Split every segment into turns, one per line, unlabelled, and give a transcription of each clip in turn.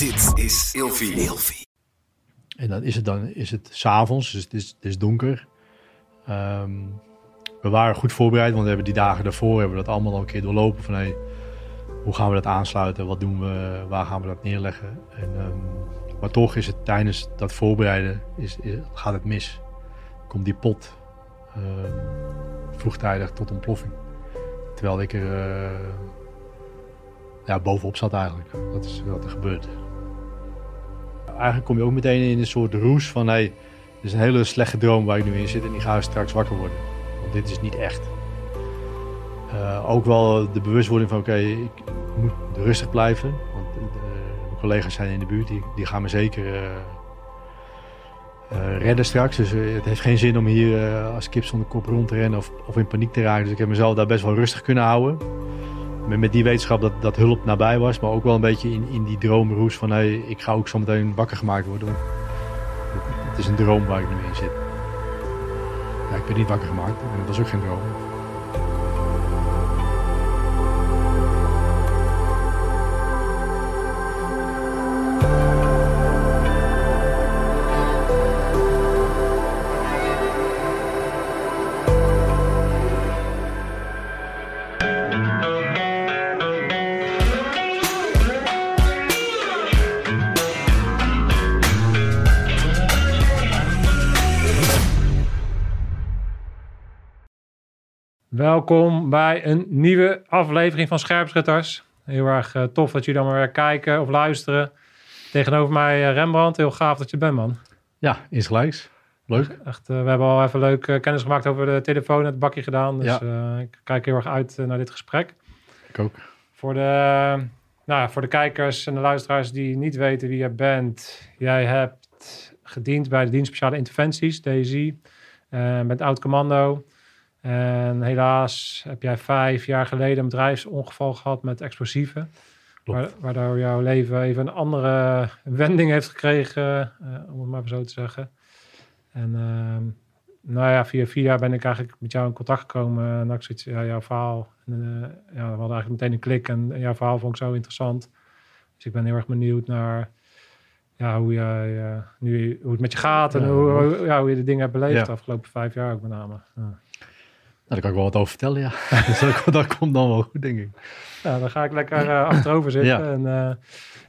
Dit is Ilfie.
En dan is het dan is het s'avonds, dus het is, het is donker. Ehm, we waren goed voorbereid, want we hebben die dagen daarvoor hebben we dat allemaal al een keer doorlopen. Van hey, hoe gaan we dat aansluiten? Wat doen we? Waar gaan we dat neerleggen? En, ehm, maar toch is het tijdens dat voorbereiden is, is- gaat het mis. Komt die pot ehm, vroegtijdig tot ontploffing. Terwijl ik er eh, ja, bovenop zat eigenlijk. Dat is wat er gebeurt. Eigenlijk kom je ook meteen in een soort roes van... Hey, dit is een hele slechte droom waar ik nu in zit en die ga straks wakker worden. Want dit is niet echt. Eh, ook wel de bewustwording van oké, ik moet rustig blijven. Want de, mijn collega's zijn in de buurt, die, die gaan me zeker eh, eh, redden straks. Dus eh, het heeft geen zin om hier eh, als kip zonder kop rond te rennen of, of in paniek te raken. Dus ik heb mezelf daar best wel rustig kunnen houden. Met, die wetenschap dat, dat hulp nabij was, maar ook wel een beetje in, in die droomroes van hey, ik ga ook zo meteen wakker gemaakt worden. Het, het is een droom waar ik nu in zit. Ik ben niet wakker gemaakt en dat was ook geen droom.
Welkom bij een nieuwe aflevering van Scherpschutters. Heel erg eh, tof dat jullie allemaal weer kijken of luisteren. Tegenover mij eh, Rembrandt. Heel gaaf dat je bent, man.
Ja, insgelijks. Leuk.
Echt, eh, we hebben al even leuk kennis gemaakt over de telefoon en het bakje gedaan. Dus
Ja.
ik kijk heel erg uit naar dit gesprek.
Ik ook.
Voor de, nou, voor de kijkers en de luisteraars die niet weten wie jij bent. Jij hebt gediend bij de Dienst Speciale Interventies, DSI. bent oud-commando. En helaas heb jij vijf jaar geleden een bedrijfsongeval gehad met explosieven. Waardoor jouw leven even een andere wending heeft gekregen, eh, om het maar zo te zeggen. En ehm, nou ja, via via ben ik eigenlijk met jou in contact gekomen. En ik zoiets, ja, jouw verhaal. En, eh, ja, we hadden eigenlijk meteen een klik en, en jouw verhaal vond ik zo interessant. Dus ik ben heel erg benieuwd naar ja, hoe, jij, eh, nu, hoe het met je gaat en
Ja,
hoe, ja, hoe je de dingen hebt beleefd de afgelopen vijf jaar ook met name. Ja.
Nou, daar kan ik wel wat over vertellen, ja. dus dat, dat komt dan wel goed, denk ik.
Ja, dan ga ik lekker eh, achterover zitten.
Ja.
En, eh,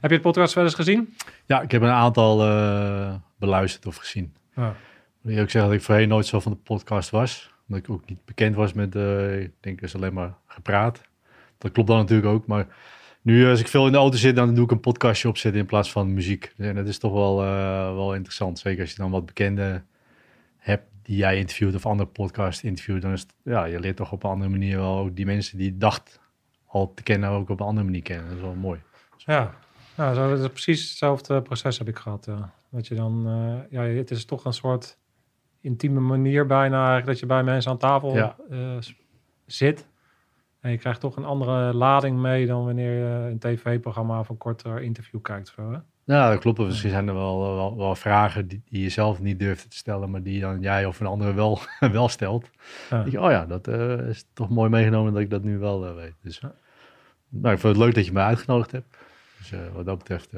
heb je het podcast wel eens gezien?
Ja, ik heb een aantal eh, beluisterd of gezien.
Ja.
Ik moet ook zeggen dat ik voorheen nooit zo van de podcast was. Omdat ik ook niet bekend was met, ik denk, is alleen maar gepraat. Dat klopt dan natuurlijk ook. Maar nu, als ik veel in de auto zit, dan doe ik een podcastje opzetten in plaats van muziek. En dat is toch wel, wel interessant. Zeker als je dan wat bekenden hebt die jij interviewt of andere podcast interviewt. Dan is het, ja, je leert toch op een andere manier wel ook die mensen die je dacht al te kennen, ook op een andere manier kennen. Dat is wel mooi.
Ja, ja zo, dat is precies hetzelfde proces heb ik gehad. Ja. Dat je dan, eh, ja, het is toch een soort intieme manier bijna eigenlijk dat je bij mensen aan tafel
Ja.
eh, zit. En je krijgt toch een andere lading mee dan wanneer je een tv-programma of een korter interview kijkt. Zo, hè?
Ja, dat klopt. Misschien zijn er wel, wel, wel vragen die, die je zelf niet durft te stellen, maar die dan jij of een andere wel, wel stelt.
Ja.
Je, oh ja, dat eh, is toch mooi meegenomen dat ik dat nu wel eh, weet. Dus nou, ik vond het leuk dat je mij uitgenodigd hebt. Dus eh, wat dat betreft...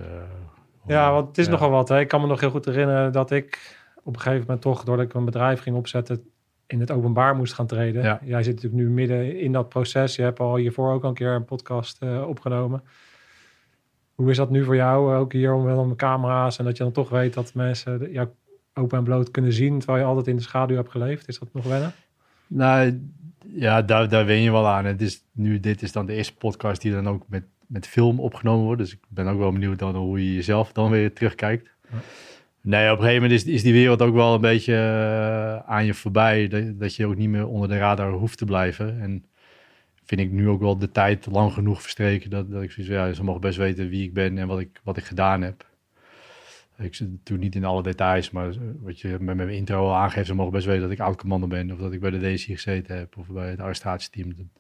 Ja, want het is nogal wat. Hè. Ik kan me nog heel goed herinneren dat ik op een gegeven moment toch, doordat ik een bedrijf ging opzetten, in het openbaar moest gaan treden.
Ja.
Jij zit natuurlijk nu midden in dat proces. Je hebt al hiervoor ook al een keer een podcast opgenomen. Hoe is dat nu voor jou, ook hier om wel met camera's en dat je dan toch weet dat mensen de- jou open en bloot kunnen zien, terwijl je altijd in de schaduw hebt geleefd? Is dat nog wennen?
Nou, ja, daar, daar wen je wel aan. Het is, nu, dit is dan de eerste podcast die dan ook met, met film opgenomen wordt. Dus ik ben ook wel benieuwd dan hoe je jezelf dan weer terugkijkt.
Ja.
Nee, op een gegeven moment is, is die wereld ook wel een beetje eh, aan je voorbij. Dat, dat je ook niet meer onder de radar hoeft te blijven. En vind ik nu ook wel de tijd lang genoeg verstreken. Dat, dat ik zoiets ja, ze mogen best weten wie ik ben en wat ik, wat ik gedaan heb. Ik zit natuurlijk niet in alle details, maar wat je met mijn intro al aangeeft, ze mogen best weten dat ik oud-commando ben. Of dat ik bij de DSI gezeten heb, of bij het arrestatieteam.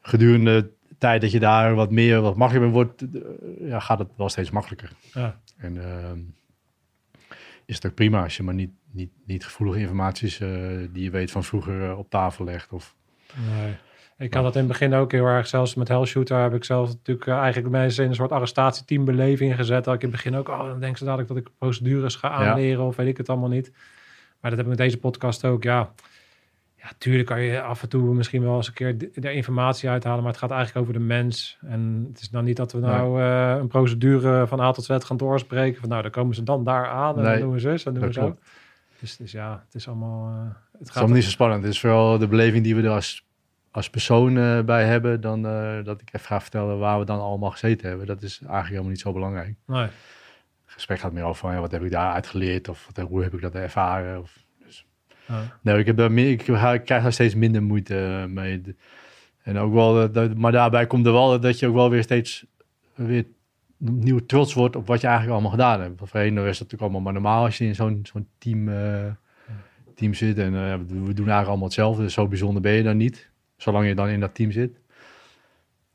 Gedurende de tijd dat je daar wat meer, wat makkelijker wordt, eh, ja, gaat het wel steeds makkelijker.
Ja.
En ehm, is het ook prima als je maar niet, niet, niet gevoelige informaties eh, die je weet van vroeger eh, op tafel legt. Of,
Nee. Ik had dat in het begin ook heel erg, zelfs met Hellshooter heb ik zelf natuurlijk uh, eigenlijk mensen in een soort arrestatieteambeleving gezet. Dat ik in het begin ook, oh, dan denken ze dadelijk dat ik procedures ga aanleren of weet ik het allemaal niet. Maar dat heb ik met deze podcast ook, ja. Ja, tuurlijk kan je af en toe misschien wel eens een keer de, informatie uithalen, maar het gaat eigenlijk over de mens. En het is dan niet dat we nou uh, een procedure van A tot Z gaan doorspreken. Van nou, dan komen ze dan daar aan en
Nee,
dan doen we zus en doen we zo. Dus, dus ja, het is allemaal... eh, het
Het is
gaat
allemaal niet zo spannend. Het is vooral de beleving die we er als, als persoon eh, bij hebben. Dan eh, dat ik even ga vertellen waar we dan allemaal gezeten hebben. Dat is eigenlijk helemaal niet zo belangrijk.
Nee.
Het gesprek gaat meer over van, ja, wat heb ik daar uitgeleerd of wat, hoe heb ik dat ervaren. Of, dus. Nee, ik, heb daar meer, ik, krijg daar steeds minder moeite eh, mee. En ook wel, dat, maar daarbij komt er wel dat je ook wel weer steeds weer opnieuw trots wordt op wat je eigenlijk allemaal gedaan hebt. Voorheen was dat natuurlijk allemaal maar normaal als je in zo'n zo'n team, team zit. En we doen eigenlijk allemaal hetzelfde. Dus zo bijzonder ben je dan niet, zolang je dan in dat team zit.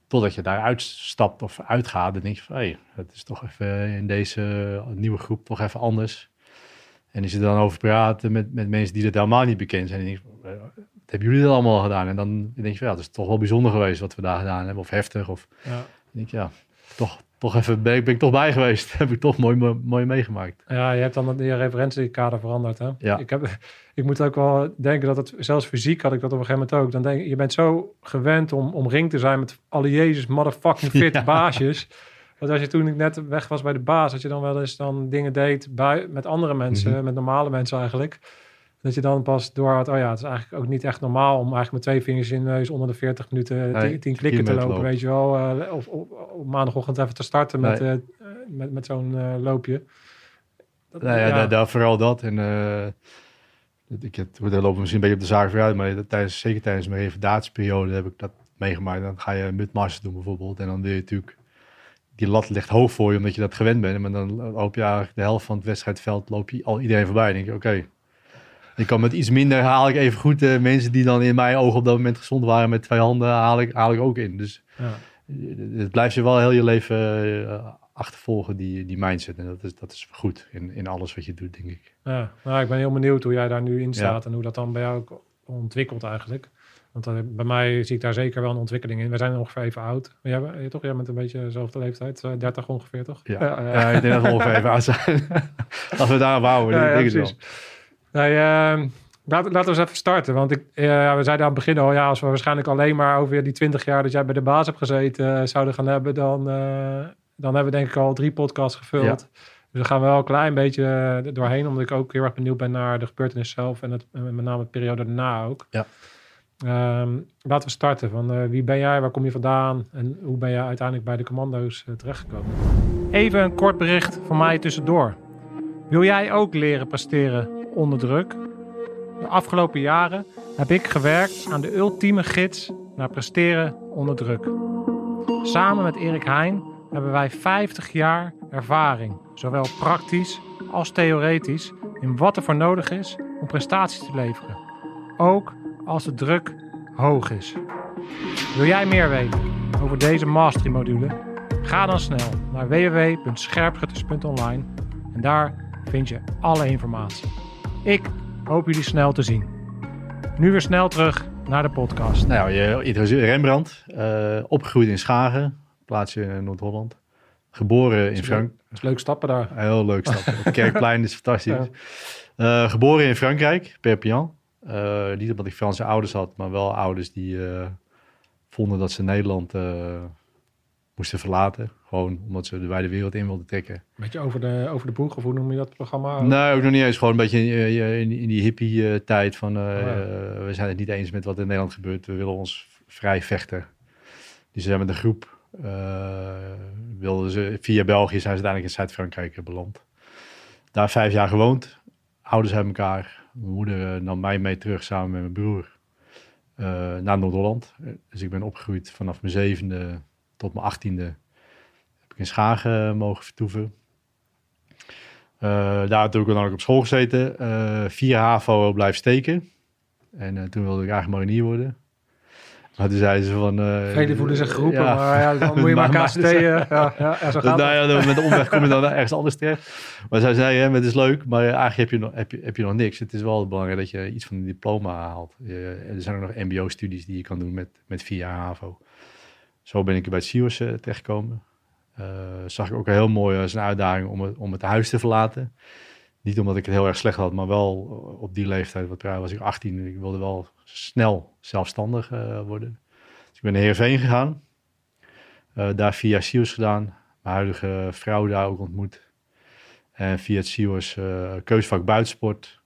Totdat je daar uitstapt of uitgaat, dan denk je van, hé, het is toch even in deze nieuwe groep toch even anders. En als je er dan over praten met, met mensen die het helemaal niet bekend zijn, denk je, wat hebben jullie dat allemaal gedaan? En dan denk je van, ja, het is toch wel bijzonder geweest wat we daar gedaan hebben, of heftig. Of
Ja.
denk je, ja, toch, toch even, ben ik, ben ik toch bij geweest. Heb ik toch mooi, mooi, mooi meegemaakt.
Ja, je hebt dan je referentiekader veranderd. Hè?
Ja.
Ik, heb, ik moet ook wel denken dat het, zelfs fysiek had ik dat op een gegeven moment ook. Dan denk ik, je bent zo gewend om omringd te zijn met alle Jezus motherfucking fit
Ja.
baasjes. Dat als je toen ik net weg was bij de baas, dat je dan wel eens dan dingen deed bij, met andere mensen,
Mhm.
met normale mensen eigenlijk. Dat je dan pas door had, oh ja, het is eigenlijk ook niet echt normaal om eigenlijk met twee vingers in de neus onder de 40 minuten
Nee,
10 10 klikken te lopen,
lopen.
weet je wel. eh, of, op maandagochtend even te starten met,
Nee.
eh, met, met zo'n eh, loopje. Dat-
Nou ja, vooral dat. En eh, ik heb, daar lopen we misschien een beetje op de zaak vooruit, maar tijdens, zeker tijdens mijn revalidatieperiode heb ik dat meegemaakt. Dan ga je mudmasters doen bijvoorbeeld en dan wil je natuurlijk, die lat ligt hoog voor je omdat je dat gewend bent. Maar dan loop je eigenlijk de helft van het wedstrijdveld, loop je al iedereen voorbij. Dan denk je, oké, ik kan met iets minder haal ik even goed de mensen die dan in mijn ogen op dat moment gezond waren met twee handen, haal ik, haal ik ook in. Dus
Ja.
het blijft je wel heel je leven eh, achtervolgen, die, die mindset. En dat is, dat is goed in, in alles wat je doet, denk ik.
Ja, nou, ik ben heel benieuwd hoe jij daar nu in staat en hoe dat dan bij jou ook ontwikkelt eigenlijk. Want eh, bij mij zie ik daar zeker wel een ontwikkeling in. We zijn ongeveer even oud. Jij, bent- eh, toch? Jij bent een beetje dezelfde leeftijd, eh, 30 ongeveer, toch?
Ja,
ja,
ja, ik denk dat we ongeveer even aan zijn. Als we daar houden,
Ja,
denk ik wel.
Nee, ehm, laten, laten we eens even starten. Want ik, eh, we zeiden aan het begin al, ja, als we waarschijnlijk alleen maar over die 20 jaar dat jij bij de baas hebt gezeten eh, zouden gaan hebben, dan, eh, dan hebben we denk ik al drie podcasts gevuld. Dus we gaan wel een klein beetje doorheen, omdat ik ook heel erg benieuwd ben naar de gebeurtenis zelf en het, en met name de periode daarna ook.
Ja.
Ehm, laten we starten. Van, eh, wie ben jij, waar kom je vandaan en hoe ben jij uiteindelijk bij de commando's terechtgekomen? Even een kort bericht van mij tussendoor. Wil jij ook leren presteren onder druk? De afgelopen jaren heb ik gewerkt aan de ultieme gids naar presteren onder druk. Samen met Erik Heijn hebben wij 50 jaar ervaring, zowel praktisch als theoretisch, in wat er voor nodig is om prestaties te leveren. Ook als de druk hoog is. Wil jij meer weten over deze mastery module? Ga dan snel naar www.scherpschutters.online en daar vind je alle informatie. Ik hoop jullie snel te zien. Nu weer snel terug naar de podcast.
Nou, je introduceert Rembrandt, eh, opgegroeid in Schagen, plaatsje in Noord-Holland. Geboren in Frankrijk.
Dat is leuk stappen daar.
Heel leuk stad. Het Kerkplein is fantastisch. Eh, geboren in Frankrijk, Perpignan. Eh, niet omdat ik Franse ouders had, maar wel ouders die eh, vonden dat ze Nederland eh, moesten verlaten. Gewoon omdat ze de wijde wereld in wilden trekken.
Beetje over de, over de boeg, of hoe noem je dat programma?
Nee, ook nog niet eens. Gewoon een beetje in, in, in die hippie-tijd van... eh,
Oh ja.
eh, we zijn het niet eens met wat in Nederland gebeurt. We willen ons vrij vechten. Dus ze zijn met een groep... eh, wilden ze, via België zijn ze uiteindelijk in Zuid-Frankrijk beland. Daar vijf jaar gewoond. Ouders uit elkaar. Mijn moeder eh, nam mij mee terug samen met mijn broer eh, naar Noord-Holland. Eh, Dus ik ben opgegroeid vanaf mijn zevende tot mijn achttiende. In Schagen eh, mogen vertoeven. Eh, daar heb ik dan ook op school gezeten. Eh vier HAVO blijven steken. En toen wilde ik eigenlijk marinier worden. Maar toen zeiden ze van...
Velen voelen zich geroepen,
ja.
maar ja, dan moet je maar
Maar-
KCT... ja, ja, ja, zo gaat
nou ja, met de omweg kom je dan ergens anders terecht. Maar zij zei, hè, het is leuk, maar eigenlijk heb je, nog, heb, je, heb je nog niks. Het is wel belangrijk dat je iets van een diploma haalt. Er zijn ook nog mbo-studies die je kan doen met, met vier jaar HAVO. Zo ben ik bij het SIOS eh, terechtgekomen. Eh, zag ik ook heel mooi als een uitdaging om het, om het huis te verlaten. Niet omdat ik het heel erg slecht had, maar wel op die leeftijd, wat was ik 18, ik wilde wel snel zelfstandig eh, worden. Dus ik ben naar Heerenveen gegaan. Eh, daar via SIOS gedaan. Mijn huidige vrouw daar ook ontmoet. En via het SIOS eh keusvak buitensport.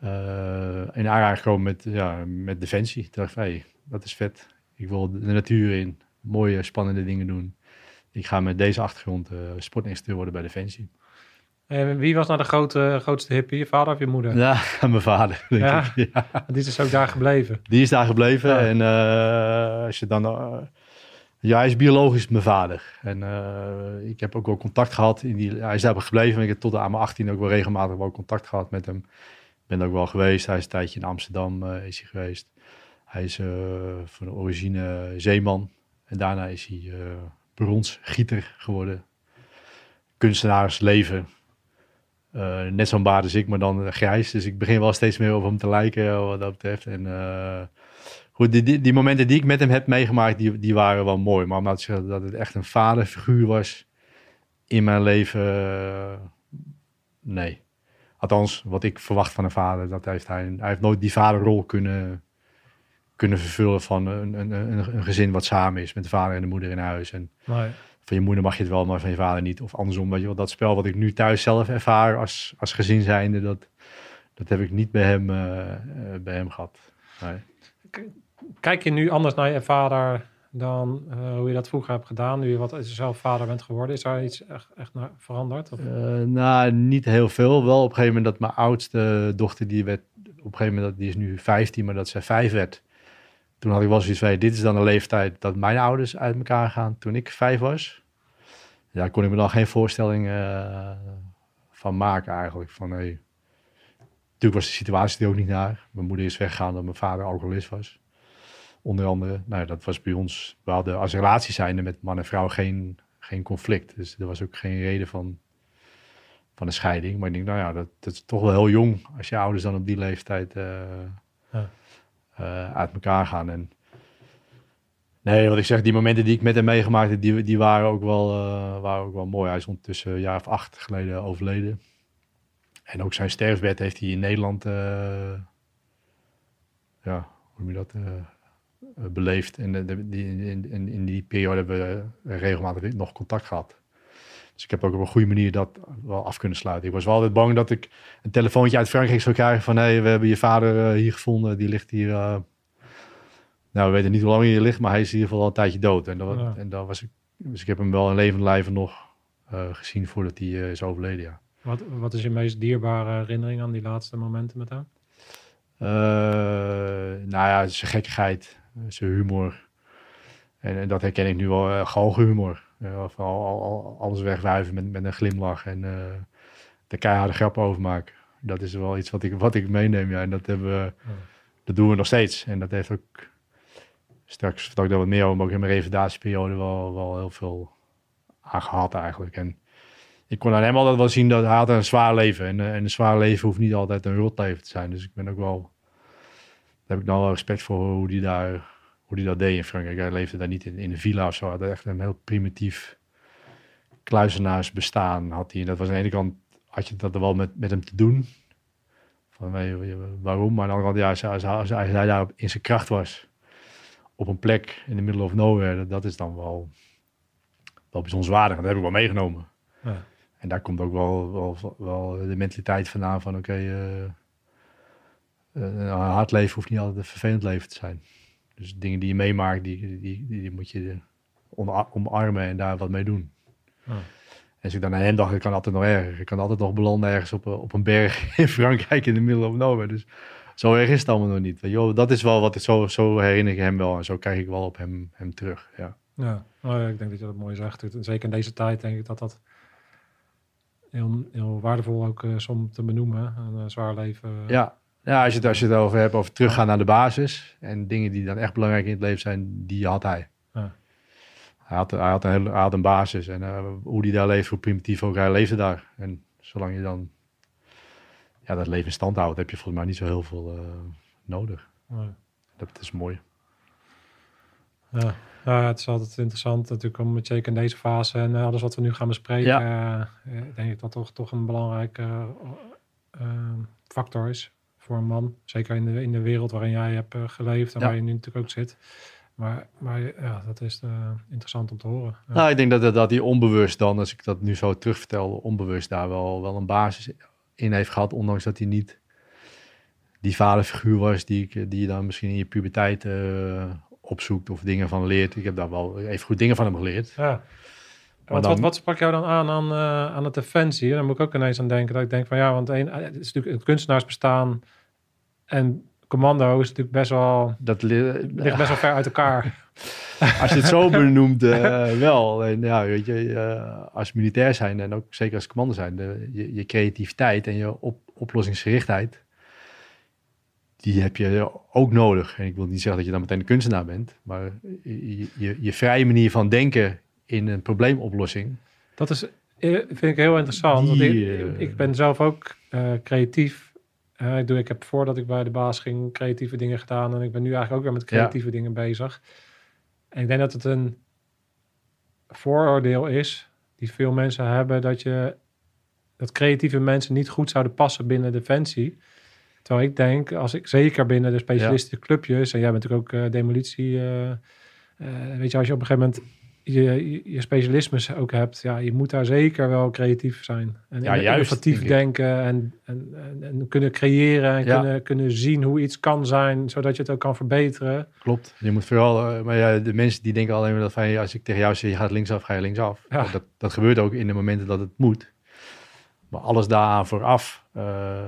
eh in aanraking gekomen met, ja, met Defensie. Dacht dat is vet. Ik wil de natuur in. Mooie, spannende dingen doen. Ik ga met deze achtergrond sportinstructeur worden bij Defensie.
En wie was nou de grote, grootste hippie? Je vader of je moeder?
Ja, mijn vader, denk
Ja.
ik. Ja.
Die is dus ook daar gebleven.
Die is daar gebleven.
Ja.
En eh, als je dan. eh, ja, hij is biologisch mijn vader. En ik heb ook wel contact gehad. In die, hij is daar gebleven. Ik heb tot aan mijn 18 ook wel regelmatig wel contact gehad met hem. Ik ben ook wel geweest. Hij is een tijdje in Amsterdam is hij geweest. Hij is van origine zeeman. En daarna is hij bronsgieter geworden. Kunstenaarsleven. Eh, net zo'n baard als ik, maar dan grijs. Dus ik begin wel steeds meer op hem te lijken wat dat betreft. En eh, goed, die, die, die momenten die ik met hem heb meegemaakt, die, die waren wel mooi. Maar om nou dat het echt een vaderfiguur was in mijn leven, eh, nee. Althans, wat ik verwacht van een vader, dat heeft hij, hij heeft nooit die vaderrol kunnen, kunnen vervullen van een, een, een, een gezin wat samen is met de vader en de moeder in huis. En
Nee.
van je moeder mag je het wel, maar van je vader niet. Of andersom, weet je wel, dat spel wat ik nu thuis zelf ervaar als, als gezin zijnde, dat, dat heb ik niet bij hem, eh, eh, bij hem gehad. Nee.
Kijk je nu anders naar je vader dan eh, hoe je dat vroeger hebt gedaan? Nu je wat zelf vader bent geworden. Is daar iets echt, echt naar veranderd? Of?
Nou, niet heel veel. Wel op een gegeven moment dat mijn oudste dochter, die werd op een gegeven moment, dat- die is nu 15, maar dat zij vijf werd. Toen had ik wel zoiets van, dit is dan de leeftijd dat mijn ouders uit elkaar gaan toen ik vijf was. Ja, kon ik me dan geen voorstelling eh, van maken eigenlijk. Van, hey. Natuurlijk was de situatie er ook niet naar. Mijn moeder is weggegaan omdat mijn vader alcoholist was. Onder andere, nou, dat was bij ons, we hadden als relatie zijnde met man en vrouw geen, geen conflict. Dus er was ook geen reden van, van een scheiding. Maar ik denk, nou ja, dat, dat is toch wel heel jong als je ouders dan op die leeftijd eh,
Ja.
Eh, uit elkaar gaan. En nee, wat ik zeg, die momenten die ik met hem meegemaakt heb, die, die waren, ook wel, eh, waren ook wel mooi. Hij is ondertussen een jaar of acht geleden overleden. En ook zijn sterfbed heeft hij in Nederland, eh, ja, hoe noem je dat, eh, eh, beleefd. En in, in, in die periode hebben we eh, regelmatig nog contact gehad. Dus ik heb ook op een goede manier dat wel af kunnen sluiten. Ik was wel altijd bang dat ik een telefoontje uit Frankrijk zou krijgen van... hé, hey, we hebben je vader eh, hier gevonden, die ligt hier... eh, nou, we weten niet hoe lang hij hier ligt, maar hij is in ieder geval al een tijdje dood. En, dat,
Ja.
en dat was ik, dus ik heb hem wel in levend lijven nog eh, gezien voordat hij is overleden, ja.
Wat, wat is je meest dierbare herinnering aan die laatste momenten met hem?
Nou ja, zijn gekkigheid, zijn humor. En, en dat herken ik nu wel, uh, humor. Uh, of al, al- al- alles wegwuiven met, met een glimlach en eh de keiharde grappen over maken. Dat is wel iets wat ik, wat ik meeneem, ja. En dat, hebben we, dat doen we nog steeds. En dat heeft ook, straks vertel ik daar wat meer over, maar ook in mijn revalidatieperiode wel, wel heel veel aan gehad eigenlijk. En ik kon aan hem altijd wel zien dat hij had een zwaar leven. En, eh, en een zwaar leven hoeft niet altijd een rotleven te zijn. Dus ik ben ook wel, daar heb ik dan wel respect voor hoe die daar, hoe die dat deed in Frankrijk. Hij leefde daar niet in, in een villa of zo. Hij had echt een heel primitief kluizenaarsbestaan had hij. En dat was aan de ene kant, had je dat er wel met, met hem te doen. Van, waarom? Maar aan de andere kant, ja, als, als, hij daar in zijn kracht was, op een plek in de middle of nowhere, dat, dat is dan wel, wel bijzonderwaardig. En dat heb ik wel meegenomen.
Ja.
En daar komt ook wel, wel, wel de mentaliteit vandaan van oké, eh, eh, een hard leven hoeft niet altijd een vervelend leven te zijn. Dus dingen die je meemaakt, die, die, die, moet je omarmen en daar wat mee doen.
Ja.
En als ik dan naar hem dacht, ik kan altijd nog erger. Ik kan altijd nog belanden ergens op, een- op een berg in Frankrijk in de middle of nowhere. Dus zo erg is het allemaal nog niet. Wel, dat is wel wat ik zo, zo herinner ik hem wel. En zo kijk ik wel op hem, hem terug. Ja.
Ja, ja, ik denk dat je dat mooi zegt. Zeker in deze tijd denk ik dat dat heel, heel waardevol ook is om te benoemen. Een eh, zwaar leven. eh,
Ja, Ja, als je, het, als je het over hebt over teruggaan naar de basis en dingen die dan echt belangrijk in het leven zijn, die had hij.
Ja.
Hij, had, hij, had een hele, hij had een basis en eh, hoe die daar leeft, hoe primitief ook hij leefde daar. En zolang je dan ja, dat leven in stand houdt, heb je volgens mij niet zo heel veel eh, nodig. Dat is mooi.
Ja. ja, het is altijd interessant natuurlijk om zeker in deze fase en eh, alles wat we nu gaan bespreken, denk ik dat toch, toch een belangrijke factor is voor een man. Zeker in de, in de wereld waarin jij hebt eh, geleefd en
Ja.
waar je nu natuurlijk ook zit. Maar, maar ja, dat is eh, interessant om te horen. Ja.
Nou, ik denk dat, dat, dat hij onbewust dan, als ik dat nu zo terugvertel, onbewust daar wel, wel een basis in heeft gehad. Ondanks dat hij niet die vaderfiguur was die, ik, die je dan misschien in je puberteit eh, opzoekt of dingen van leert. Ik heb daar wel even goed dingen van hem geleerd.
Ja. Want
dan-
wat, wat sprak jou dan aan aan, eh, aan het defensie? Daar moet ik ook ineens aan denken. Dat ik denk van ja, want een, het is natuurlijk het kunstenaarsbestaan en commando is natuurlijk best wel,
Dat
ligt best wel ver uit elkaar.
als je het zo benoemt, eh, wel. Alleen, ja, weet je, eh, als militair zijn en ook zeker als commando zijn, de, je, je creativiteit en je op, oplossingsgerichtheid, die heb je ook nodig. En ik wil niet zeggen dat je dan meteen een kunstenaar bent, maar je, je, je vrije manier van denken in een probleemoplossing.
Dat is, eh, vind ik heel interessant. want
Die,
ik,
eh,
ik ben zelf ook eh, creatief. Ik, doe, ik heb voordat ik bij de baas ging creatieve dingen gedaan. En ik ben nu eigenlijk ook weer met creatieve dingen bezig. En ik denk dat het een vooroordeel is die veel mensen hebben dat je dat creatieve mensen niet goed zouden passen binnen defensie. Terwijl ik denk, als ik zeker binnen de specialistische clubjes, en jij bent natuurlijk ook demolitie, weet je, als je op een gegeven moment je, je, specialismes ook hebt, ja, je moet daar zeker wel creatief zijn. En
Ja,
inno-
juist,
innovatief denken en, en, en, en kunnen creëren en
Ja.
kunnen, kunnen zien hoe iets kan zijn, zodat je het ook kan verbeteren.
Klopt. Je moet vooral, eh, maar ja, de mensen die denken alleen maar dat van, als ik tegen jou zeg, je gaat linksaf, ga je linksaf.
Ja.
Dat, dat gebeurt ook in de momenten dat het moet. Maar alles daaraan vooraf eh,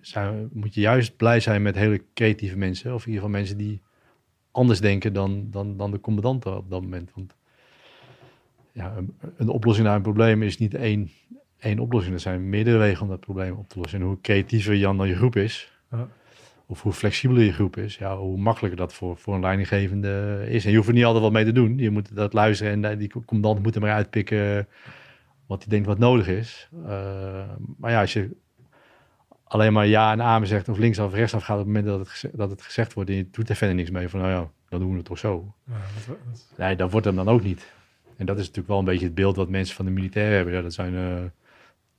zijn, moet je juist blij zijn met hele creatieve mensen. Of in ieder geval mensen die anders denken dan, dan, dan de commandanten op dat moment. Want ja, een, een oplossing naar een probleem is niet één, één oplossing. Er zijn meerdere wegen om dat probleem op te lossen. En hoe creatiever Jan dan je groep is,
Ja.
of hoe flexibeler je groep is, ja, hoe makkelijker dat voor, voor een leidinggevende is. En je hoeft er niet altijd wat mee te doen. Je moet dat luisteren en die commandant moet er maar uitpikken wat hij denkt wat nodig is. Eh, maar ja, als je alleen maar ja en amen zegt of linksaf of rechtsaf gaat op het moment dat het, geze- dat het gezegd wordt en je doet er verder niks mee van nou ja, dan doen we het toch zo.
Ja, dat- dat-
Nee, dat wordt hem dan ook niet. En dat is natuurlijk wel een beetje het beeld wat mensen van de militair hebben. Ja, dat zijn eh,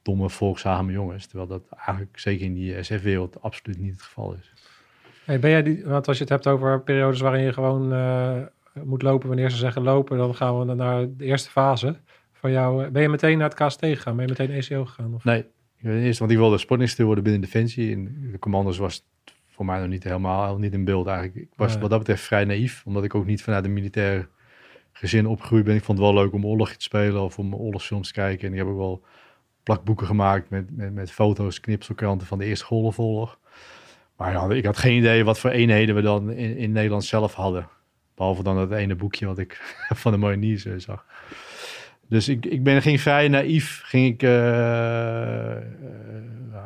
domme, volgzame jongens. Terwijl dat eigenlijk zeker in die SF-wereld absoluut niet het geval is.
Hey, ben jij die, want als je het hebt over periodes waarin je gewoon eh, moet lopen, wanneer ze zeggen lopen, dan gaan we naar de eerste fase van jou. Ben je meteen naar het KST gegaan? Ben je meteen ECO gegaan? Of?
Nee, eerst, want ik wilde sportinstructeur worden binnen Defensie. En de commanders was voor mij nog niet helemaal niet in beeld eigenlijk. Ik was
Nee.
wat dat betreft vrij naïef, omdat ik ook niet vanuit een militair gezin opgegroeid ben. Ik vond het wel leuk om oorlogje te spelen of om oorlogsfilms te kijken. En ik heb ook wel plakboeken gemaakt met, met, met foto's, knipselkranten van de Eerste Golfoorlog. Maar ja, ik had geen idee wat voor eenheden we dan in, in Nederland zelf hadden. Behalve dan dat ene boekje wat ik van de Mariniers eh, zag. Dus ik, ik ben, ging vrij naïef, ging ik, eh, eh,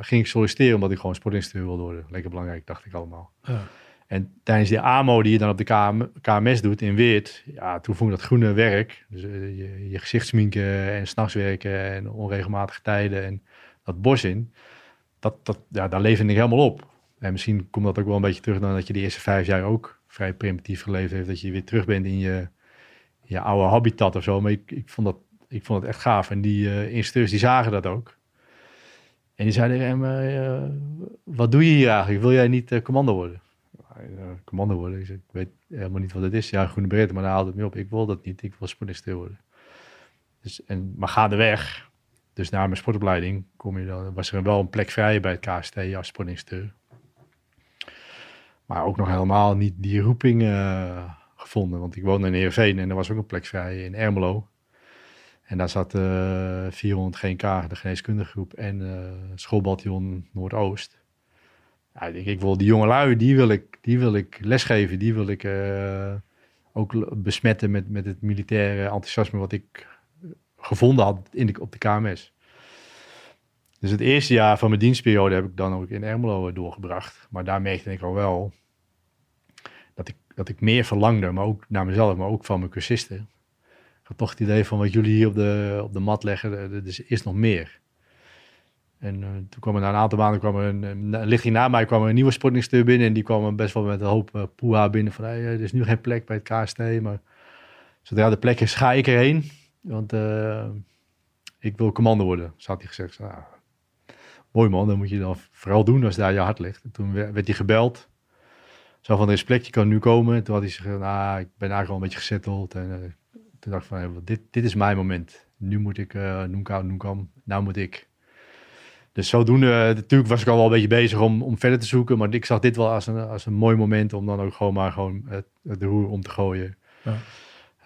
ging ik solliciteren omdat ik gewoon sportinstructeur wilde worden. Lekker belangrijk, dacht ik allemaal.
Ja.
En tijdens die AMO die je dan op de KM, KMS doet in Weert, ja, toen vond ik dat groene werk, dus eh, je, je gezicht sminken en s'nachts werken en onregelmatige tijden en dat bos in, dat, dat, ja, daar leefde ik helemaal op. En misschien komt dat ook wel een beetje terug dan dat je de eerste vijf jaar ook vrij primitief geleefd heeft, dat je weer terug bent in je, je oude habitat of zo. Maar ik, ik, vond, dat, ik vond het echt gaaf. En die eh instructeurs die zagen dat ook. En die zeiden eh, wat doe je hier eigenlijk? Wil jij niet commando worden? Uh, commando worden? Ik, weet helemaal niet wat het is. Ja, groene beret, maar daar haalde het me op. Ik wil dat niet. Ik wil sportinstructeur worden. Dus, en, maar gaandeweg, dus na mijn sportopleiding, kom je dan, was er wel een plek vrij bij het KST als sportinstructeur. Maar ook nog helemaal niet die roeping eh, gevonden. Want ik woonde in Heerenveen en er was ook een plek vrij in Ermelo. En daar zat eh 400 GNK, de geneeskundige groep, en eh schoolbataljon Noordoost. Ja, ik ik wil die jongelui, die wil ik, die wil ik lesgeven. Die wil ik eh, ook besmetten met, met het militaire enthousiasme wat ik gevonden had in de, op de KMS. Dus het eerste jaar van mijn dienstperiode heb ik dan ook in Ermelo doorgebracht. Maar daar merkte ik al wel dat ik, dat ik meer verlangde, maar ook naar mezelf, maar ook van mijn cursisten. Ik had toch het idee van wat jullie hier op de, op de mat leggen, er is nog meer. En uh, toen kwam er na een aantal maanden, een, een lichting na mij, kwam er een nieuwe sportingsteur binnen. En die kwam best wel met een hoop uh, poeha binnen van, er is nu geen plek bij het KST. Maar zodra de plek is, ga ik erheen. Want uh, ik wil commando worden, zo had hij gezegd. Nou, mooi man, dan moet je dan vooral doen als daar je hart ligt. En toen werd hij gebeld. Zo van, er is plek, je kan nu komen. En toen had hij gezegd, nou, ik ben eigenlijk al een beetje gezetteld. En toen dacht ik van, dit, dit is mijn moment. Nu moet ik, uh, Noenkam, nou moet ik. Dus zodoende, natuurlijk was ik al wel een beetje bezig om, om verder te zoeken. Maar ik zag dit wel als een, als een mooi moment om dan ook gewoon maar gewoon de roer om te gooien. Ja.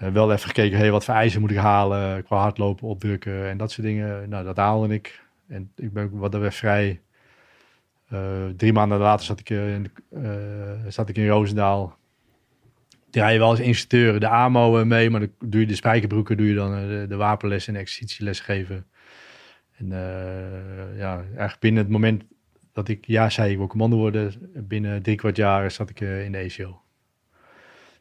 Uh, wel even gekeken, hey, wat voor eisen moet ik halen qua hardlopen, opdrukken en dat soort dingen. Nou, dat haalde ik. En ik ben wat er vrij. Uh, drie maanden later zat ik, in, zat ik in Roosendaal. Draai je wel als instructeur de AMO mee, maar dan doe je de spijkerbroeken, doe je dan de, de wapenles en exercitieles geven. En uh, ja, eigenlijk binnen het moment dat ik ja zei, ik wil commando worden, binnen drie kwart jaar zat ik uh, in de ACO.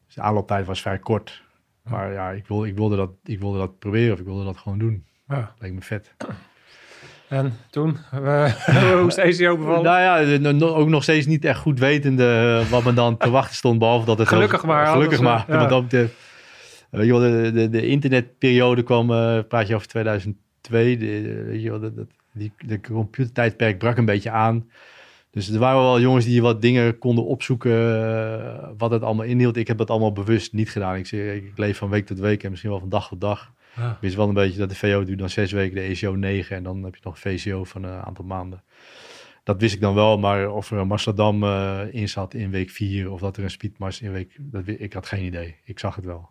Dus de aanlooptijd was vrij kort. Maar ja, ik, wil, ik, wilde dat, ik wilde dat proberen of ik wilde dat gewoon doen. Ja. Leek me vet.
En toen, hoe is de ACO bevallen?
nou ja, ook nog steeds niet echt goed wetende wat me dan te wachten stond, behalve dat het...
Gelukkig maar.
Gelukkig maar. Ja. Want de, de, de, de internetperiode kwam, praat je over 2000 twee, de, weet je wel, dat, die, de computertijdperk brak een beetje aan. Dus er waren wel jongens die wat dingen konden opzoeken, uh, wat het allemaal inhield. Ik heb dat allemaal bewust niet gedaan. Ik, zeg, ik leef van week tot week en misschien wel van dag tot dag. Ja. Ik wist wel een beetje dat de VO duurt dan zes weken, de ECO negen en dan heb je nog een VCO van een aantal maanden. Dat wist ik dan wel, maar of er een Amsterdam uh, in zat in week vier of dat er een speedmars in week, dat, ik had geen idee. Ik zag het wel.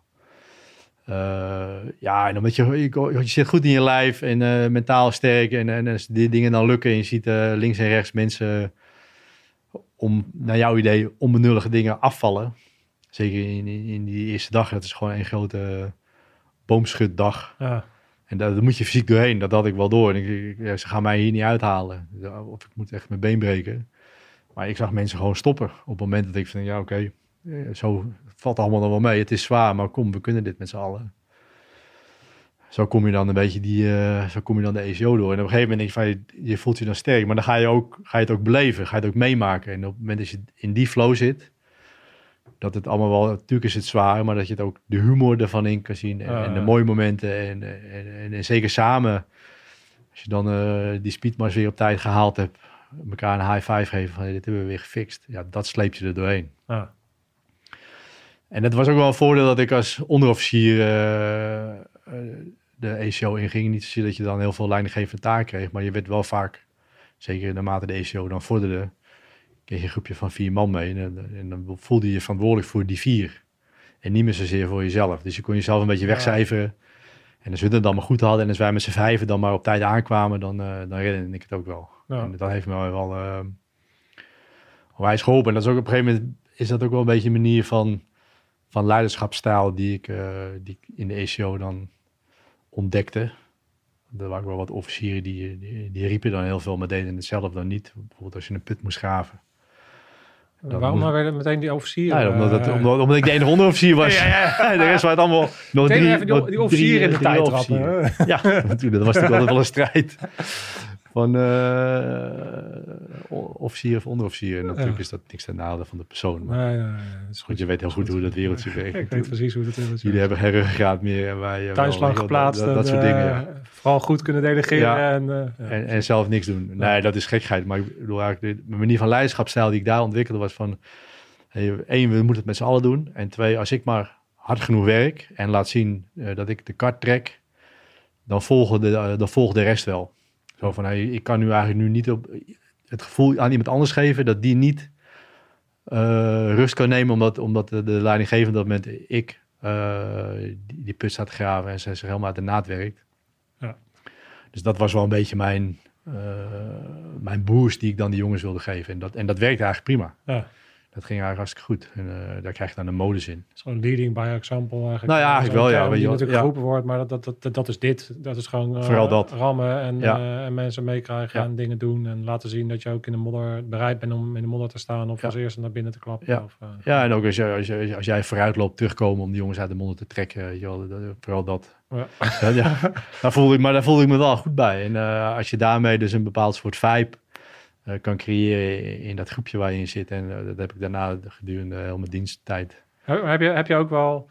Uh, ja, en omdat je, je, je, zit goed in je lijf en uh, mentaal sterk. En, en als die dingen dan lukken en je ziet uh, links en rechts mensen om, naar jouw idee, onbenullige dingen afvallen. Zeker in, in die eerste dag, dat is gewoon een grote boomschutdag. Ja. En daar, daar, moet je fysiek doorheen, dat had ik wel door. En ik, ik, ze gaan mij hier niet uithalen. Of ik moet echt mijn been breken. Maar ik zag mensen gewoon stoppen op het moment dat ik van, ja oké, okay, zo valt allemaal nog wel mee. Het is zwaar, maar kom, we kunnen dit met z'n allen. Zo kom je dan een beetje die, uh, zo kom je dan de ECO door. En op een gegeven moment denk je van, je, voelt je dan sterk. Maar dan ga je, ook, ga je het ook beleven, ga je het ook meemaken. En op het moment dat je in die flow zit, dat het allemaal wel, natuurlijk is het zwaar, maar dat je het ook de humor ervan in kan zien. En, en de mooie momenten. En, en, en, zeker samen, als je dan uh, die speedmars weer op tijd gehaald hebt, elkaar een high five geven van, dit hebben we weer gefixt. Ja, dat sleep je er doorheen. Ja. En het was ook wel een voordeel dat ik als onderofficier uh, de ECO inging. Niet zozeer dat je dan heel veel leidinggevende taak kreeg, maar je werd wel vaak, zeker naarmate de ECO dan vorderde, kreeg je een groepje van vier man mee. En, en, dan voelde je je verantwoordelijk voor die vier. En niet meer zozeer voor jezelf. Dus je kon jezelf een beetje wegcijferen. En als we het dan maar goed hadden en als wij met z'n vijven dan maar op tijd aankwamen, dan, uh, dan redde ik het ook wel. Ja. En dat heeft me wel uh, wijs geholpen. En dat is ook op een gegeven moment is dat ook wel een beetje een manier van van leiderschapsstijl die ik, uh, die ik in de ECO dan ontdekte. Er waren wel wat officieren die, die, die, riepen dan heel veel, maar deden hetzelfde dan niet. Bijvoorbeeld als je een put moest graven.
Waarom moest... werden meteen die officieren?
Ja, omdat, het, uh... omdat, omdat, ik de enige onderofficier was. ja, ja, de rest waren het allemaal
nog drie, even die, die officieren in de tijd trappen.
Ja, natuurlijk. Dat was natuurlijk altijd wel een strijd van uh, officier of onderofficier. En natuurlijk is dat niks ten nadele van de persoon. Maar nee, nee, nee, goed, je weet heel goed hoe dat wereldje werkt.
Ik weet precies hoe dat is.
Jullie hebben geen ruggengraat meer. En wij
Thuis lang geplaatst. Dat, dat, soort dingen. Ja. Vooral goed kunnen delegeren. Ja. En, uh,
en, en, zelf niks doen. Nee, dat is gekheid. Maar ik bedoel eigenlijk, de manier van leiderschapstijl die ik daar ontwikkelde was van... Hey, één, we moeten het met z'n allen doen. En twee, als ik maar hard genoeg werk en laat zien uh, dat ik de kart trek... dan volgen de, dan volgt de rest wel. Zo van, hey, ik kan nu eigenlijk nu niet op het gevoel aan iemand anders geven dat die niet uh, rust kan nemen, omdat, omdat de, de leidinggevende dat moment ik uh, die, die, put staat te graven en ze zich helemaal uit de naad werkt. Ja. Dus dat was wel een beetje mijn, uh, mijn boost die ik dan die jongens wilde geven. En dat, en dat werkte eigenlijk prima. Ja. Dat ging eigenlijk hartstikke goed. En eh, daar krijg je dan de modus in.
Gewoon leading by example eigenlijk.
Nou ja, eigenlijk
Zo'n
wel, ja, weet je
natuurlijk
Ja.
geroepen wordt, maar dat, dat, dat, dat is dit. Dat is gewoon eh,
Vooral dat.
rammen en,
Ja.
eh, en mensen meekrijgen
Ja.
en dingen doen. En laten zien dat je ook in de modder bereid bent om in de modder te staan of als eerste naar binnen te klappen.
Ja.
Of,
Ja, en ook als, je, als, je, als jij vooruit loopt, terugkomen om die jongens uit de modder te trekken. weet je wel, dat- vooral dat.
Ja.
Daar voelde ik, maar daar voelde ik me wel goed bij. En als je daarmee dus een bepaald soort vibe kan creëren in, dat groepje waar je in zit. En eh, dat heb ik daarna gedurende heel mijn diensttijd.
Heb je, heb je ook wel,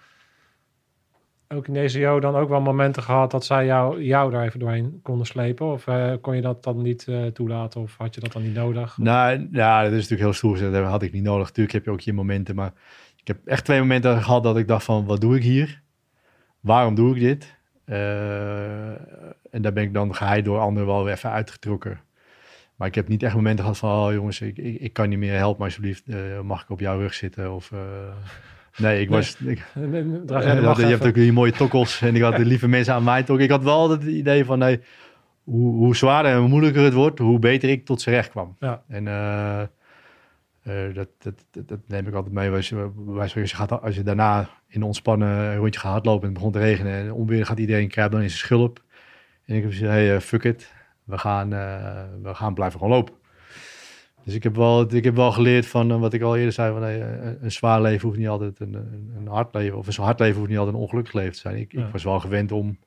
ook in deze Jo dan ook wel momenten gehad dat zij jou, jou daar even doorheen konden slepen? Of eh, kon je dat dan niet eh, toelaten of had je dat dan niet nodig?
Nou, ja, dat is natuurlijk heel stoer. gezegd. Dat had ik niet nodig. Natuurlijk heb je ook je momenten. Maar ik heb echt twee momenten gehad dat ik dacht van, wat doe ik hier? Waarom doe ik dit? Eh, en daar ben ik dan geheid door anderen wel weer even uitgetrokken. Maar ik heb niet echt momenten gehad van, oh jongens, ik, ik, ik kan niet meer, help me alsjeblieft. Eh, mag ik op jouw rug zitten? Of, eh, nee, ik
Nee.
was... Ik,
Draag
eh,
jij de
je hebt ook die mooie tokkels en ik had de lieve mensen aan mij toch. Ik had wel het idee van, nee, hoe, hoe zwaarder en hoe moeilijker het wordt, hoe beter ik tot z'n recht kwam.
Ja.
En dat, dat, dat, dat neem ik altijd mee. Als je, als je, gaat, als je daarna in ontspannen rondje gaat hardlopen en het begon te regenen en onweer gaat iedereen krijgen dan in zijn schulp. En ik heb gezegd, hey, fuck it, we gaan, eh, we gaan blijven gewoon lopen. Dus ik heb wel, ik heb wel geleerd van eh, wat ik al eerder zei, van eh, een zwaar leven hoeft niet altijd een, een, hard leven, of een hard leven hoeft niet altijd een ongelukkig leven te zijn. Ik,
Ja.
ik was wel gewend om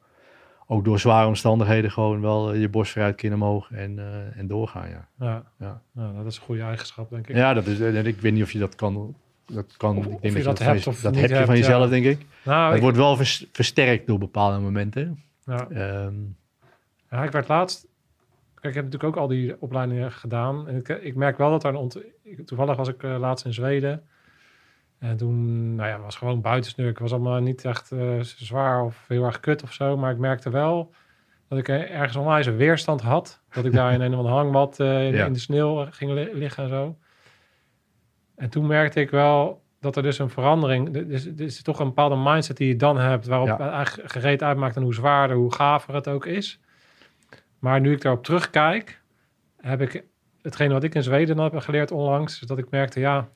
ook door zware omstandigheden gewoon wel je borst vooruit kin omhoog en, en doorgaan, ja.
Ja.
Ja.
Nou, dat is een goede eigenschap, denk ik.
Ja, dat is, en ik weet niet of je dat kan. Dat kan
Of-
ik denk
je
je
dat hebt
je-
of
dat heb je van jezelf, denk ik.
Nou,
het
ik,
wordt wel vers- versterkt door bepaalde momenten.
ja.
Ehm,
Ja, ik werd laatst. Kijk, ik heb natuurlijk ook al die opleidingen gedaan. En ik, ik merk wel dat er een ont... Toevallig was ik eh, laatst in Zweden. En toen, nou ja, was gewoon buitensnurk. was allemaal niet echt eh, zwaar of heel erg kut of zo. Maar ik merkte wel dat ik eh, ergens onwijs een weerstand had. Dat ik daar in een of andere hangmat in,
Ja.
in de sneeuw ging li- liggen en zo. En toen merkte ik wel dat er dus een verandering... Er is, er is toch een bepaalde mindset die je dan hebt... waarop
Ja.
het eigenlijk gereed uitmaakt... en hoe zwaarder, hoe gaver het ook is. Maar nu ik daarop terugkijk, heb ik hetgene wat ik in Zweden heb geleerd onlangs, is dat ik merkte, ja,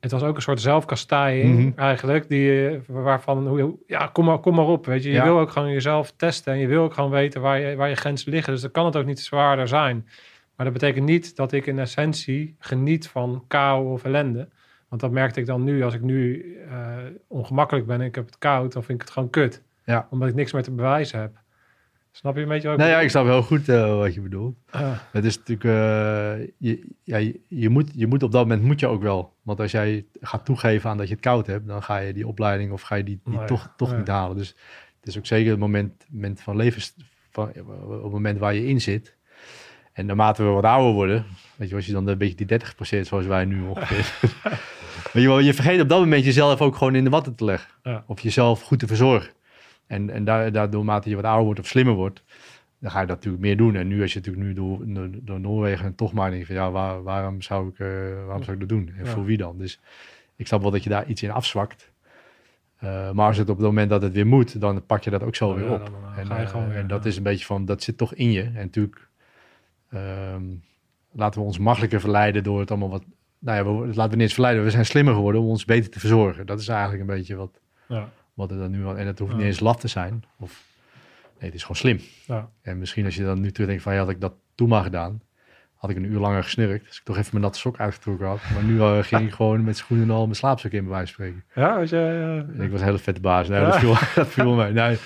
het was ook een soort zelfkastijding
Mhm.
eigenlijk, die, waarvan, hoe, ja, kom maar, kom maar op, weet je. Je
Ja.
wil ook gewoon jezelf testen en je wil ook gewoon weten waar je, waar je grenzen liggen. Dus dan kan het ook niet zwaarder zijn. Maar dat betekent niet dat ik in essentie geniet van kou of ellende. Want dat merkte ik dan nu, als ik nu eh, ongemakkelijk ben en ik heb het koud, dan vind ik het gewoon kut.
Ja.
Omdat ik niks meer te bewijzen heb. Snap je een beetje wat
nou ja, ik snap heel goed eh, wat je bedoelt.
Ah.
Het is natuurlijk, eh, je, ja, je, je moet, je moet op dat moment moet je ook wel. Want als jij gaat toegeven aan dat je het koud hebt, dan ga je die opleiding of ga je die, die
ja,
toch, toch
ja.
niet halen. Dus het is ook zeker het moment, moment van levens, van, op het moment waar je in zit. En naarmate we wat ouder worden, weet je, als je dan een beetje die 30% zoals wij nu ongeveer. weet je, je vergeet op dat moment jezelf ook gewoon in de watten te leggen. Of jezelf goed te verzorgen. En, en daar, daardoor, naarmate je wat ouder wordt of slimmer wordt, dan ga je dat natuurlijk meer doen. En nu als je natuurlijk nu door, door, Noorwegen en toch maar denkt van ja, waar, waarom, zou ik, eh, waarom zou ik dat doen? En
Ja.
voor wie dan? Dus ik snap wel dat je daar iets in afzwakt. Eh, maar als het op het moment dat het weer moet, dan pak je dat ook zo
Oh
weer
ja,
op.
dan, eh,
en,
gewoon
dat
ja.
is een beetje van, dat zit toch in je. En natuurlijk ehm, laten we ons makkelijker verleiden door het allemaal wat... Nou ja, we, laten we niet eens verleiden. We zijn slimmer geworden om ons beter te verzorgen. Dat is eigenlijk een beetje wat,
Ja,
wat er dan nu... En het hoeft
Ja.
niet eens laf te zijn. Of, nee, het is gewoon slim.
ja.
En misschien als je dan nu terugdenkt van, ja, had ik dat toen maar gedaan, had ik een uur langer gesnurkt. Dus ik toch even mijn natte sok uitgetrokken had. Maar nu eh, ging ik gewoon met schoenen en al mijn slaapzak in, bij wijze van spreken.
ja eh,
En ik was een hele vette baas. Nee,
Ja.
dat, viel, dat viel mee. Nee,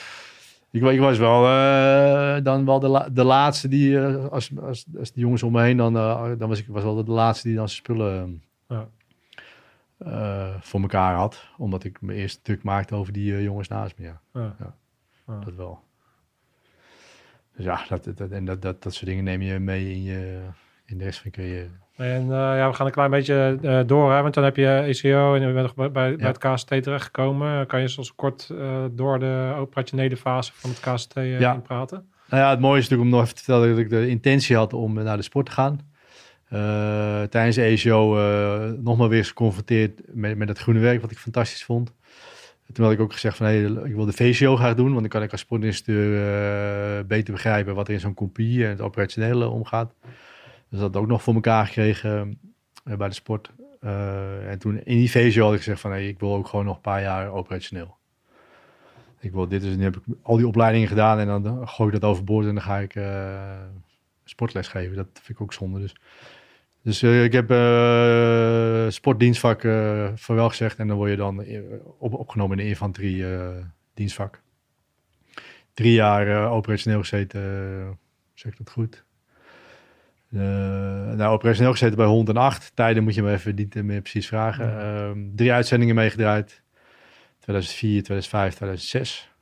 ik, ik was wel eh, dan wel de, la- de laatste die, eh, als, als, als de jongens om me heen, dan, dan was ik was wel de laatste die dan zijn spullen
Ja.
Eh, voor elkaar had. Omdat ik me eerst druk maakte over die eh, jongens naast me. Ja,
ja.
Dat wel. Dus ja, dat, dat, en dat, dat, dat soort dingen neem je mee in, je, in de rest van je carrière.
En eh, ja, we gaan een klein beetje door, hè, want dan heb je ECO en je bent nog bij, bij, het KST terechtgekomen. Kan je zoals kort door de operationele fase van het KST
Ja.
praten?
Nou ja, het mooie is natuurlijk om nog even te vertellen dat ik de intentie had om naar de sport te gaan. Eh, tijdens de ECO eh nog maar weer geconfronteerd met, met het groene werk, wat ik fantastisch vond. Toen had ik ook gezegd van, hey, ik wil de VCO graag doen, want dan kan ik als sportinstructeur eh, beter begrijpen wat er in zo'n compie en het operationele omgaat. Dus dat ook nog voor elkaar gekregen bij de sport. En toen in die VSO had ik gezegd van, hey, ik wil ook gewoon nog een paar jaar operationeel. Ik wil, dit is, nu heb ik al die opleidingen gedaan en dan gooi ik dat overboord en dan ga ik sportles geven. Dat vind ik ook zonde. Dus, dus uh, ik heb uh, sportdienstvak van wel gezegd en dan word je dan op, opgenomen in de infanterie dienstvak. Drie jaar operationeel gezeten, zeg ik dat goed? Uh, nou, operationeel gezeten bij 108. Tijden moet je me even niet meer precies vragen. Ja. Uh, drie uitzendingen meegedraaid. 2004, 2005, 2006.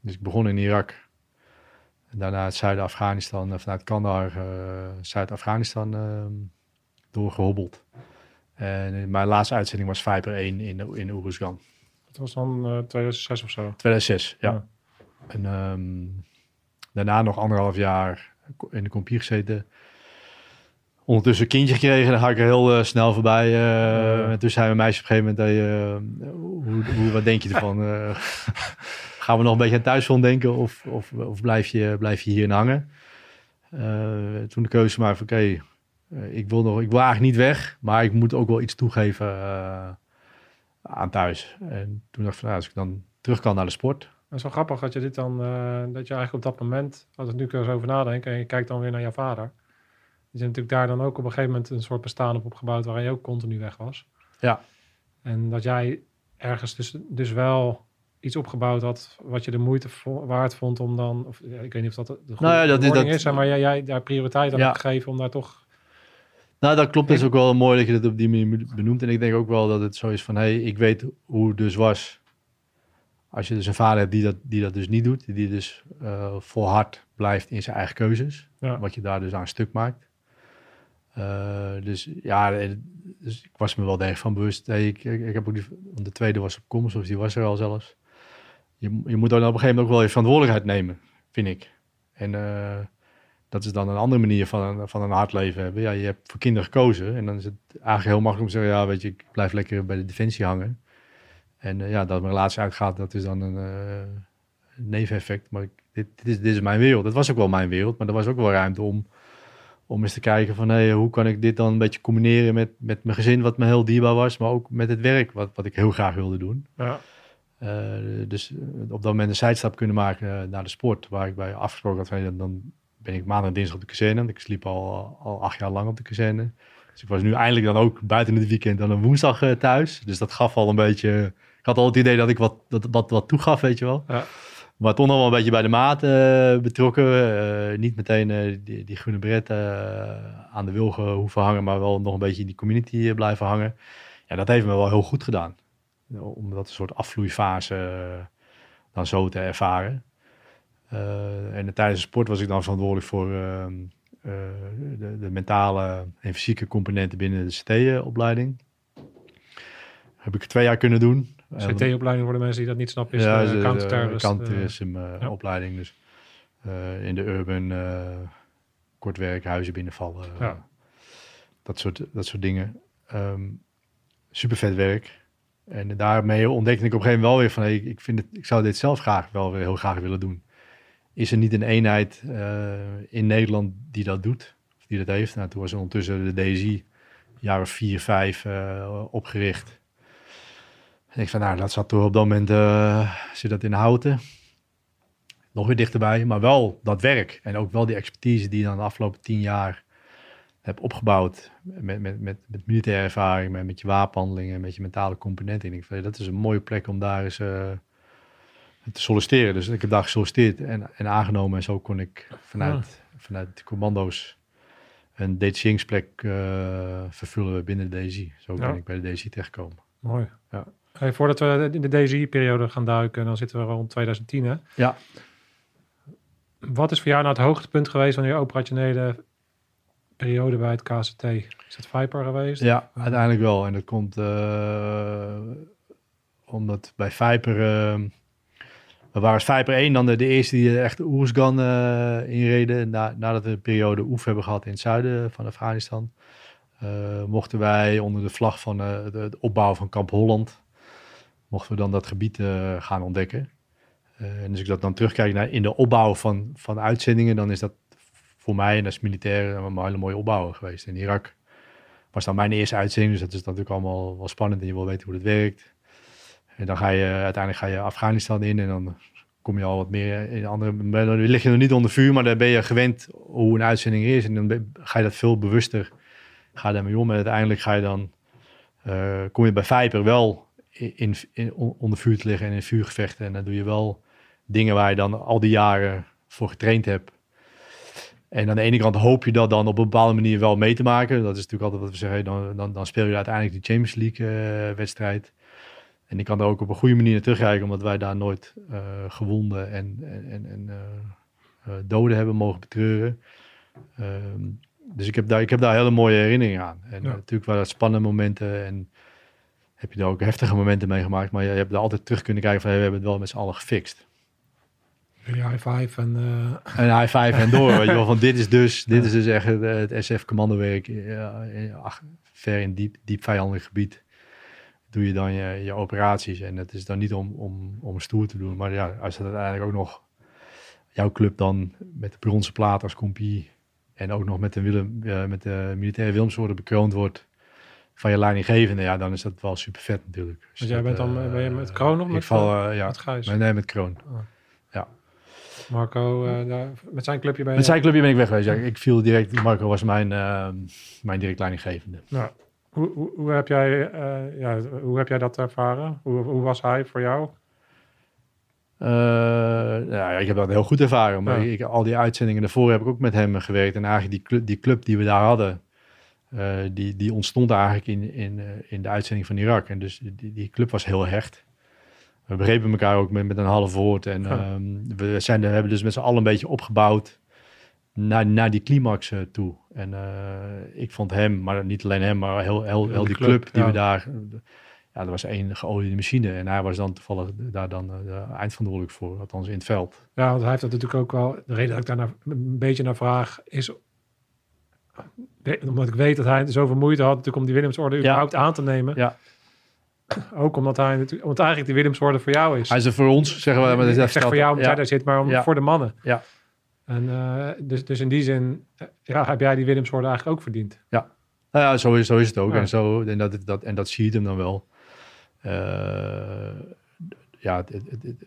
Dus ik begon in Irak. En daarna het Zuid-Afghanistan, vanuit Kandahar, uh, Zuid-Afghanistan ehm, doorgehobbeld. En mijn laatste uitzending was Viper 1 in, in Oeruzgan.
Dat was dan 2006 of zo?
2006, ja. ja. En um, daarna nog anderhalf jaar in de compie gezeten ondertussen een kindje gekregen. Dan ga ik er heel uh, snel voorbij. Uh, en toen zei mijn meisje op een gegeven moment, hey, uh, hoe, hoe, wat denk je ervan? gaan we nog een beetje aan thuisfront denken of, of, of blijf, je, blijf je hierin hangen? toen de keuze maar van oké, okay, ik, wil nog, ik wil eigenlijk niet weg, maar ik moet ook wel iets toegeven aan thuis. En toen dacht ik van, nou, als ik dan terug kan naar de sport.
Dat is wel grappig dat je dit dan, dat je eigenlijk op dat moment, als ik nu eens over nadenk en je kijkt dan weer naar jouw vader is natuurlijk daar dan ook op een gegeven moment een soort bestaan op opgebouwd waarin je ook continu weg was.
Ja.
En dat jij ergens dus, dus wel iets opgebouwd had wat je de moeite waard vond om dan, of ik weet niet of dat de goede nou ja, dat is, dat, is, maar jij, jij daar prioriteit aan ja. hebt gegeven om daar toch...
Nou, dat klopt. Het is ook wel mooi dat je het op die manier benoemt. En ik denk ook wel dat het zo is van, hé, hey, ik weet hoe het dus was. Als je dus een vader hebt die dat, die dat dus niet doet, die dus uh, volhard blijft in zijn eigen keuzes. Ja. Wat je daar dus aan stuk maakt. Uh, dus ja, eh, dus ik was me wel degelijk van bewust. Hey, ik, ik, heb ook die, de tweede was op komst, of die was er al zelfs. Je, je moet dan op een gegeven moment ook wel je verantwoordelijkheid nemen, vind ik. En uh, dat is dan een andere manier van een, van een hard leven hebben. Ja, je hebt voor kinderen gekozen. En dan is het eigenlijk heel makkelijk om te zeggen, ja, weet je, ik blijf lekker bij de defensie hangen. En uh, ja, dat mijn relatie uitgaat, dat is dan een neveneffect. Maar ik, dit, dit, is, dit is mijn wereld. Dat was ook wel mijn wereld, maar er was ook wel ruimte om om eens te kijken van hey, hoe kan ik dit dan een beetje combineren met, met mijn gezin, wat me heel dierbaar was, maar ook met het werk, wat, wat ik heel graag wilde doen. Ja. Uh, dus op dat moment een zijstap kunnen maken naar de sport, waar ik bij afgesproken had, dan ben ik maandag en dinsdag op de kazerne. Ik sliep al, al acht jaar lang op de kazerne. Dus ik was nu eindelijk dan ook buiten het weekend dan een woensdag uh, thuis. Dus dat gaf al een beetje... Ik had al het idee dat ik wat, dat, wat, wat toegaf, weet je wel. Ja. Maar toch nog wel een beetje bij de maat uh, betrokken. Uh, niet meteen die, die, groene bret aan de wilgen hoeven hangen, maar wel nog een beetje in die community blijven hangen. Ja, dat heeft me wel heel goed gedaan. Om dat een soort afvloeifase dan zo te ervaren. En tijdens de sport was ik dan verantwoordelijk voor ehm, de, de, mentale en fysieke componenten binnen de CT-opleiding. Heb ik twee jaar kunnen doen.
CT-opleiding voor de mensen die dat niet snappen, is
ja,
uh,
counterterrorism uh, ja. opleiding. Dus in de urban kortwerk, huizen binnenvallen. Ja. dat, soort, dat soort dingen. Um, super vet werk. En daarmee ontdekte ik op een gegeven moment wel weer van... Hey, ik, vind het, ik zou dit zelf graag wel weer heel graag willen doen. Is er niet een eenheid in Nederland die dat doet? Of die dat heeft? Nou, toen was er ondertussen de DSI, jaar of vier, vijf opgericht ik van, nou, dat zat toch op dat moment, uh, zit dat in Houten. Nog weer dichterbij, maar wel dat werk. En ook wel die expertise die je dan de afgelopen tien jaar heb opgebouwd. Met, met, met, met militaire ervaring, met, met je wapenhandelingen, met je mentale componenten. Ik denk, dat is een mooie plek om daar eens te solliciteren. Dus ik heb daar gesolliciteerd en, en aangenomen. En zo kon ik vanuit, vanuit de commando's een detachingsplek uh, vervullen binnen de DSI. Zo ben ik bij de DSI terechtgekomen.
Mooi. Ja. Hey, voordat we in de DSI-periode gaan duiken, dan zitten we rond 2010. Hè?
Ja.
Wat is voor jou nou het hoogtepunt geweest van je operationele periode bij het KCT? Is het Viper geweest?
Ja, uiteindelijk wel. En dat komt uh, omdat bij Viper... Uh, we waren Viper 1 dan de, de, eerste die echt Oersgan uh, inreden. Na, nadat we een periode oef hebben gehad in het zuiden van Afghanistan. mochten wij onder de vlag van de, de opbouw van Kamp Holland mochten we dan dat gebied gaan ontdekken. En als ik dat dan terugkijk naar in de opbouw van, van uitzendingen, dan is dat voor mij en als militair een hele mooie opbouw geweest. In Irak was dan mijn eerste uitzending, dus dat is natuurlijk allemaal wel spannend en je wil weten hoe het werkt. En dan ga je uiteindelijk ga je Afghanistan in en dan kom je al wat meer in andere. Dan lig je nog niet onder vuur, maar dan ben je gewend hoe een uitzending is. En dan ga je dat veel bewuster. Ga daarmee om. En uiteindelijk ga je dan. eh, kom je bij Vijper wel in, in, onder vuur te liggen en in vuurgevechten. En dan doe je wel dingen waar je dan al die jaren voor getraind hebt. En aan de ene kant hoop je dat dan op een bepaalde manier wel mee te maken. Dat is natuurlijk altijd wat we zeggen. Dan, dan, dan speel je uiteindelijk die Champions League eh, wedstrijd. En ik kan daar ook op een goede manier naar terugkijken, omdat wij daar nooit eh, gewonden en, en, en, eh, eh, doden hebben mogen betreuren. Ehm, dus ik heb, daar, ik heb daar hele mooie herinneringen aan. En
Ja.
natuurlijk waren dat spannende momenten en heb je daar ook heftige momenten meegemaakt. Maar je, hebt er altijd terug kunnen kijken van hey, we hebben het wel met z'n allen gefixt.
Jullie high five en... eh,
En high five en door. weet je wel, van dit is dus, dit is dus echt het, het SF-commandowerk. Ja, ver in diep, diep vijandelijk gebied doe je dan je, je operaties. En het is dan niet om, om, om stoer te doen. Maar ja, als het uiteindelijk ook nog jouw club dan met de bronzen plaat als compie en ook nog met de, Willem, eh, met de militaire Wilmsorde bekroond wordt van je leidinggevende, ja, dan is dat wel super vet natuurlijk. Dus
Want jij
dat,
bent dan,
eh,
ben je met Kroon of
ik
met
val, eh, ja,
met Gijs?
nee, nee, met Kroon.
Marco, eh, daar, met zijn clubje ben je...
Met zijn clubje ben ik weg geweest. Ja, ik viel direct, Marco was mijn, mijn direct leidinggevende.
Nou, hoe, hoe, hoe, heb jij, eh, ja, hoe heb jij dat ervaren? Hoe, hoe was hij voor jou?
Eh, nou ja, ik heb dat heel goed ervaren. Maar
Ja.
ik, al die uitzendingen daarvoor heb ik ook met hem gewerkt. En eigenlijk die club die, club die we daar hadden, eh, die, die ontstond eigenlijk in, in, in de uitzending van Irak. En dus die, die club was heel hecht. We begrepen elkaar ook met, met een half woord. En
Ja.
ehm, we, zijn, we hebben dus met z'n allen een beetje opgebouwd naar, naar die climax toe. En eh, ik vond hem, maar niet alleen hem, maar heel, heel, heel die club, die
ja.
we daar... Ja, er was één geoliede machine. En hij was dan toevallig daar dan eh, de eindverantwoordelijk voor, althans in het veld.
Ja, want hij heeft dat natuurlijk ook wel... De reden dat ik daar naar- een beetje naar vraag is... Omdat ik weet dat hij zoveel moeite had natuurlijk om die Willemsorde überhaupt aan te nemen.
Ja.
Ook omdat hij natuurlijk, omdat eigenlijk die Willemsorde voor jou is.
Hij is er voor ons, zeggen we. Maar dat
zeg voor jou omdat
ja.
jij daar zit, maar om,
Ja.
voor de mannen.
Ja.
En eh, dus, dus in die zin eh, ja, heb jij die Willemsorde eigenlijk ook verdiend.
Nou ja, zo is, zo is het ook.
Ja.
En, zo, en, dat, dat, en dat zie je hem dan wel. Eh, ja, het, het, het- het-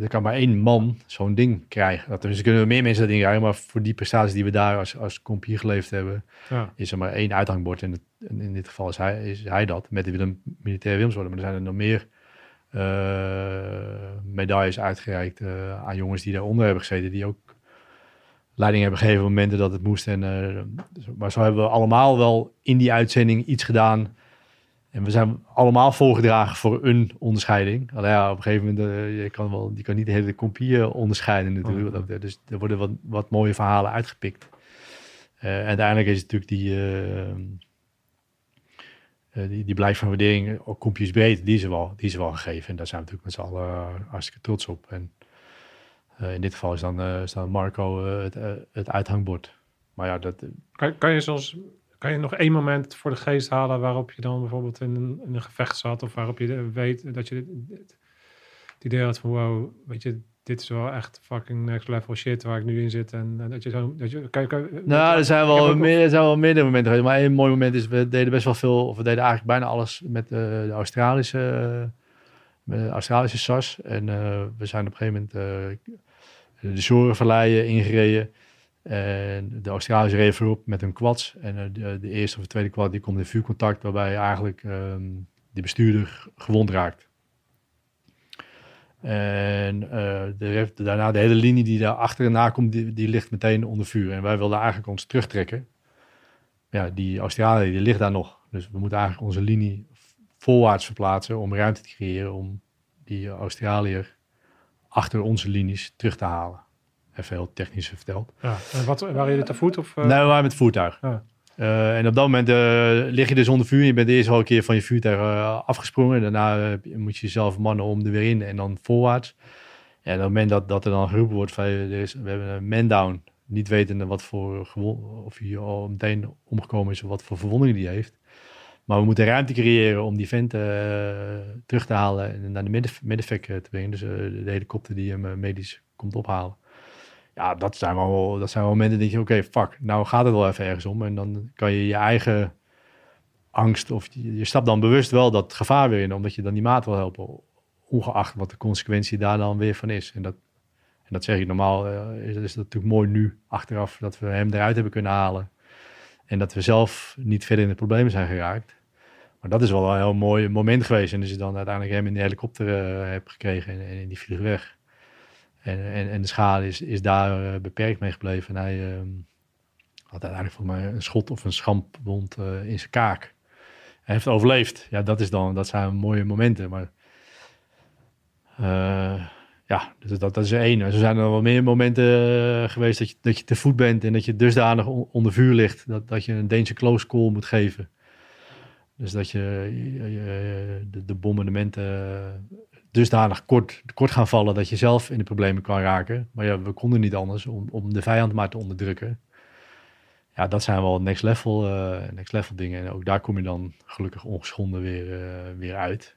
er kan maar één man zo'n ding krijgen. Dat, dus kunnen we meer mensen dat ding krijgen. Maar voor die prestaties die we daar als, als compie geleverd hebben...
Ja.
is er maar één uithangbord. En, in dit geval is hij, is hij dat. Met de Willem, militaire Wilmsorde. Maar er zijn er nog meer medailles uitgereikt aan jongens die daaronder hebben gezeten. Die ook leiding hebben gegeven op momenten dat het moest. En, eh, maar zo hebben we allemaal wel in die uitzending iets gedaan. En we zijn allemaal voorgedragen voor een onderscheiding. Alleen ja, op een gegeven moment, eh, je kan wel, je kan niet de hele compie eh, onderscheiden natuurlijk.
Oh.
Dus er worden wat, wat mooie verhalen uitgepikt. En uiteindelijk is het natuurlijk die, eh, die, die blijk van waardering, ook compjes breed, die is, er wel, die is er wel gegeven. En daar zijn we natuurlijk met z'n allen hartstikke trots op. En in dit geval is dan, eh, is dan Marco eh, het, eh, het uithangbord. Maar ja, dat,
Kan, kan, je soms, kan je nog één moment voor de geest halen waarop je dan bijvoorbeeld in een, in een gevecht zat of waarop je weet dat je dit- dit- het idee had van wow, weet je, dit is wel echt fucking next level shit waar ik nu in zit en, en dat je zo, dat je, kan, kan,
Nou, er zijn wel, meer, er zijn wel meerdere momenten geweest. Maar één mooi moment is, we deden best wel veel, of we deden eigenlijk bijna alles met eh, de Australische, eh, met de Australische SAS. En eh, we zijn op een gegeven moment eh, de Zorenvalleien ingereden. En de Australische reed voorop met hun quads. En eh, de, de eerste of de tweede quad die komt in vuurcontact, waarbij eigenlijk ehm die bestuurder gewond raakt. En eh, de, daarna de hele linie die daar achter en na komt, die, die ligt meteen onder vuur. En wij wilden eigenlijk ons terugtrekken. Ja, die Australië die ligt daar nog. Dus we moeten eigenlijk onze linie voorwaarts verplaatsen om ruimte te creëren om die Australiër achter onze linies terug te halen. Even heel technisch verteld.
Ja. En wat, waren jullie te voet of? eh?
Nee, we waren met voertuig.
Ja.
Eh, en op dat moment eh, lig je dus onder vuur. Je bent eerst wel een keer van je vuurtuig afgesprongen. Daarna moet je jezelf mannen om er weer in en dan voorwaarts. En op het moment dat, dat er dan geroepen wordt van er is, we hebben een man down. Niet wetende wat voor of hij al meteen omgekomen is of wat voor verwondingen die heeft. Maar we moeten ruimte creëren om die vent eh, terug te halen en naar de midden, eh, te brengen. Dus eh, de helikopter die hem medisch komt ophalen. Ja, dat zijn wel, dat zijn wel momenten dat je, oké, fuck, nou gaat het wel even ergens om. En dan kan je je eigen angst. Of je, stapt dan bewust wel dat gevaar weer in, omdat je dan die maat wil helpen. Ongeacht wat de consequentie daar dan weer van is. En dat, en dat zeg ik normaal, is, is dat natuurlijk mooi nu achteraf dat we hem eruit hebben kunnen halen. En dat we zelf niet verder in de problemen zijn geraakt. Maar dat is wel een heel mooi moment geweest. En als je dan uiteindelijk hem in de helikopter uh, hebt gekregen en, en die vlieg weg. En, en, en de schade is, is daar uh, beperkt mee gebleven. En hij uh, had uiteindelijk volgens mij een schot of een schampwond uh, in zijn kaak. Hij heeft overleefd. Ja, dat, is dan, dat zijn mooie momenten. Maar ja, dus dat, dat is één. Er zijn er wel meer momenten geweest dat je, dat je te voet bent en dat je dusdanig on, onder vuur ligt. Dat, dat je een Deense close call moet geven. Dus dat je, de, de bombardementen dusdanig kort, kort gaan vallen dat je zelf in de problemen kan raken. Maar ja, we konden niet anders om, om de vijand maar te onderdrukken. Ja, dat zijn wel next level, uh, next level dingen. En ook daar kom je dan gelukkig ongeschonden weer, uh, weer uit.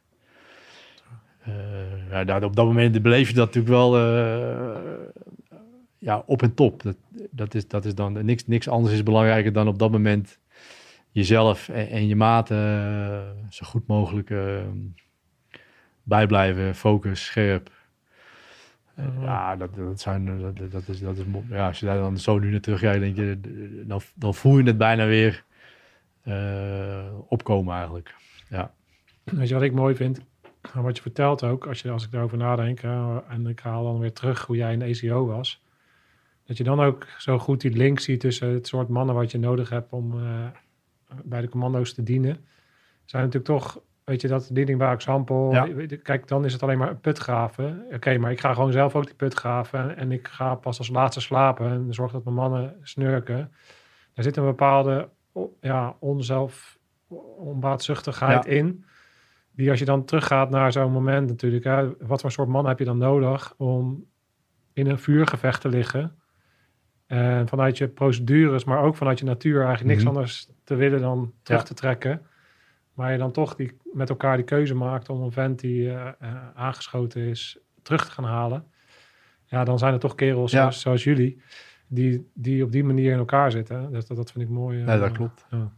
Uh, ja, op dat moment beleef je dat natuurlijk wel ja, op en top. Dat, dat, is, dat is dan niks, niks anders is belangrijker dan op dat moment jezelf en, en je maten zo goed mogelijk bijblijven, focus, scherp. Uh, ja, dat, dat, zijn, dat, dat, is, dat is, ja, als je daar dan zo nu naar terug kijkt, denk je, dan, dan voel je het bijna weer uh, opkomen eigenlijk. Ja.
Weet je wat ik mooi vind? Wat je vertelt ook, als, je, als ik daarover nadenk, en ik haal dan weer terug hoe jij in ECO was, dat je dan ook zo goed die link ziet tussen het soort mannen wat je nodig hebt om bij de commando's te dienen. Zijn natuurlijk toch Weet je, dat ding waar example. Ja. Kijk, dan is het alleen maar een put graven. Oké, maar ik ga gewoon zelf ook die put graven. En ik ga pas als laatste slapen. En zorg dat mijn mannen snurken. Daar zit een bepaalde ja, onzelf, onbaatzuchtigheid ja. in. Die als je dan teruggaat naar zo'n moment natuurlijk. Hè, wat voor soort man heb je dan nodig om in een vuurgevecht te liggen? En vanuit je procedures, maar ook vanuit je natuur eigenlijk niks mm -hmm. anders te willen dan terug ja. te trekken. Maar je dan toch die, met elkaar die keuze maakt om een vent die uh, uh, aangeschoten is terug te gaan halen. Ja, dan zijn er toch kerels ja. zoals, zoals, jullie die, die op die manier in elkaar zitten. Dus dat, dat vind ik mooi.
Ja, dat klopt. Ja,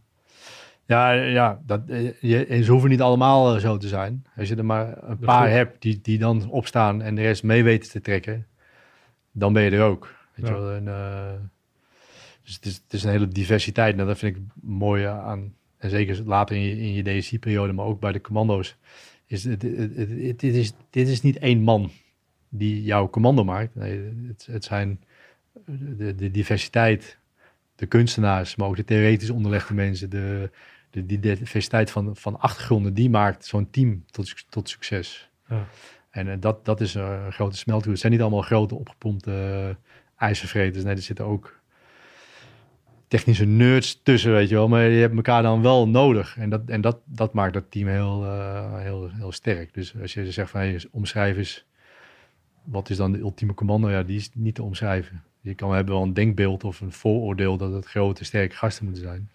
ja, ja dat, je, ze hoeven niet allemaal zo te zijn. Als je er maar een dat paar hebt die, die dan opstaan en de rest mee weten te trekken, dan ben je er ook. Weet ja. je wel? En, dus het is, het is een hele diversiteit. Nou, dat vind ik mooi aan, en zeker later in je, in je DSI-periode, maar ook bij de commando's, is het, het, het, dit, is, dit is niet één man die jouw commando maakt. Nee, het, het zijn de, de, diversiteit, de kunstenaars, maar ook de theoretisch onderlegde mensen, de, de, die diversiteit van, van achtergronden, die maakt zo'n team tot, tot succes. Ja. En uh, dat, dat is een grote smeltgroep. Het zijn niet allemaal grote opgepompte ijzervreters. Nee, er zitten ook technische nerds tussen, weet je wel. Maar je hebt elkaar dan wel nodig. En dat, en dat, dat maakt dat team heel, uh, heel, heel sterk. Dus als je zegt van, hey, omschrijf wat is dan de ultieme commando? Ja, die is niet te omschrijven. Je kan hebben wel een denkbeeld of een vooroordeel dat het grote, sterke gasten moeten zijn.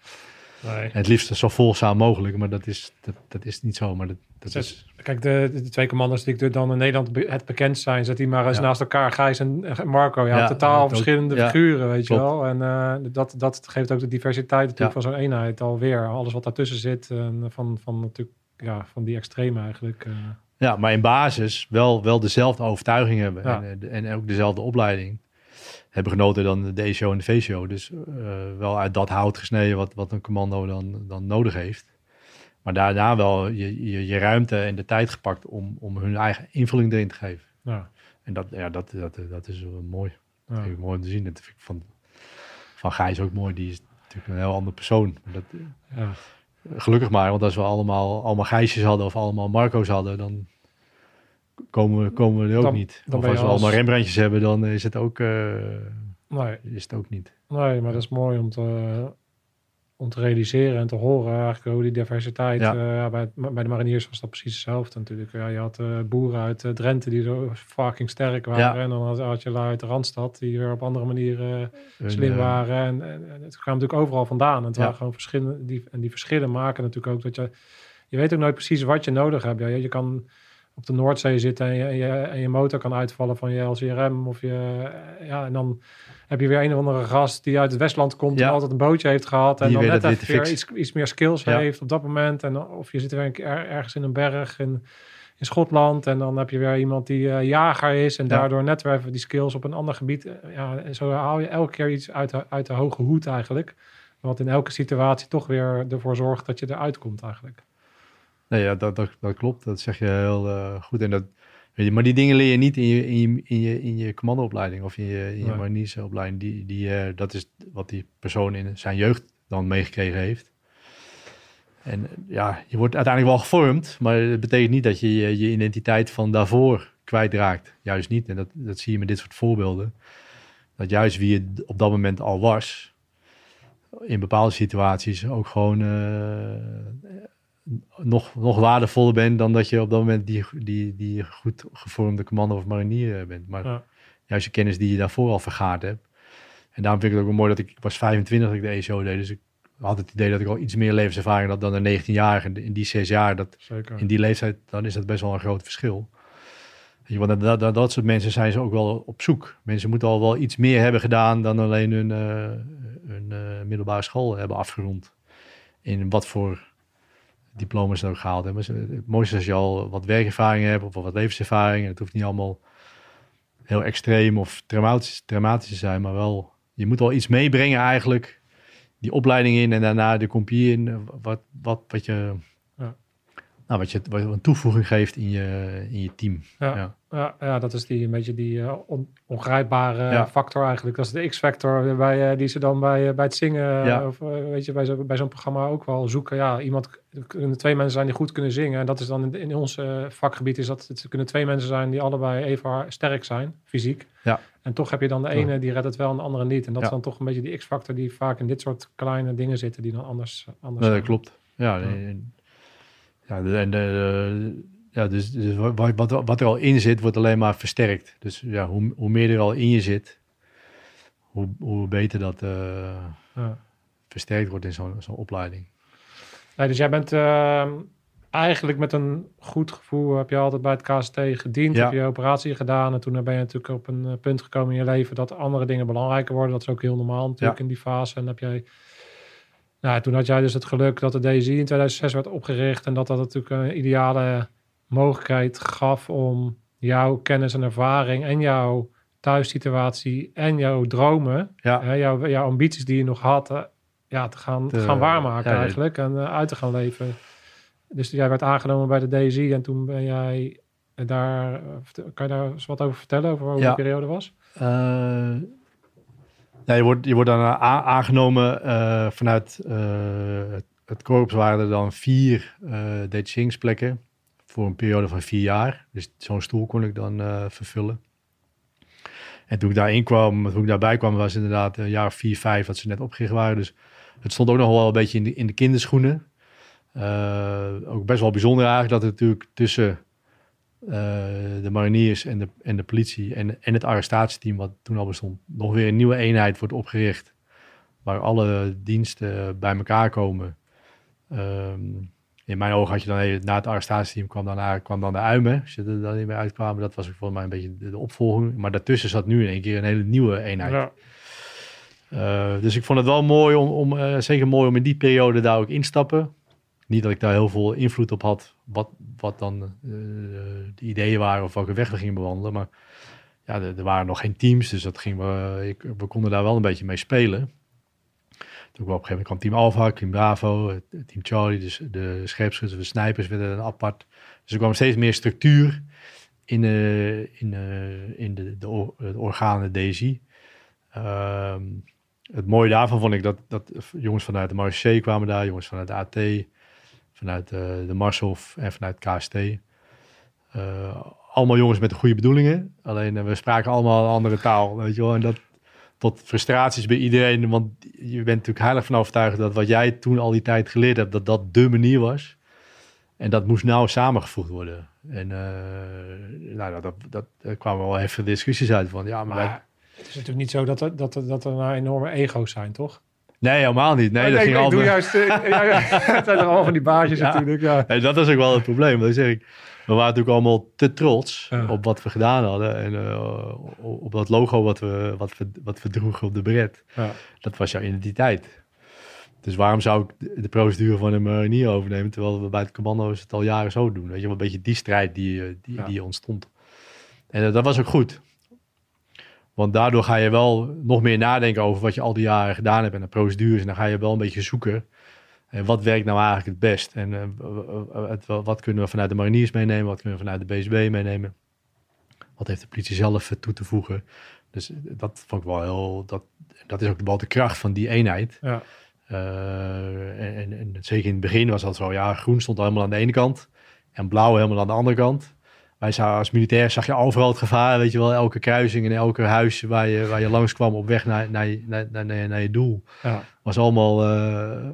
Nee. het liefst zo volzaam mogelijk, maar dat is, dat, dat is niet zo. Maar dat, dat is...
Kijk, de, de, twee commanders die dan in Nederland be het bekend zijn, zet die maar eens ja. naast elkaar, Gijs en Marco. Ja, ja totaal verschillende ook, figuren, weet je wel. En uh, dat, dat geeft ook de diversiteit natuurlijk van zo'n eenheid alweer. Alles wat daartussen zit, en van, van, natuurlijk, ja, van die extreme eigenlijk. Uh.
Ja, maar in basis wel, wel dezelfde overtuiging hebben en, en ook dezelfde opleiding hebben genoten dan de E-show en de V-show. Dus uh, wel uit dat hout gesneden wat, wat een commando dan, dan nodig heeft. Maar daarna wel je, je, je, ruimte en de tijd gepakt om, om hun eigen invulling erin te geven. Ja. En dat, ja, dat, dat, dat is mooi. Ja. Dat vind ik mooi om te zien. Dat vind ik van, van Gijs ook mooi. Die is natuurlijk een heel andere persoon. Dat, ja. Gelukkig maar, want als we allemaal, allemaal Gijsjes hadden of allemaal Marco's hadden, dan komen we, komen we er ook
dan,
niet.
Dan
of als we
als...
allemaal Rembrandtjes hebben, dan is het ook, uh, nee. is het ook niet.
Nee, maar dat is mooi om te, om te realiseren en te horen eigenlijk hoe die diversiteit. Ja. Uh, bij, bij de mariniers was dat precies hetzelfde natuurlijk. Ja, je had uh, boeren uit Drenthe die zo fucking sterk waren. Ja. En dan had, had je lui uit de Randstad die weer op andere manieren slim waren. En, en, en, het kwam natuurlijk overal vandaan. En het waren gewoon verschillen. Die, en die verschillen maken natuurlijk ook dat je... Je weet ook nooit precies wat je nodig hebt. Ja, je kan op de Noordzee zit en je, en je, en je motor kan uitvallen van je LCRM of je, eh, ja, en dan heb je weer een of andere gast die uit het Westland komt
Ja.
en altijd een bootje heeft gehad en
Die
dan net even
weer
iets, iets meer skills
Ja.
heeft op dat moment en of je zit weer er- ergens in een berg in, in Schotland en dan heb je weer iemand die eh, jager is en
Ja.
daardoor net weer even die skills op een ander gebied. eh, ja, en zo haal je elke keer iets uit de, uit de hoge hoed eigenlijk. Wat in elke situatie toch weer ervoor zorgt dat je eruit komt eigenlijk.
Nee, ja, dat, dat, dat klopt. Dat zeg je heel eh, goed. En dat, weet je, maar die dingen leer je niet in je, in je, in je, in je commandoopleiding of in je, in je
Nee.
Die, die, eh, dat is wat die persoon in zijn jeugd dan meegekregen heeft. En eh, ja, je wordt uiteindelijk wel gevormd, maar het betekent niet dat je je, je identiteit van daarvoor kwijtraakt. Juist niet. En dat, dat zie je met dit soort voorbeelden. Dat juist wie je op dat moment al was, in bepaalde situaties ook gewoon nog, nog waardevoller bent dan dat je op dat moment die, die, die goed gevormde commando of marinier eh, bent. Maar
Ja.
juist de kennis die je daarvoor al vergaard hebt. En daarom vind ik het ook mooi dat ik, ik was 25 dat ik de ESO deed, dus ik had het idee dat ik al iets meer levenservaring had dan een 19-jarige in die zes jaar. Dat,
Zeker.
in die leeftijd, dan is dat best wel een groot verschil. Want dat, dat, dat soort mensen zijn ze ook wel op zoek. Mensen moeten al wel iets meer hebben gedaan dan alleen hun, eh, hun eh, middelbare school hebben afgerond. In wat voor diploma's ook gehaald hebben. Het mooiste is als je al wat werkervaring hebt of wat levenservaring. Het hoeft niet allemaal heel extreem of traumatisch, traumatisch te zijn, maar wel, je moet wel iets meebrengen eigenlijk. Die opleiding in en daarna de compie in. Wat, wat, wat je. Nou, wat je wat een toevoeging geeft in je, in je team.
Ja.
Ja.
Ja, ja, dat is die een beetje die eh, on- ongrijpbare
Ja.
factor eigenlijk. Dat is de X-factor bij, eh, die ze dan bij, eh, bij het zingen
Ja.
of weet je, bij, zo, bij zo'n programma ook wel zoeken. Ja, iemand er kunnen twee mensen zijn die goed kunnen zingen. En dat is dan in, in ons vakgebied is dat het kunnen twee mensen zijn die allebei even sterk zijn, fysiek.
Ja.
En toch heb je dan de ene die redt het wel en de andere niet. En dat is dan toch een beetje die X-factor die vaak in dit soort kleine dingen zitten die dan anders, anders
Nee, dat klopt. Ja,
Ja.
Ja, en de, de- ja dus, dus wat, wat, wat er al in zit, wordt alleen maar versterkt. Dus ja, hoe, hoe meer er al in je zit, hoe, hoe beter dat eh,
Ja.
versterkt wordt in zo'n zo'n opleiding.
Nee, dus jij bent eh, eigenlijk met een goed gevoel, heb je altijd bij het KST gediend,
Ja.
heb je operatie gedaan en toen ben je natuurlijk op een eh, punt gekomen in je leven dat andere dingen belangrijker worden. Dat is ook heel normaal natuurlijk
Ja.
in die fase. En heb jij, nou, toen had jij dus het geluk dat de DSI in 2006 werd opgericht en dat dat natuurlijk een ideale mogelijkheid gaf om jouw kennis en ervaring en jouw thuissituatie en jouw dromen
Ja,
hè, jouw, jouw ambities die je nog had, eh, ja, te gaan, te
Te-
gaan waarmaken
ja, ja.
eigenlijk en eh, uit te gaan leven. Dus jij werd aangenomen bij de DSI en toen ben jij daar, eh, vert- kan je daar eens wat over vertellen, over hoe die periode was?
Ja, je, wordt, je wordt dan a- aangenomen eh, vanuit eh, het, het korps waren er dan vier eh detachingsplekken voor een periode van vier jaar. Dus zo'n stoel kon ik dan eh, vervullen. En toen ik daarin kwam, toen ik daarbij kwam, was het inderdaad een jaar of vier, vijf dat ze net opgericht waren. Dus het stond ook nog wel een beetje in de, in de kinderschoenen. Eh, ook best wel bijzonder eigenlijk dat het natuurlijk tussen eh, de mariniers en de, en de politie en, en het arrestatieteam, wat toen al bestond, nog weer een nieuwe eenheid wordt opgericht. Waar alle diensten bij elkaar komen. Ehm, in mijn ogen had je dan na het arrestatieteam kwam dan, kwam dan de uimen. Als je er dan niet meer uitkwamen, dat was volgens mij een beetje de, de opvolging. Maar daartussen zat nu in één keer een hele nieuwe eenheid.
Ja,
Eh, dus ik vond het wel mooi om, om eh, zeker mooi om in die periode daar ook instappen. Niet dat ik daar heel veel invloed op had, wat, wat dan eh, de ideeën waren of welke weg we gingen bewandelen. Maar ja, er, er waren nog geen teams, dus dat ging we, ik, we konden daar wel een beetje mee spelen. Toen kwam op een gegeven moment kwam Team Alpha, Team Bravo, het Team Charlie, dus de scherpschutters, de snipers werden dan apart. Dus er kwam steeds meer structuur in, eh, in, eh, in de, de, or- het orgaan DSI. Ehm, het mooie daarvan vond ik dat, dat jongens vanuit de Marché kwamen daar, jongens vanuit de AT, vanuit eh, de Marshof en vanuit KST. Eh, allemaal jongens met de goede bedoelingen. Alleen eh, we spraken allemaal een andere taal, weet je wel. En dat tot frustraties bij iedereen. Want je bent natuurlijk heilig van overtuigd dat wat jij toen al die tijd geleerd hebt, dat dat de manier was. En dat moest nou samengevoegd worden. En eh, nou, dat, dat, kwamen wel even discussies uit van, ja, maar,
het is natuurlijk niet zo dat er, dat dat er nou enorme ego's zijn, toch?
Nee, helemaal niet. Nee,
Oh,
dat
nee,
ging
ik
altijd...
doe juist... eh, ja, ja, het zijn er allemaal van die baasjes
Ja.
natuurlijk. Ja.
Nee, dat is ook wel het probleem. Dat zeg ik. We waren natuurlijk allemaal te trots op wat we gedaan hadden. En eh, op dat logo wat we, wat, we, wat we droegen op de beret.
Ja.
Dat was jouw identiteit. Dus waarom zou ik de- procedure van een marinier overnemen... terwijl we bij het commando's het al jaren zo doen? Weet je, wel een beetje die strijd die, eh, die, die ontstond. En eh, dat was ook goed. Want daardoor ga je wel nog meer nadenken over wat je al die jaren gedaan hebt en de procedures. En dan ga je wel een beetje zoeken. En wat werkt nou eigenlijk het best? En eh, het- wat kunnen we vanuit de mariniers meenemen? Wat kunnen we vanuit de BSB meenemen? Wat heeft de politie zelf eh, toe te voegen? Dus eh, dat vond ik wel heel... Dat, dat is ook wel de kracht van die eenheid.
Ja.
Eh, en, en, en zeker in het begin was dat zo. Ja, groen stond helemaal aan de ene kant. En blauw helemaal aan de andere kant. Wij zagen als militair zag je overal het gevaar. Weet je wel, elke kruising en elke huis waar je, waar je langs kwam op weg naar, naar, je- naar, naar, je doel.
Ja.
Was allemaal eh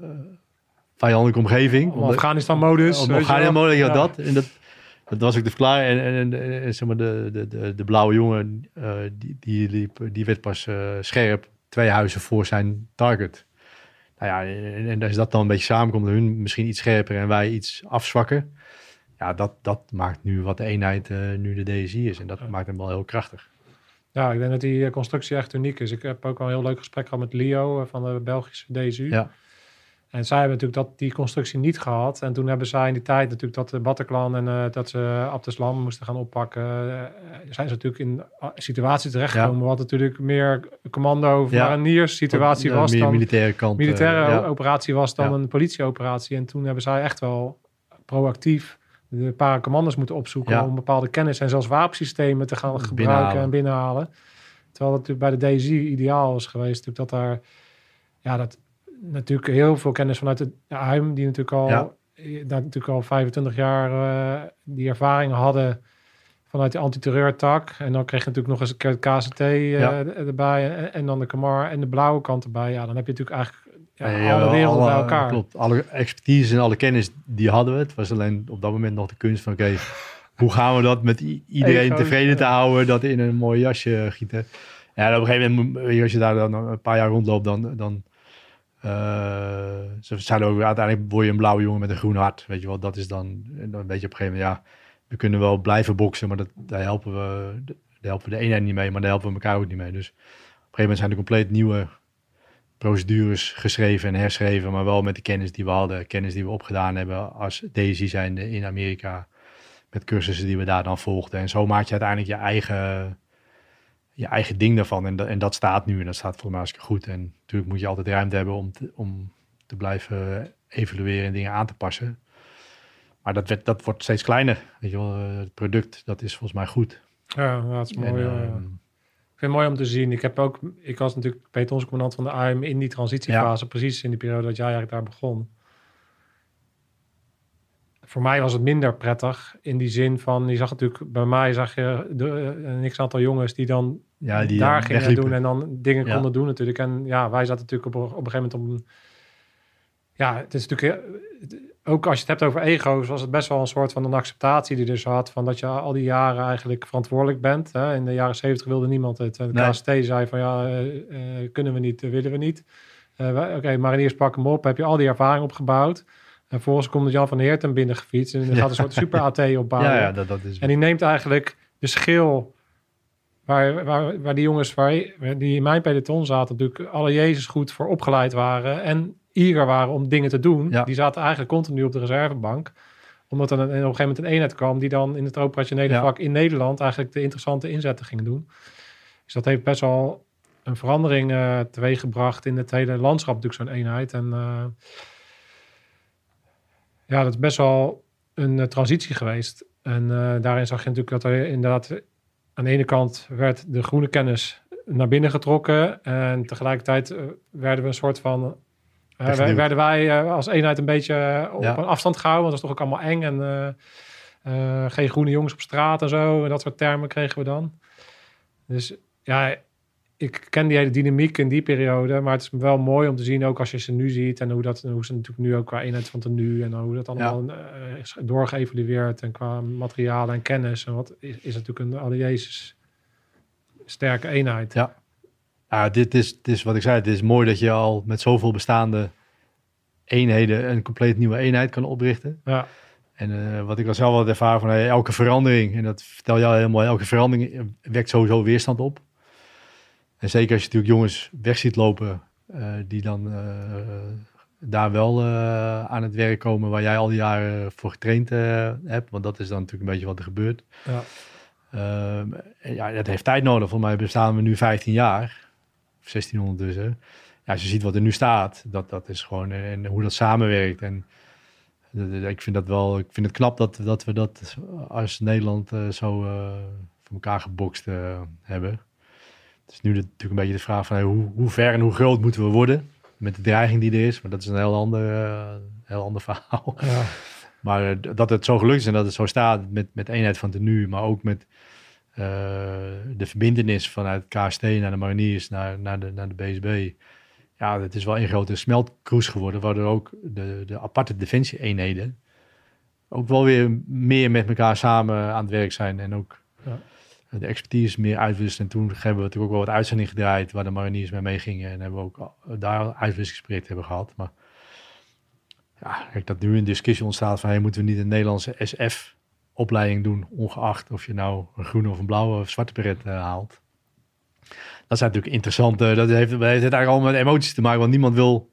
vijandelijke omgeving.
Afghanistan-modus.
op
weet je
Afghanistan
wel.
ja, dat. En dat, dat was ook de verklaring. En, en, en, en zeg maar de, de, de, de blauwe jongen, eh, die, die, liep, die werd pas eh, scherp twee huizen voor zijn target. Nou ja, en, en als dat dan een beetje samenkomt, hun misschien iets scherper en wij iets afzwakken. Ja, dat, dat maakt nu wat de eenheid eh, nu de DSI is. En dat maakt hem wel heel krachtig.
Ja, ik denk dat die eh, constructie echt uniek is. Ik heb ook wel een heel leuk gesprek gehad met Leo eh, van de Belgische DSU.
Ja.
En zij hebben natuurlijk dat, die constructie niet gehad. En toen hebben zij in die tijd natuurlijk dat de Bataclan en dat ze Abdeslam moesten gaan oppakken. zijn ze natuurlijk in situatie terechtgekomen wat natuurlijk meer commando of
Ja.
situatie was dan
militaire kant.
militaire
ja.
operatie was dan een politieoperatie. En toen hebben zij echt wel proactief de paracommandos moeten opzoeken
Ja.
om bepaalde kennis en zelfs wapensystemen te gaan gebruiken
Binnenhalen.
en binnenhalen. Terwijl dat natuurlijk bij de DSI ideaal is geweest, dat daar ja, dat natuurlijk heel veel kennis vanuit de AIM, die natuurlijk al,
Ja.
eh, daar natuurlijk al 25 jaar eh, die ervaring hadden vanuit de antiterreurtak. En dan kreeg je natuurlijk nog eens een keer het KCT eh,
Ja.
er- erbij en, en dan de Kamar en de blauwe kant erbij. Ja, dan heb je natuurlijk eigenlijk ja,
Ja,
alle werelden bij elkaar.
Klopt. Alle expertise en alle kennis, die hadden we. Het was alleen op dat moment nog de kunst van, oké, hoe gaan we dat met iedereen tevreden te
ja.
houden, dat in een mooi jasje gieten. Ja, op een gegeven moment, als je daar dan een paar jaar rondloopt, dan, dan eh, ze zeiden ook, uiteindelijk word je een blauwe jongen met een groen hart. Weet je wel, dat is dan, dan weet je op een gegeven moment, ja, we kunnen wel blijven boksen, maar dat, daar, helpen we, daar helpen we de eenheid niet mee, maar daar helpen we elkaar ook niet mee. Dus op een gegeven moment zijn er compleet nieuwe procedures geschreven en herschreven, maar wel met de kennis die we hadden, kennis die we opgedaan hebben als DSI zijnde in Amerika, met cursussen die we daar dan volgden. En zo maak je uiteindelijk je eigen, je eigen ding daarvan. En, dat- en dat staat nu en dat staat volgens mij hartstikke goed. En natuurlijk moet je altijd ruimte hebben om te, om te blijven evalueren en dingen aan te passen. Maar dat, werd, dat wordt steeds kleiner. Weet je wel, eh, het product, dat is volgens mij goed.
Ja, dat is mooi.
En,
eh.
ehm,
vind het mooi om te zien. Ik, heb ook, ik was natuurlijk pelotonscommandant van de AIM in die transitiefase, precies in die periode dat jij eigenlijk daar begon. Voor mij was het minder prettig in die zin van, je zag natuurlijk, bij mij zag je de, een x aantal jongens die dan
ja, die
daar
eh,
gingen
wegliepen.
doen en dan dingen
Ja.
konden doen natuurlijk. En ja, wij zaten natuurlijk op, op een gegeven moment op een... Ja, het is natuurlijk... Ook als je het hebt over ego's, was het best wel een soort van een acceptatie die er zat. Van dat je al die jaren eigenlijk verantwoordelijk bent. Hè? In de jaren zeventig wilde niemand het. De
Nee.
KST zei van ja, eh, eh, kunnen we niet, eh, willen we niet. Wij- Oké, mariniers pakken hem op. Heb je al die ervaring opgebouwd. En vervolgens komt Jan van Heerten binnen gefietst. En gaat een soort super AT opbouwen.
Ja, ja, dat, dat is...
En die neemt eigenlijk de schil waar, waar, waar die jongens waar, die in mijn peloton zaten, natuurlijk alle Jezus goed voor opgeleid waren en eager waren om dingen te doen.
Ja.
Die zaten eigenlijk continu op de reservebank. Omdat er een, op een gegeven moment een eenheid kwam die dan in het operationele
Ja.
vak in Nederland eigenlijk de interessante inzetten ging doen. Dus dat heeft best wel een verandering eh teweeggebracht in het hele landschap, natuurlijk zo'n eenheid. En eh, ja, dat is best wel een eh, transitie geweest. En daarin zag je natuurlijk dat er inderdaad aan de ene kant werd de groene kennis naar binnen getrokken. En tegelijkertijd werden we een soort van. Werden wij eh, als eenheid een beetje eh, op
Ja.
een afstand gehouden. Want dat is toch ook allemaal eng. En eh, geen groene jongens op straat en zo. En dat soort termen kregen we dan. Dus ja, ik ken die hele dynamiek in die periode. Maar het is wel mooi om te zien, ook als je ze nu ziet. En hoe, dat, hoe ze natuurlijk nu ook qua eenheid van nu. En hoe dat allemaal eh, is doorgeëvalueerd. En qua materialen en kennis. En wat is, is natuurlijk een alle Jezus sterke eenheid.
Ja. Ah, dit, is, dit is wat ik zei. Het is mooi dat je al met zoveel bestaande eenheden een compleet nieuwe eenheid kan oprichten.
Ja,
En eh, wat ik al zelf had ervaren van hey, elke verandering, en dat vertel jij mooi, elke verandering wekt sowieso weerstand op. En zeker als je natuurlijk jongens weg ziet lopen, eh, die dan eh, daar wel aan het werk komen waar jij al die jaren voor getraind hebt. Want dat is dan natuurlijk een beetje wat er gebeurt.
ja.
Ehm, ja, dat heeft tijd nodig. Volgens mij bestaan we nu 15 jaar, of 16 ondertussen. Ja, als je ziet wat er nu staat, dat, dat is gewoon en hoe dat samenwerkt. En ik vind dat wel, ik vind het knap dat, dat we dat als Nederland eh, zo eh, voor elkaar gebokst eh, hebben. Het is nu natuurlijk een beetje de vraag van hey, hoe, hoe ver en hoe groot moeten we worden met de dreiging die er is. Maar dat is een heel ander, eh, heel ander verhaal.
ja.
Maar eh, dat het zo gelukt is en dat het zo staat met, met eenheid van tenue, maar ook met eh, de verbindenis vanuit KST naar de mariniers, naar, naar, de, naar de BSB. Ja, het is wel een grote smeltkroes geworden, waardoor ook de, de aparte defensie-eenheden ook wel weer meer met elkaar samen aan het werk zijn en ook
Ja.
de expertise meer uitwisselen. En toen hebben we natuurlijk ook wel wat uitzendingen gedraaid waar de mariniers mee meegingen en hebben we ook daar uitwisselingsprojecten hebben gehad. Maar ja, kijk, dat nu een discussie ontstaat van hey, moeten we niet een Nederlandse SF-opleiding doen, ongeacht of je nou een groene of een blauwe of zwarte beret eh, haalt. Dat zijn natuurlijk interessante, dat heeft, dat heeft eigenlijk allemaal met emoties te maken, want niemand wil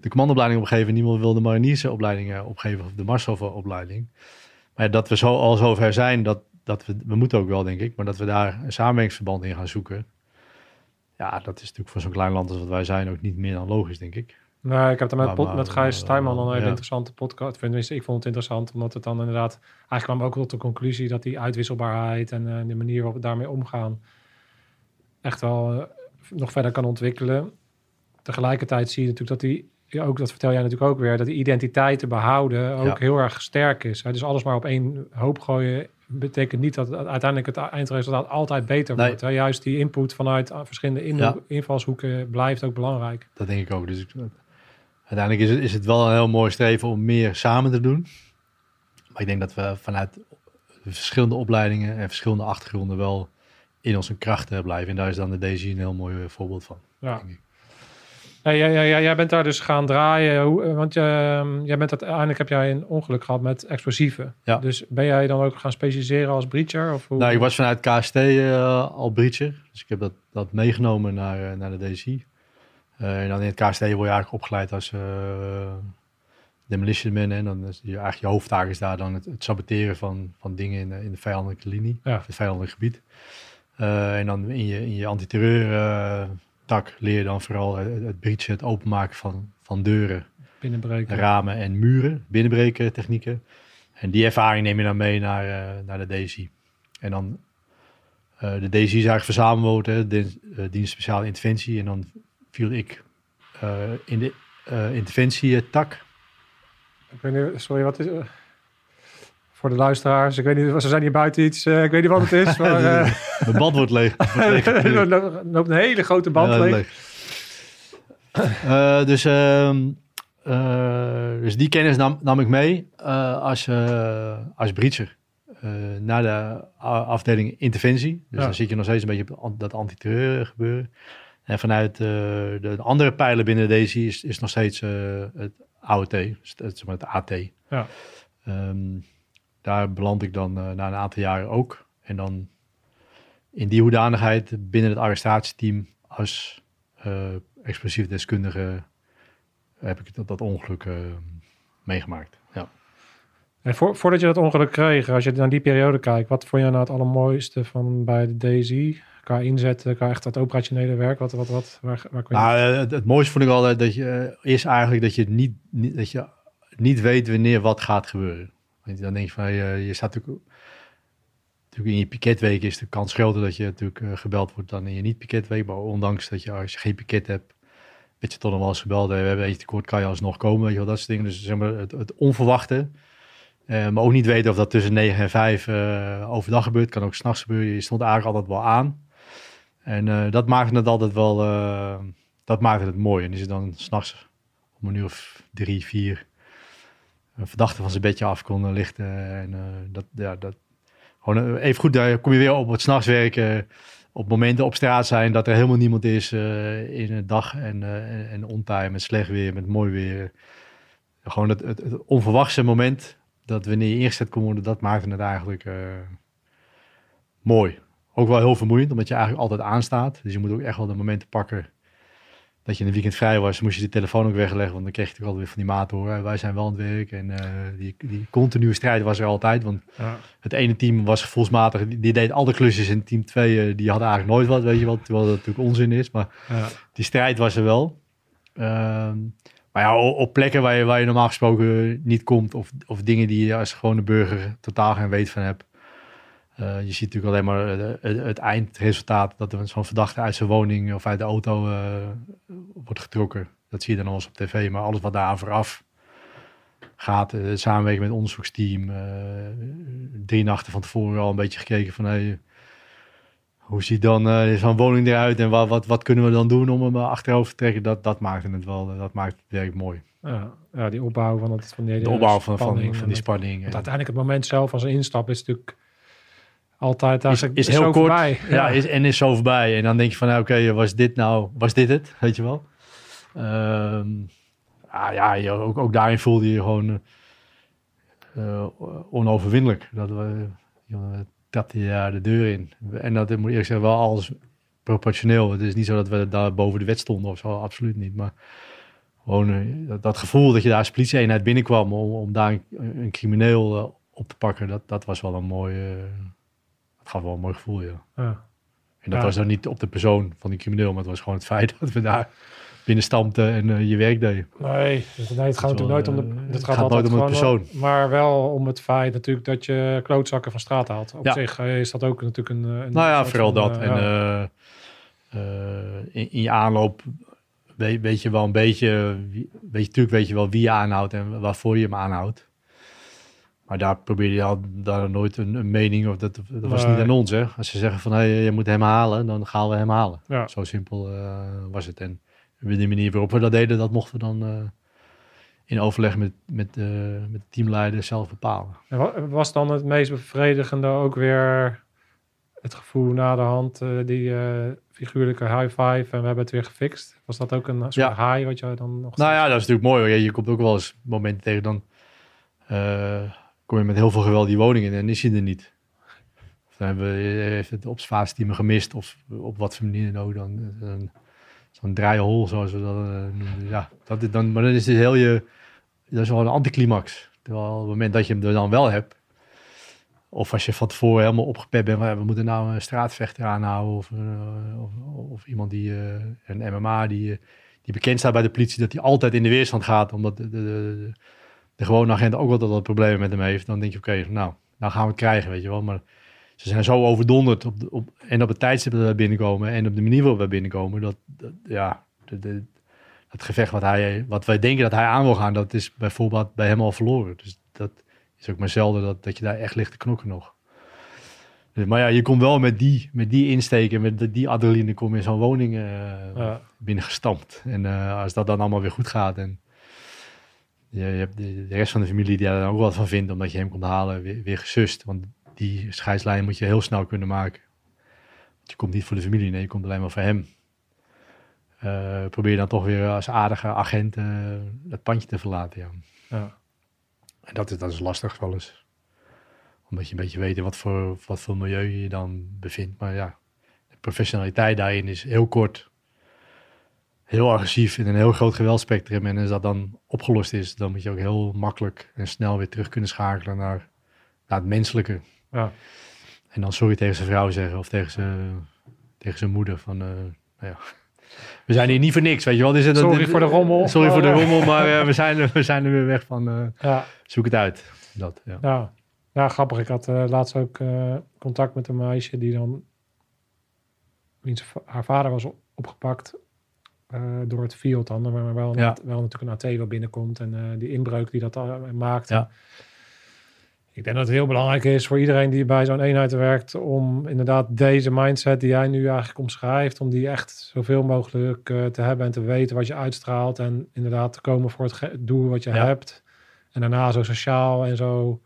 de commandoopleiding opgeven, niemand wil de mariniersenopleiding eh, opgeven of de Marshof-opleiding. Maar dat we zo al zover zijn, dat, dat we, we moeten ook wel, denk ik, maar dat we daar een samenwerkingsverband in gaan zoeken. Ja, dat is natuurlijk voor zo'n klein land als wat wij zijn ook niet meer dan logisch, denk ik.
Nee, ik heb daar met,
Maar-
pod-
maar-
met Gijs Stijman al een hele
ja.
interessante podcast. Tenminste, ik vond het interessant, omdat het dan inderdaad... Eigenlijk kwam ook tot de conclusie dat die uitwisselbaarheid en eh, de manier waarop we daarmee omgaan... echt wel eh, nog verder kan ontwikkelen. Tegelijkertijd zie je natuurlijk dat die... Ja, ook, dat vertel jij natuurlijk ook weer, dat die identiteit te behouden ook
Ja.
heel erg sterk is. Hè? Dus alles maar op één hoop gooien betekent niet dat uiteindelijk het eindresultaat altijd beter
Nee.
wordt. Hè? Juist die input vanuit eh, verschillende invalshoeken blijft ook belangrijk.
Dat denk ik ook. Dus ik, uiteindelijk is het, is het wel een heel mooi streven om meer samen te doen. Maar ik denk dat we vanuit de verschillende opleidingen en verschillende achtergronden wel in onze krachten blijven. En daar is dan de DG een heel mooi voorbeeld van.
Ja.
denk ik.
Hey, jij, bent daar dus gaan draaien, hoe, eh, want je, jij bent uiteindelijk heb jij een ongeluk gehad met explosieven.
Ja.
Dus ben jij dan ook gaan specialiseren als breacher? Of hoe?
Nou, ik was vanuit KST eh, al breacher. Dus ik heb dat, dat meegenomen naar, eh, naar de DG. Eh, en dan in het KST word je eigenlijk opgeleid als uh, demolition man. En dan is je, eigenlijk je hoofdtaak is daar dan het, het saboteren van, van dingen in, de- in de vijandelijke linie.
Ja.
Of het vijandelijk gebied. Eh, en dan in je, in je antiterreur eh, tak leer je dan vooral het, het breachen, het openmaken van, van deuren
binnenbreken.
ramen en muren, binnenbreken technieken. En die ervaring neem je dan mee naar, eh, naar de DSI. En dan eh, de DSI is eigenlijk verzamelwoord, hè, eh, dienst speciale interventie. En dan viel ik eh, in de eh interventie-tak.
Ik weet niet, sorry, wat is eh, voor de luisteraars? Ik weet niet, ze zijn hier buiten iets. eh, ik weet niet wat het is, maar eh,
Mijn band wordt leeg.
Er loopt- een hele grote band
Ja,
leeg.
leeg. Eh, dus, ehm, eh, dus die kennis nam, nam ik mee eh, als, eh, als breacher eh, naar de afdeling interventie. Dus
Ja.
dan zit je nog steeds een beetje op dat antiterreur gebeuren. En vanuit eh, de andere pijlen binnen deze is, is nog steeds eh, het AOT, dus het, het AT.
Ja.
Ehm, daar beland ik dan eh, na een aantal jaren ook. En dan in die hoedanigheid binnen het arrestatieteam als explosief deskundige heb ik dat, dat ongeluk meegemaakt. Ja.
En voor, voordat je dat ongeluk kreeg, als je naar die periode kijkt, wat vond je nou het allermooiste van bij de DSI? Qua inzetten, qua echt dat operationele werk, wat, wat, wat, waar, waar kon je...
Nou, het, mooiste vond ik altijd dat je eh, is eigenlijk dat je niet, niet dat je niet weet wanneer wat gaat gebeuren. Dan denk je van eh, je staat natuurlijk, natuurlijk in je piketweek is de kans groter dat je natuurlijk eh, gebeld wordt dan in je niet piketweek. Maar ondanks dat je als je geen piket hebt, weet je toch nog wel eens gebeld. We hebben eentje tekort, kan je alsnog komen, weet je wel, dat soort dingen. Dus zeg maar het, het onverwachte. Eh, maar ook niet weten of dat tussen 9 en 5 eh, overdag gebeurt. Kan ook s'nachts gebeuren. Je stond eigenlijk altijd wel aan. En eh, dat maakte het altijd wel, eh, dat maakte het mooi. En is het dan s'nachts om een uur of drie, vier een verdachte van zijn bedje af kon lichten. En eh, dat, ja, dat, gewoon even goed, daar kom je weer op het s'nachts werken. op momenten op straat zijn dat er helemaal niemand is in het dag en, en, met slecht weer, met mooi weer. Gewoon het, het, onverwachte moment dat wanneer je ingezet kon worden, dat maakte het eigenlijk mooi. Ook wel heel vermoeiend, omdat je eigenlijk altijd aanstaat. Dus je moet ook echt wel de momenten pakken dat je in een weekend vrij was. Moest je de telefoon ook wegleggen, want dan kreeg je toch altijd weer van die maat horen. Wij zijn wel aan het werk en eh, die, die continue strijd was er altijd. Want
Ja.
het ene team was gevoelsmatig, die, deed alle klusjes. En team 2, die hadden eigenlijk nooit wat, weet je wel. Terwijl dat natuurlijk onzin is, maar
Ja.
die strijd was er wel. Ehm, maar ja, op plekken waar je, waar je normaal gesproken niet komt, of, of dingen die je als gewone burger totaal geen weet van hebt. Eh, je ziet natuurlijk alleen maar eh, het, eindresultaat dat er zo'n verdachte uit zijn woning of uit de auto eh, wordt getrokken. Dat zie je dan al eens op tv, maar alles wat daar vooraf gaat, samenwerking met het onderzoeksteam, drie nachten van tevoren al een beetje gekeken van hey, hoe ziet dan zo'n woning eruit en wat, wat, wat kunnen we dan doen om hem achterover te trekken? Dat, dat maakte het wel, dat maakt het werk mooi.
Ja. ja, die opbouw van, het, van die
De opbouw van, van,
spanning
van die spanning. En-
uiteindelijk het moment zelf als een instap is natuurlijk altijd
is,
eigenlijk
is heel kort
voorbij.
ja. is, en is zo voorbij. En dan denk je van, nou, oké, was dit nou, was dit het? Weet je wel? Ehm, ah, ja, je, ook, ook daarin voelde je je gewoon eh, eh, onoverwinnelijk. Dat we, je daar de deur in. En dat moet ik eerlijk zeggen, wel alles proportioneel. Het is niet zo dat we daar boven de wet stonden of zo, absoluut niet. Maar gewoon eh, dat, dat gevoel dat je daar als politie-eenheid binnenkwam om, om daar een, een crimineel eh, op te pakken, dat, dat was wel een mooi, eh, dat gaf wel een mooi gevoel, ja.
Ja.
En dat
Ja.
was dan niet op de persoon van die crimineel, maar het was gewoon het feit dat we daar binnenstampten en eh, je werk deden.
Nee, dus nee, het gaat natuurlijk nooit om de.
eh,
Het
het
gaat,
gaat
altijd
nooit om persoon.
Maar wel om het feit natuurlijk dat je klootzakken van straat haalt. Op
Ja.
zich eh, is dat ook natuurlijk een. een
Nou ja, vooral
van,
dat. en in, in je aanloop weet, weet je wel een beetje, weet je, natuurlijk weet je wel wie je aanhoudt en waarvoor je hem aanhoudt. Maar daar probeer je al daar nooit een, een mening of dat, dat was
Nee.
niet aan ons. Hè? Als ze zeggen van hey, je moet hem halen, dan gaan we hem halen.
Ja.
Zo simpel eh, was het. En de manier waarop we dat deden, dat mochten we dan eh, in overleg met, met, eh, met de teamleider zelf bepalen.
En wa- was dan het meest bevredigende ook weer het gevoel na de hand, eh, die eh, figuurlijke high five en we hebben het weer gefixt? Was dat ook een soort
Ja.
high wat jij dan nog
Nou ja, dat is natuurlijk mooi. Hoor. Je, je komt ook wel eens momenten tegen, dan eh, kom je met heel veel geweld die woning in en is hij er niet. Of dan hebben we, heeft het gemist of op wat voor manier dan ook. Dan, Zo'n draaihol, zoals we dat eh. Ja, dat is dan, maar dan is het heel je, dat is wel een anticlimax. Terwijl op het moment dat je hem er dan wel hebt, of als je van tevoren helemaal opgepept bent, we moeten nou een straatvechter aanhouden of, eh, of, of iemand die, eh, een MMA die, eh, die bekend staat bij de politie, dat hij altijd in de weerstand gaat, omdat de, de, de, de gewone agent ook altijd wat problemen met hem heeft. Dan denk je, oké, nou, nou gaan we het krijgen, weet je wel. Maar ze zijn zo overdonderd op, de, op, en op het tijdstip dat we binnenkomen en op de manier waarop we binnenkomen, dat, dat ja, de, de, het gevecht wat, hij, wat wij denken dat hij aan wil gaan, dat is bijvoorbeeld bij hem al verloren. Dus dat is ook maar zelden dat, dat je daar echt ligt te knokken nog. Dus, maar ja, je komt wel met die, met die insteken, met die- die adrenaline, kom je in zo'n woning eh,
Ja.
binnengestampt. En eh, als dat dan allemaal weer goed gaat en je, je hebt de, rest van de familie die daar ook wat van vindt, omdat je hem komt halen, weer, weer gesust. Want die scheidslijn moet je heel snel kunnen maken. Want je komt niet voor de familie, nee, je komt alleen maar voor hem. Eh, probeer dan toch weer als aardige agent eh, het pandje te verlaten, ja.
Ja.
En dat is, dat is lastig wel eens. Omdat je een beetje weet wat voor, wat voor milieu je je dan bevindt. Maar ja, de professionaliteit daarin is heel kort. Heel agressief in een heel groot geweldspectrum. En als dat dan opgelost is, dan moet je ook heel makkelijk en snel weer terug kunnen schakelen naar, naar het menselijke.
Ja.
En dan sorry tegen zijn vrouw zeggen of tegen zijn, tegen zijn moeder. Van, eh, nou ja. We zijn hier niet voor niks, weet je wel. Dit is-
Sorry voor de rommel.
Sorry voor de rommel, maar eh, we, zijn, er- we zijn er weer weg van. eh,
Ja.
zoek het uit. Dat, ja.
Ja, ja grappig. Ik had eh, laatst ook eh, contact met een meisje die dan... haar vader was op- opgepakt eh, door het field dan. Maar wel,
Ja.
wel natuurlijk een AT wat binnenkomt. En eh, die inbreuk die dat al maakt.
Ja.
Ik denk dat het heel belangrijk is voor iedereen die bij zo'n eenheid werkt... om inderdaad deze mindset die jij nu eigenlijk omschrijft... om die echt zoveel mogelijk eh, te hebben en te weten wat je uitstraalt... en inderdaad te komen voor het doel wat je
Ja.
hebt... En daarna zo sociaal en zo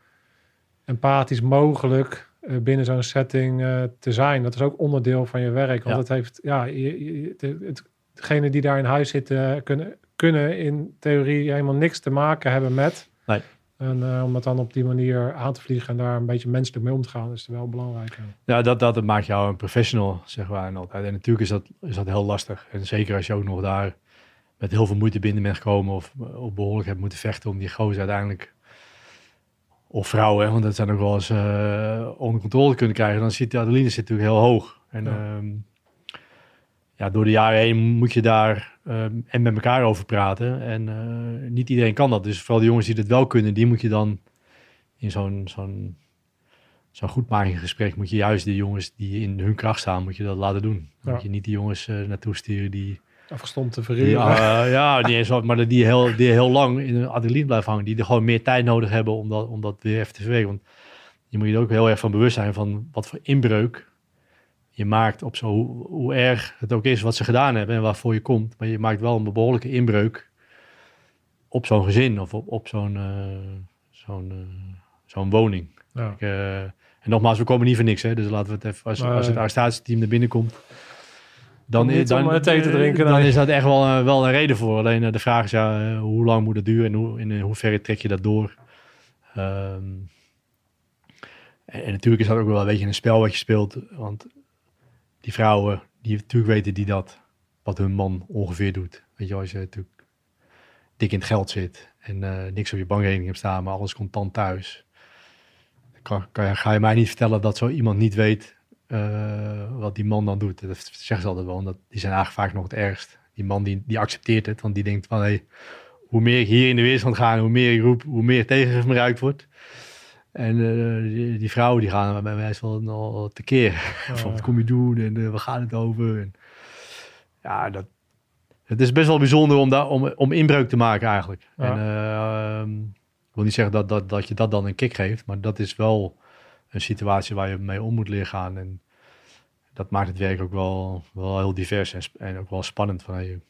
empathisch mogelijk eh, binnen zo'n setting eh, te zijn. Dat is ook onderdeel van je werk. Want
Ja.
het heeft, ja, je, je- het, het, degene die daar in huis zitten kunnen, kunnen in theorie helemaal niks te maken hebben met.
Nee.
En eh, om het dan op die manier aan te vliegen en daar een beetje menselijk mee om te gaan, is wel belangrijk. ja.
Dat, dat maakt jou een professional, zeg maar. En, altijd. en natuurlijk is dat, is dat heel lastig. En zeker als je ook nog daar met heel veel moeite binnen bent gekomen... of, of behoorlijk hebt moeten vechten om die gozer uiteindelijk... of vrouwen, hè, want dat zijn ook wel eens eh, onder controle kunnen krijgen... dan zit de adrenaline zit natuurlijk heel hoog. En
Ja.
ja. Ja, door de jaren heen moet je daar ehm, en met elkaar over praten. En eh, niet iedereen kan dat. Dus vooral de jongens die het wel kunnen, die moet je dan in zo'n... zo'n zo'n goedmakingsgesprek moet je juist de jongens die in hun kracht staan, moet je dat laten doen.
Ja.
moet je niet die jongens eh, naartoe sturen die,
Afgestomd te
die
verruren.
eh, ja, niet eens, wat, maar die heel, die heel lang in hun adrenaline blijven hangen. Die er gewoon meer tijd nodig hebben om dat, om dat weer even te verwerken. Want je moet je er ook heel erg van bewust zijn van wat voor inbreuk je maakt op zo, hoe, hoe erg het ook is wat ze gedaan hebben en waarvoor je komt. Maar je maakt wel een behoorlijke inbreuk op zo'n gezin of op, op zo'n eh, zo'n eh, zo'n woning.
ja.
Ik, eh, en nogmaals, we komen niet voor niks, hè? Dus laten we het even, als, als het arrestatieteam naar binnen komt, dan,
Niet
dan,
thee te drinken,
dan
nee.
is dat echt wel, wel een reden voor. Alleen de vraag is, ja, hoe lang moet het duren en hoe, in hoeverre trek je dat door? Ehm, en, en natuurlijk is dat ook wel een beetje een spel wat je speelt, want die vrouwen, die natuurlijk weten die dat, wat hun man ongeveer doet. Weet je, als je natuurlijk dik in het geld zit en eh, niks op je bankrekening hebt staan, maar alles contant thuis kan, kan ga je mij niet vertellen dat zo iemand niet weet eh, wat die man dan doet. Dat zeggen ze altijd wel. Dat, die zijn eigenlijk vaak nog het ergst. Die man die, die accepteert het, want die denkt van... Hey, hoe meer ik hier in de weerstand ga en hoe meer ik roep, hoe meer ruikt wordt. En eh, die, die vrouwen die gaan bij mij wel al tekeer. van wat kom je doen en eh, waar gaat het over? En, ja, dat, het is best wel bijzonder om, daar, om, om inbreuk te maken eigenlijk.
Ja.
En, eh, ehm, ik wil niet zeggen dat, dat, dat je dat dan een kick geeft, maar dat is wel een situatie waar je mee om moet leren gaan. En dat maakt het werk ook wel, wel heel divers en, en ook wel spannend. Van, hey,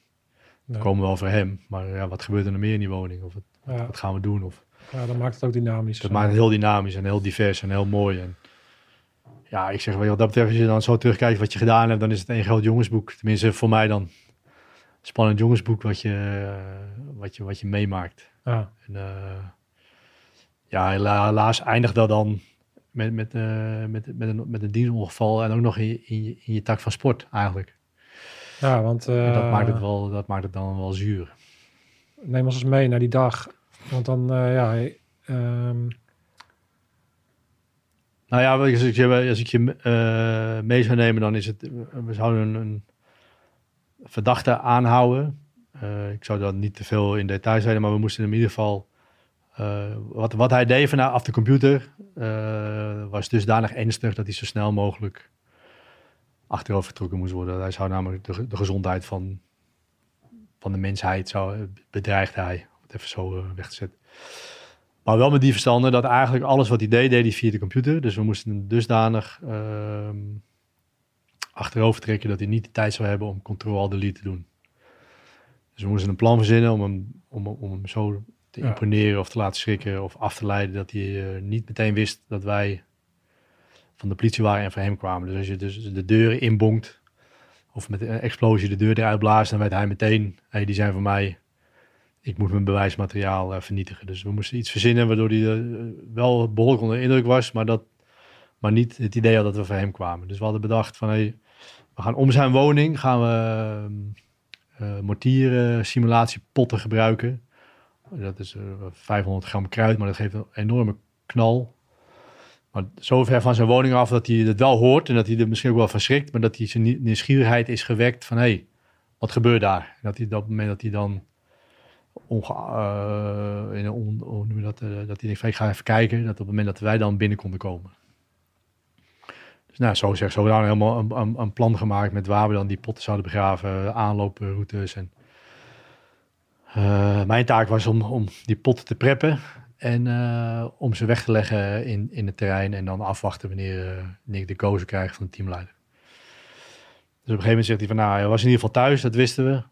we
Ja.
komen wel voor hem, maar ja, wat gebeurt er nog meer in die woning? Of wat, wat gaan we doen? Of,
ja, dat maakt het ook dynamisch.
dat maakt het heel dynamisch en heel divers en heel mooi. En ja, ik zeg wel, wat dat betreft, als je dan zo terugkijkt wat je gedaan hebt, dan is het een groot jongensboek. Tenminste, voor mij dan. Spannend jongensboek wat je, eh, wat je, wat je meemaakt.
Ja.
En, eh, ja, hela- helaas eindigt dat dan met, met, eh, met, met, een, met een dienstongeval en ook nog in je, in, je, in je tak van sport eigenlijk.
ja, want
dat, maakt het wel, dat maakt het dan wel zuur.
neem ons eens mee naar die dag. Want dan, eh, ja, ehm,
Nou ja, als ik je, als eh, mee zou nemen, dan is het, we zouden een, verdachte aanhouden. Eh, ik zou dat niet te veel in detail zijn, maar we moesten in ieder geval, wat, wat hij deed vanaf de computer, eh, was dusdanig ernstig dat hij zo snel mogelijk achterover getrokken moest worden. Hij zou namelijk de, gezondheid van, van de mensheid, zou, bedreigde hij, het even zo eh, weg te zetten. Maar wel met die verstanden dat eigenlijk alles wat hij deed, deed hij via de computer. Dus we moesten hem dusdanig ehm achterover trekken dat hij niet de tijd zou hebben om Ctrl-Alt-Delete te doen. Dus we moesten een plan verzinnen om hem, om, om hem zo te
Ja.
imponeren of te laten schrikken of af te leiden dat hij eh, niet meteen wist dat wij van de politie waren en voor hem kwamen. Dus als je dus de deuren inbonkt of met een explosie de deur eruit blaast, dan weet hij meteen, hey, die zijn van mij. Ik moet mijn bewijsmateriaal eh, vernietigen. Dus we moesten iets verzinnen waardoor hij eh, wel behoorlijk onder de indruk was, maar, dat, maar niet het idee had dat we voor hem kwamen. Dus we hadden bedacht van, hey, we gaan om zijn woning gaan we eh, mortieren simulatiepotten gebruiken. Dat is eh, 500 gram kruid, maar dat geeft een enorme knal. Maar zo ver van zijn woning af dat hij het wel hoort en dat hij er misschien ook wel van schrikt, maar dat hij zijn nie- nieuwsgierigheid is gewekt van hé, hey, wat gebeurt daar? En dat hij op dat moment dat hij dan onge, eh, dat, eh, dat hij denkt ik ga even kijken, dat op het moment dat wij dan binnen konden komen. Dus nou, zo zeg, zo we helemaal een, een, een plan gemaakt met waar we dan die potten zouden begraven, aanlooproutes en eh, mijn taak was om, om die potten te preppen en om ze weg te leggen in, in het terrein en dan afwachten wanneer, ik de kozen krijg van de teamleider. Dus op een gegeven moment zegt hij van, nou, hij was in ieder geval thuis, dat wisten we.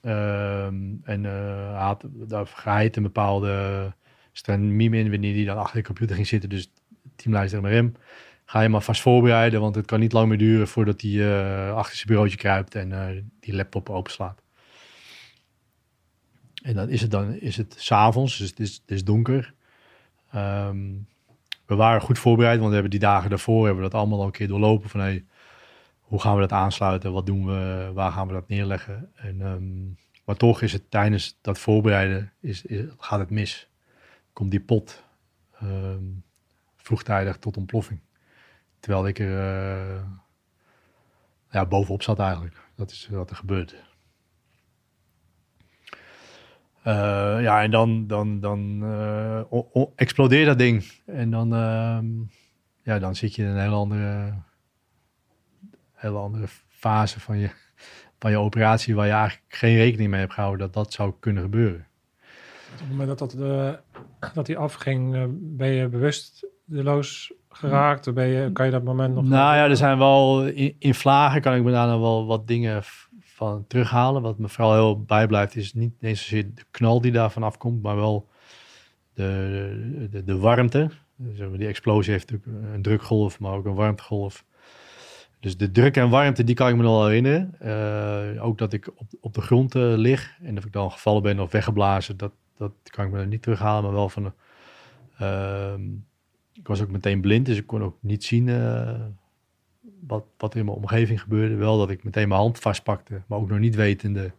Ehm, en eh, hij had daar een bepaalde stramiem in wanneer hij dan achter de computer ging zitten. Dus teamleider zegt maar ga je maar vast voorbereiden, want het kan niet lang meer duren voordat hij uh, achter zijn bureautje kruipt en uh, die laptop openslaat. En dan is het dan is het s'avonds, dus het is, donker. Um, we waren goed voorbereid, want we hebben die dagen daarvoor hebben we dat allemaal al een keer doorlopen van hey, hoe gaan we dat aansluiten, wat doen we, waar gaan we dat neerleggen. En, um, maar toch is het tijdens dat voorbereiden is, gaat het mis. Komt die pot um, vroegtijdig tot ontploffing. Terwijl ik er uh, ja, bovenop zat eigenlijk. Dat is wat er gebeurt. Uh, ja, en dan, dan, dan uh, explodeert dat ding. En dan, uh, ja, dan zit je in een hele andere, hele andere fase van je, van je operatie... waar je eigenlijk geen rekening mee hebt gehouden dat dat zou kunnen gebeuren.
Op het moment dat, dat, de, dat die afging, ben je bewusteloos geraakt? Ben je, kan je dat moment nog...
Nou ja, er zijn wel... In, in vlagen kan ik me daar wel wat dingen van terughalen. Wat me vooral heel bijblijft is niet eens zozeer de knal die daarvan afkomt, maar wel de, de, de warmte. Die explosie heeft natuurlijk een drukgolf, maar ook een warmtegolf. Dus de druk en warmte, die kan ik me nog wel herinneren. Uh, ook dat ik op, op de grond uh, lig en of ik dan gevallen ben of weggeblazen, dat, dat kan ik me niet terughalen. Maar wel van, uh, ik was ook meteen blind, dus ik kon ook niet zien eh, wat, wat er in mijn omgeving gebeurde. Wel dat ik meteen mijn hand vastpakte, maar ook nog niet wetende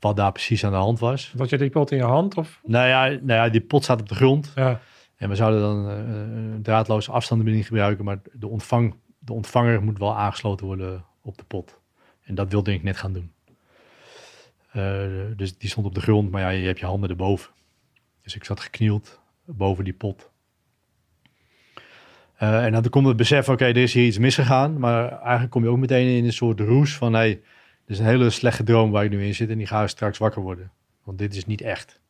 wat daar precies aan de hand was.
Had je die pot in je hand? Of?
Nou ja, nou ja die pot staat op de grond.
Ja.
En we zouden dan een draadloze afstandsbediening gebruiken, maar de, ontvang, de ontvanger moet wel aangesloten worden op de pot. En dat wilde ik net gaan doen. Uh, dus die stond op de grond, maar ja, je hebt je handen erboven. Dus ik zat geknield boven die pot. Uh, en dan komt het besef, oké, er is hier iets misgegaan. Maar eigenlijk kom je ook meteen in een soort roes van, hey, dit is een hele slechte droom waar ik nu in zit en die ga straks wakker worden. Want dit is niet echt.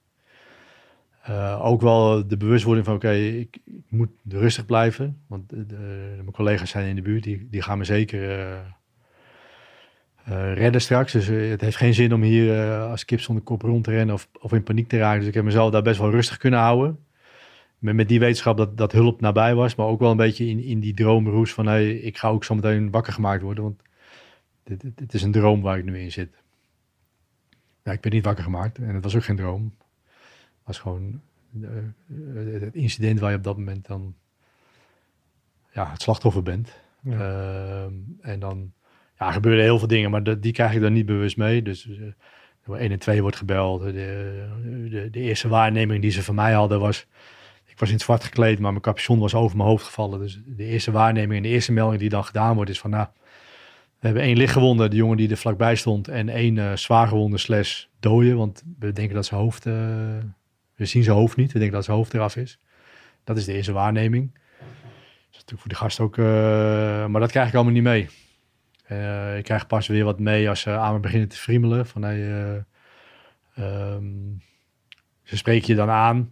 Uh, ook wel de bewustwording van, oké, ik, moet rustig blijven. Want de, de, mijn collega's zijn in de buurt, die, die gaan me zeker redden straks. Dus het heeft geen zin om hier als kip zonder kop rond te rennen of, of in paniek te raken. Dus ik heb mezelf daar best wel rustig kunnen houden met, met die wetenschap dat, dat hulp nabij was, maar ook wel een beetje in, in die droomroes van hey, ik ga ook zo meteen wakker gemaakt worden, want dit, dit, dit, is een droom waar ik nu in zit. Ja, ik ben niet wakker gemaakt en het was ook geen droom. Was gewoon uh, het incident waar je op dat moment dan ja, het slachtoffer bent. Ja. Uh, en dan ja, gebeuren heel veel dingen, maar die krijg ik dan niet bewust mee. Dus uh, 1 en 2 wordt gebeld. De, de, de, eerste waarneming die ze van mij hadden was ik was in het zwart gekleed, maar mijn capuchon was over mijn hoofd gevallen. Dus de eerste waarneming en de eerste melding die dan gedaan wordt is van... Nou, we hebben één lichtgewonde, de jongen die er vlakbij stond... en één uh, zwaargewonde slash dode. Want we denken dat zijn hoofd... Uh, we zien zijn hoofd niet, we denken dat zijn hoofd eraf is. Dat is de eerste waarneming. Dat is natuurlijk voor de gast ook... Uh, maar dat krijg ik allemaal niet mee. ik krijg pas weer wat mee als ze aan me beginnen te friemelen. Van, hey, um, ze spreken je dan aan...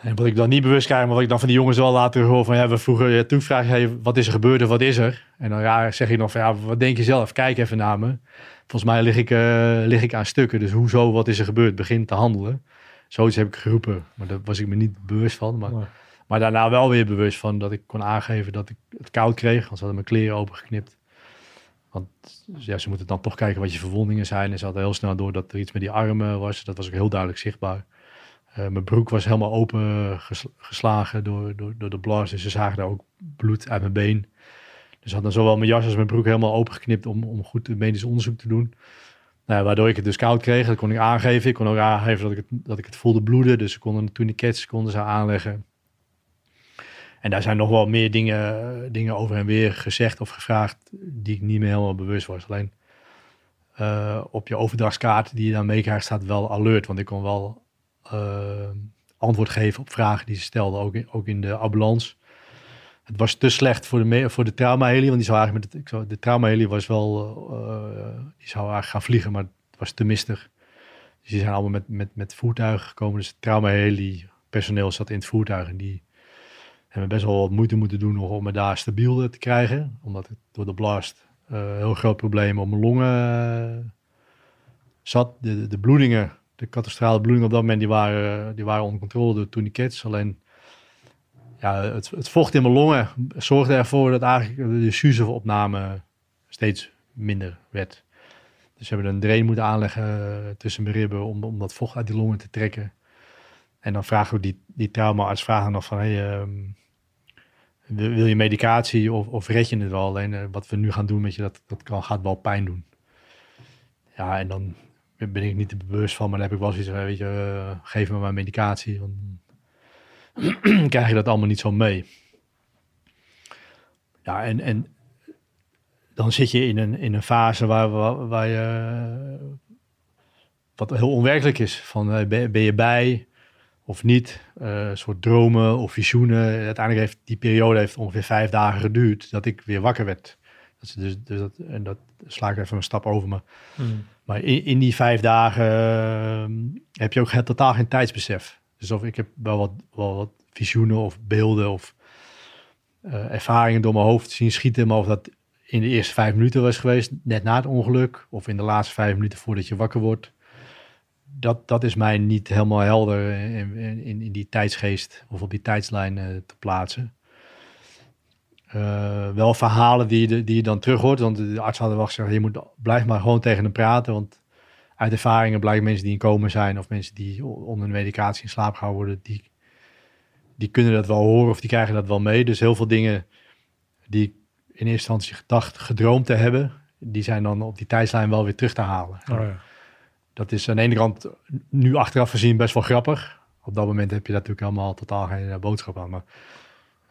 En wat ik dan niet bewust krijg, maar wat ik dan van die jongens wel later hoor van ja, we vroegen toen vraag je wat is er gebeurd en wat is er? En dan ja, zeg ik nog ja, wat denk je zelf? Kijk even naar me. Volgens mij lig ik, lig ik aan stukken, dus hoezo, wat is er gebeurd? Begin te handelen. Zoiets heb ik geroepen, maar daar was ik me niet bewust van. Maar, maar daarna wel weer bewust van dat ik kon aangeven dat ik het koud kreeg, want ze hadden mijn kleren opengeknipt. Want ja, ze moeten dan toch kijken wat je verwondingen zijn. En ze hadden heel snel door dat er iets met die armen was. Dat was ook heel duidelijk zichtbaar. Uh, mijn broek was helemaal open geslagen door, door, door de blast. Dus ze zagen daar ook bloed uit mijn been. Dus hadden zowel mijn jas als mijn broek helemaal opengeknipt om, om goed medisch onderzoek te doen. Nou, waardoor ik het dus koud kreeg. Dat kon ik aangeven. Ik kon ook aangeven dat ik het, dat ik het voelde bloeden. Dus ze konden toen die konden ze aanleggen. En daar zijn nog wel meer dingen, dingen over en weer gezegd of gevraagd die ik niet meer helemaal bewust was. Alleen uh, op je overdrachtskaart die je dan meekrijgt staat wel alert. Want ik kon wel uh, antwoord geven op vragen die ze stelden, ook in, ook in de ambulance. Het was te slecht voor de, voor de trauma-heli, want die zou eigenlijk met het, de trauma-heli was wel, uh, die zou eigenlijk gaan vliegen, maar het was te mistig. Dus die zijn allemaal met, met, met voertuigen gekomen. Dus het trauma-heli personeel zat in het voertuig en die hebben best wel wat moeite moeten doen om me daar stabiel te krijgen. Omdat het door de blast uh, heel groot probleem op mijn longen zat. De, de bloedingen de katastrale bloedingen op dat moment die waren, die waren onder controle door tourniquets. Alleen ja, het, vocht in mijn longen zorgde ervoor dat eigenlijk de zuurstofopname steeds minder werd. Dus we hebben een drain moeten aanleggen tussen mijn ribben om, om dat vocht uit die longen te trekken. En dan vragen we die, die traumaarts vragen nog van, hey, ehm, wil, je medicatie of, of red je het wel? Alleen eh, wat we nu gaan doen met je, dat, dat kan, gaat wel pijn doen. Ja, en dan ben ik niet te bewust van, maar dan heb ik wel zoiets van, weet je, uh, geef me maar medicatie. Want krijg je dat allemaal niet zo mee. Ja, en, en dan zit je in een, in een fase waar, waar, waar je, wat heel onwerkelijk is. Van, uh, ben, ben je bij? of niet. Uh, soort dromen of visioenen. Uiteindelijk heeft die periode heeft ongeveer vijf dagen geduurd dat ik weer wakker werd. Dat is dus, dus dat, en dat sla ik even een stap over me. Hmm. Maar in, in, die vijf dagen uh, heb je ook totaal geen tijdsbesef. Dus of ik heb wel wat, wat visioenen of beelden of uh, ervaringen door mijn hoofd zien schieten. Maar of dat in de eerste vijf minuten was geweest, net na het ongeluk. Of in de laatste vijf minuten voordat je wakker wordt dat, dat is mij niet helemaal helder in, in, in die tijdsgeest of op die tijdslijn uh, te plaatsen. Uh, wel verhalen die je, die je dan terug hoort. Want de arts hadden wel gezegd, je moet blijf maar gewoon tegen hem praten. Want uit ervaringen blijken mensen die in komen zijn... of mensen die onder een medicatie in slaap gehouden worden... Die, die kunnen dat wel horen of die krijgen dat wel mee. Dus heel veel dingen die ik in eerste instantie gedacht, gedroomd te hebben... die zijn dan op die tijdslijn wel weer terug te halen.
Oh ja.
Dat is aan de ene kant nu achteraf gezien best wel grappig. Op dat moment heb je natuurlijk allemaal totaal geen eh, boodschap aan. Maar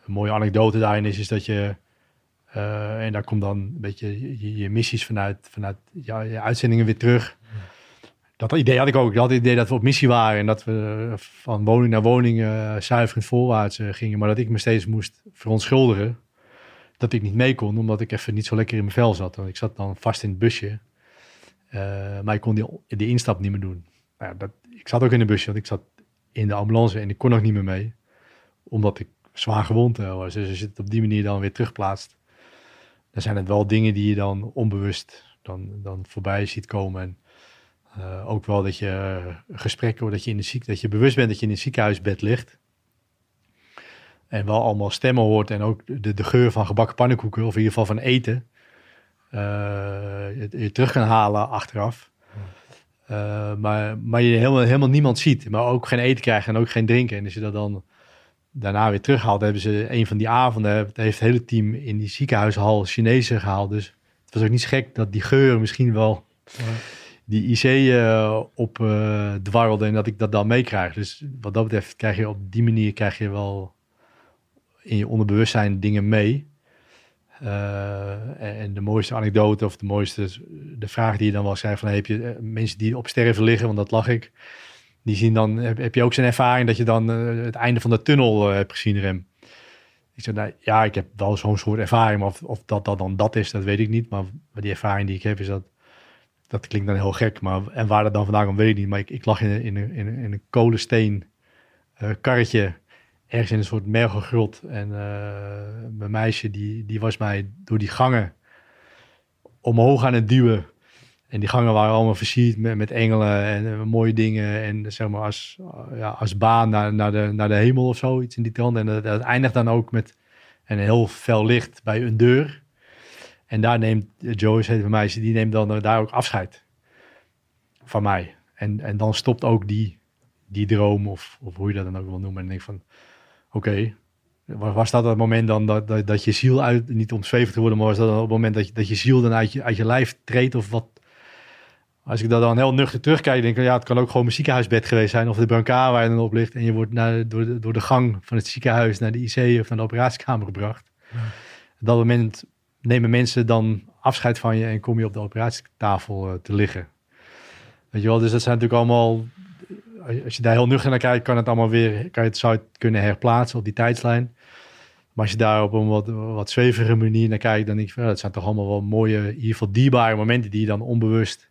een mooie anekdote daarin is, is dat je... Uh, en daar komt dan een beetje je, je missies vanuit, vanuit ja, je uitzendingen weer terug. Dat idee had ik ook. Het idee dat we op missie waren en dat we van woning naar woning uh, zuiverend voorwaarts uh, gingen. Maar dat ik me steeds moest verontschuldigen dat ik niet mee kon, omdat ik even niet zo lekker in mijn vel zat. Want ik zat dan vast in het busje. Maar ik kon die, die instap niet meer doen. Nou dat, ik zat ook in de busje, want ik zat in de ambulance en ik kon nog niet meer mee. Omdat ik zwaar gewond was. Dus als je het op die manier dan weer terugplaatst, dan zijn het wel dingen die je dan onbewust dan, dan voorbij ziet komen. En uh, ook wel dat je gesprekken, dat je, in de ziek, dat je bewust bent dat je in een ziekenhuisbed ligt. En wel allemaal stemmen hoort en ook de, de geur van gebakken pannenkoeken, of in ieder geval van eten je, je, terug kan halen achteraf. Uh, maar, maar je helemaal, helemaal niemand ziet. Maar ook geen eten krijgt en ook geen drinken. En als je dat dan daarna weer terughaalt, hebben ze een van die avonden, heeft het hele team in die ziekenhuishal Chinezen gehaald. Dus het was ook niet gek dat die geur misschien wel die IC uh, op uh, dwarrelde en dat ik dat dan meekrijg. Dus wat dat betreft krijg je op die manier krijg je wel in je onderbewustzijn dingen mee. Uh, en de mooiste anekdote of de mooiste, de vraag die je dan wel zei van heb je eh, mensen die op sterven liggen, want dat lag ik, die zien dan, heb, je ook zijn ervaring dat je dan het einde van de tunnel hebt gezien, Rem? Ik zei, nou, ja, ik heb wel zo'n soort ervaring, maar of, of dat, dat dan dat is, dat weet ik niet. Maar die ervaring die ik heb is dat, dat klinkt dan heel gek, maar en waar dat dan vandaan komt, weet ik niet. Maar ik, ik lag in, in, in, in een kolensteen karretje ergens in een soort mergelgrot. En uh, mijn meisje, die, die was mij door die gangen omhoog aan het duwen. En die gangen waren allemaal versierd met, met engelen en uh, mooie dingen. En zeg maar als, ja, als baan naar, naar, de, naar de hemel of zoiets in die trant. En dat, dat eindigt dan ook met een heel fel licht bij een deur. En daar neemt Joyce, het meisje, die neemt dan daar ook afscheid van mij. En, en dan stopt ook die, die droom, of, of hoe je dat dan ook wil noemen. En ik denk van, Oké. Okay. Was dat het moment dan dat, dat, dat je ziel uit, niet om zweven te worden, maar was dat dan op het moment dat je, dat je ziel dan uit je, uit je lijf treedt of wat? Als ik dat dan heel nuchter terugkijk, denk ik, ja, het kan ook gewoon mijn ziekenhuisbed geweest zijn of de brancard waar je dan op ligt en je wordt naar, door, de, door de gang van het ziekenhuis naar de IC of naar de operatiekamer gebracht. Ja. Op dat moment nemen mensen dan afscheid van je en kom je op de operatietafel uh, te liggen. Weet je wel, dus dat zijn natuurlijk allemaal als je daar heel nuchter naar kijkt, kan het allemaal weer, kan je het, zou het kunnen herplaatsen op die tijdslijn. Maar als je daar op een wat, wat zwevige manier naar kijkt, dan denk je van, dat zijn toch allemaal wel mooie, in ieder geval dierbare momenten die je dan onbewust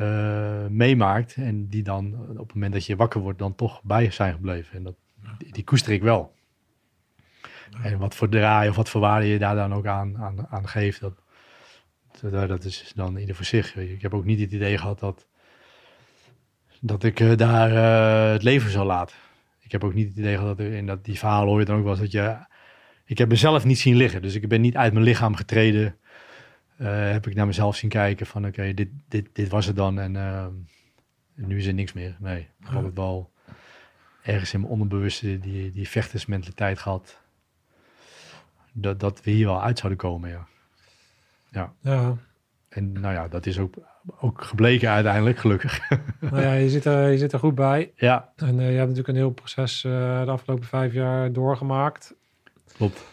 uh, meemaakt. En die dan op het moment dat je wakker wordt, dan toch bij zijn gebleven. En dat, die, die koester ik wel. En wat voor draai of wat voor waarde je daar dan ook aan, aan, aan geeft, dat, dat, is dan ieder voor zich. Ik heb ook niet het idee gehad dat dat ik uh, daar uh, het leven zou laten. Ik heb ook niet het idee gehad dat er in dat, die verhalen hoor je dan ook eens dat je... Ik heb mezelf niet zien liggen, dus ik ben niet uit mijn lichaam getreden. Eh, heb ik naar mezelf zien kijken van oké, dit, dit, dit was het dan en eh, nu is er niks meer. Nee, ik had het wel ergens in mijn onderbewuste die, die vechtersmentaliteit gehad. Dat, dat we hier wel uit zouden komen, ja.
Ja,
En nou ja, dat is ook, ook gebleken uiteindelijk, gelukkig.
nou ja, je zit, er, je zit er goed bij.
ja,
En eh, je hebt natuurlijk een heel proces eh, de afgelopen vijf jaar doorgemaakt.
klopt.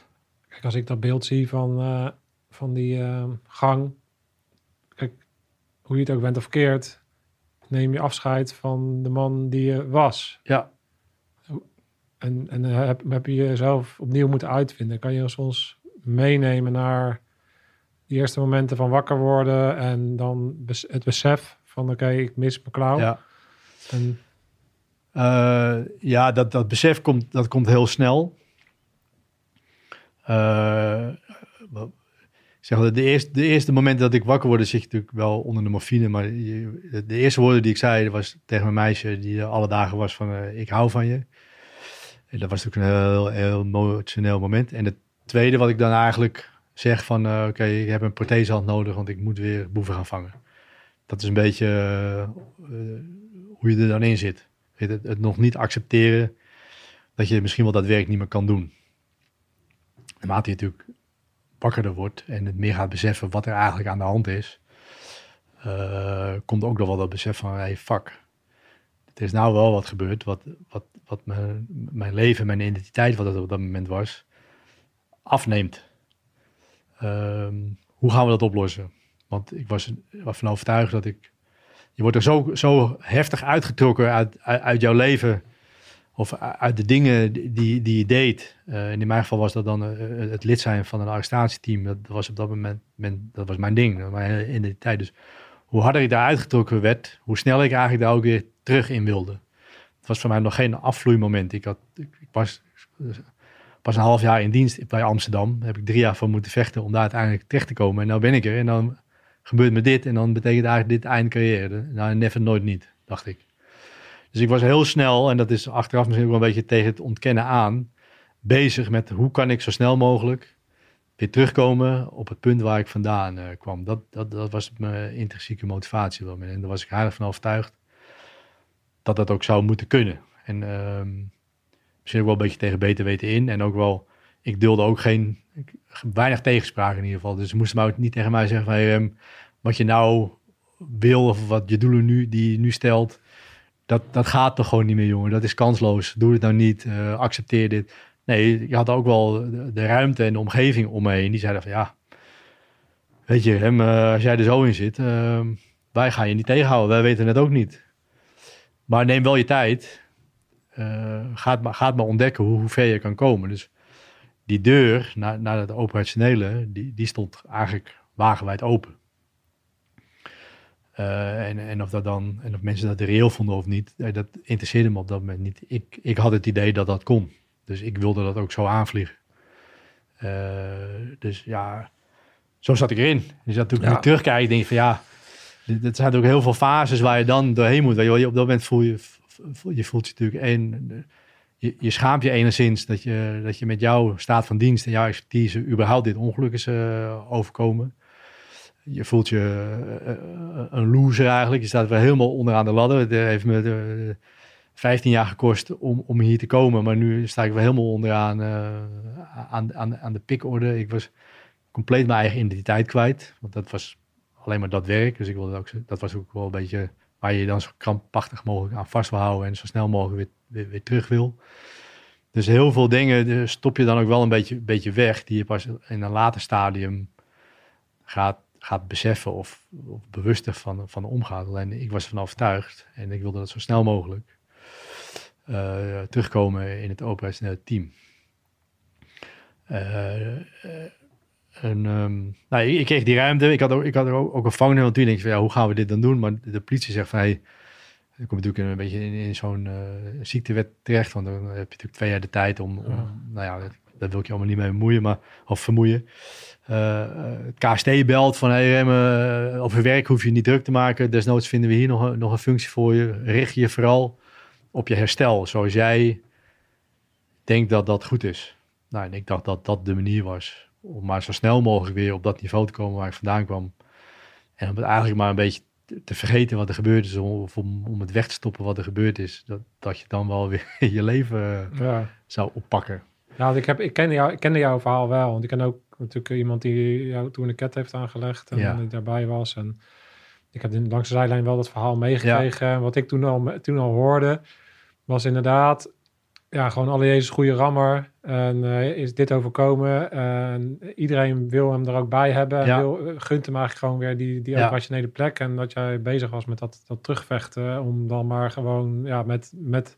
Kijk, als ik dat beeld zie van, eh, van die gang. Kijk, hoe je het ook bent of keert, neem je afscheid van de man die je was.
Ja,
En, en eh, heb, heb je jezelf opnieuw moeten uitvinden. Kan je ons- ons meenemen naar die eerste momenten van wakker worden en dan het besef van oké, ik mis mijn klauw.
ja.
En,
Eh, ja, dat, dat besef komt, dat komt heel snel. Eh, zeg, de, eerste, de eerste momenten dat ik wakker word, zit je natuurlijk wel onder de morfine. Maar je- de, eerste woorden die ik zei, was tegen mijn meisje, die alle dagen was van, ik hou van je. Dat was natuurlijk een heel, emotioneel moment. En het tweede wat ik dan eigenlijk zeg van, eh, oké, ik heb een prothesehand nodig, want ik moet weer boeven gaan vangen. Dat is een beetje eh, eh, hoe je er dan in zit. Het, het nog niet accepteren dat je misschien wel dat werk niet meer kan doen. Naarmate je natuurlijk wakkerder wordt en het meer gaat beseffen wat er eigenlijk aan de hand is, komt ook nog wel dat besef van, hey, fuck. Er is nou wel wat gebeurd, wat, wat, wat mijn, mijn leven, mijn identiteit, wat het op dat moment was, afneemt. Ehm, hoe gaan we dat oplossen? Want ik was ervan overtuigd dat ik je wordt er zo, zo heftig uitgetrokken uit, uit, jouw leven. Of uit de dingen die, die je deed. Eh, in mijn geval was dat dan eh, het lid zijn van een arrestatieteam. Dat was op dat moment, dat was mijn ding, mijn identiteit. Dus hoe harder ik daar uitgetrokken werd, hoe sneller ik eigenlijk daar ook weer terug in wilde. Het was voor mij nog geen afvloeimoment. Ik, had, ik, was pas een half jaar in dienst bij Amsterdam. Daar heb ik drie jaar voor moeten vechten om daar uiteindelijk terecht te komen. En nou ben ik er en dan gebeurt me dit en dan betekent eigenlijk dit eind carrière. Nou, never nooit niet, dacht ik. Dus ik was heel snel, en dat is achteraf misschien ook wel een beetje tegen het ontkennen aan, bezig met hoe kan ik zo snel mogelijk weer terugkomen op het punt waar ik vandaan eh, kwam. Dat, dat, dat was mijn intrinsieke motivatie wel. En daar was ik heilig van overtuigd dat dat ook zou moeten kunnen. En ehm, misschien ook wel een beetje tegen beter weten in. En ook wel, ik deelde ook geen, weinig tegenspraak in ieder geval. Dus ze moesten maar niet tegen mij zeggen van, hey, wat je nou wil of wat je doelen nu, die je nu stelt, dat, dat gaat toch gewoon niet meer, jongen. Dat is kansloos. Doe het nou niet. eh, accepteer dit. Nee, je had ook wel de, ruimte en de omgeving om me heen. Die zeiden van, ja, weet je, Rem, eh, als jij er zo in zit, eh, wij gaan je niet tegenhouden. Wij weten het ook niet. Maar neem wel je tijd. Eh, gaat, maar, gaat maar ontdekken hoe, hoe ver je kan komen. Dus die deur naar, naar het operationele, die, die stond eigenlijk wagenwijd open. Eh, en, en of dat dan, en of mensen dat reëel vonden of niet, eh, dat interesseerde me op dat moment niet. Ik, ik had het idee dat dat kon. Dus ik wilde dat ook zo aanvliegen. Dus ja, zo zat ik erin. Dus dat toen ik
Ja.
nu terugkijk, denk ik van ja, het zijn ook heel veel fases waar je dan doorheen moet. Je, wel. Op dat moment voel je, je voelt je natuurlijk één, je, je schaamt je enigszins dat je, dat je met jouw staat van dienst en jouw expertise überhaupt dit ongeluk is eh, overkomen. Je voelt je eh, eh, een loser eigenlijk. Je staat weer helemaal onderaan de ladder. Het heeft me eh, 15 jaar gekost om, om hier te komen. Maar nu sta ik weer helemaal onderaan aan, aan, aan de pikorde. Ik was compleet mijn eigen identiteit kwijt. Want dat was alleen maar dat werk. Dus ik wilde ook, dat was ook wel een beetje waar je dan zo krampachtig mogelijk aan vast wil houden. En zo snel mogelijk weer, weer, terug wil. Dus heel veel dingen eh, stop je dan ook wel een beetje, beetje weg. Die je pas in een later stadium gaat, gaat beseffen of, of bewuster van, van omgaat. Alleen ik was ervan overtuigd en ik wilde dat zo snel mogelijk eh, terugkomen in het operationele team. Eh, en, ehm, nou, ik, ik kreeg die ruimte. Ik had, ook, ik had er ook, ook een toen denk ik van, ja, hoe gaan we dit dan doen? Maar de politie zegt van, hey, ik kom natuurlijk een beetje in, in zo'n eh, ziektewet terecht. Want dan heb je natuurlijk twee jaar de tijd om, om
Ja.
nou ja, dat, daar wil ik je allemaal niet mee bemoeien, maar, of vermoeien. Eh, eh, het KST belt van, hey Rem, eh, over werk hoef je niet druk te maken. Desnoods vinden we hier nog, een- nog een functie voor je. Richt je vooral op je herstel. Zoals jij denk dat dat goed is. Nou, en ik dacht dat dat de manier was om maar zo snel mogelijk weer op dat niveau te komen waar ik vandaan kwam. En om het eigenlijk maar een beetje te- te vergeten wat er gebeurd is, of om, om het weg te stoppen wat er gebeurd is. Dat, dat je dan wel weer je leven eh,
Ja.
zou oppakken.
Ja, ik, heb, ik, kende jou, ik kende jouw verhaal wel. Want ik ken ook natuurlijk iemand die jou toen een ket heeft aangelegd en
Ja.
die daarbij was. En ik heb in- langs de zijlijn wel dat verhaal meegekregen. En Wat ik toen al, toen al hoorde, was inderdaad ja, gewoon alle Jezus goede rammer. En eh, is dit overkomen. En iedereen wil hem er ook bij hebben. En
Ja.
wil, eh, gunt hem eigenlijk gewoon weer die, die operationele plek. En dat jij bezig was met dat, dat terugvechten. Om dan maar gewoon ja, met, met,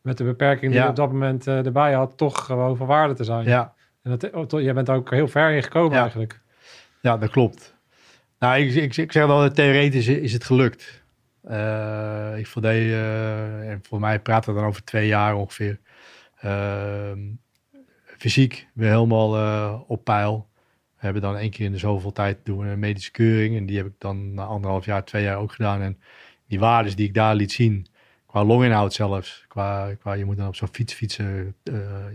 met de beperking die je op dat moment eh, erbij had, toch gewoon van waarde te zijn.
Ja,
En dat, oh, jij bent ook heel ver in gekomen eigenlijk.
ja dat klopt. Nou, ik, ik, ik zeg wel, theoretisch is het gelukt. Eh, ik voldeed, eh, en voor mij we dan over twee jaar ongeveer. Ehm, fysiek weer helemaal eh, op peil. We hebben dan één keer in de zoveel tijd doen we een medische keuring. En die heb ik dan na anderhalf jaar, twee jaar ook gedaan. En die waarden die ik daar liet zien, qua longinhoud zelfs. Qua, qua je moet dan op zo'n fiets fietsen,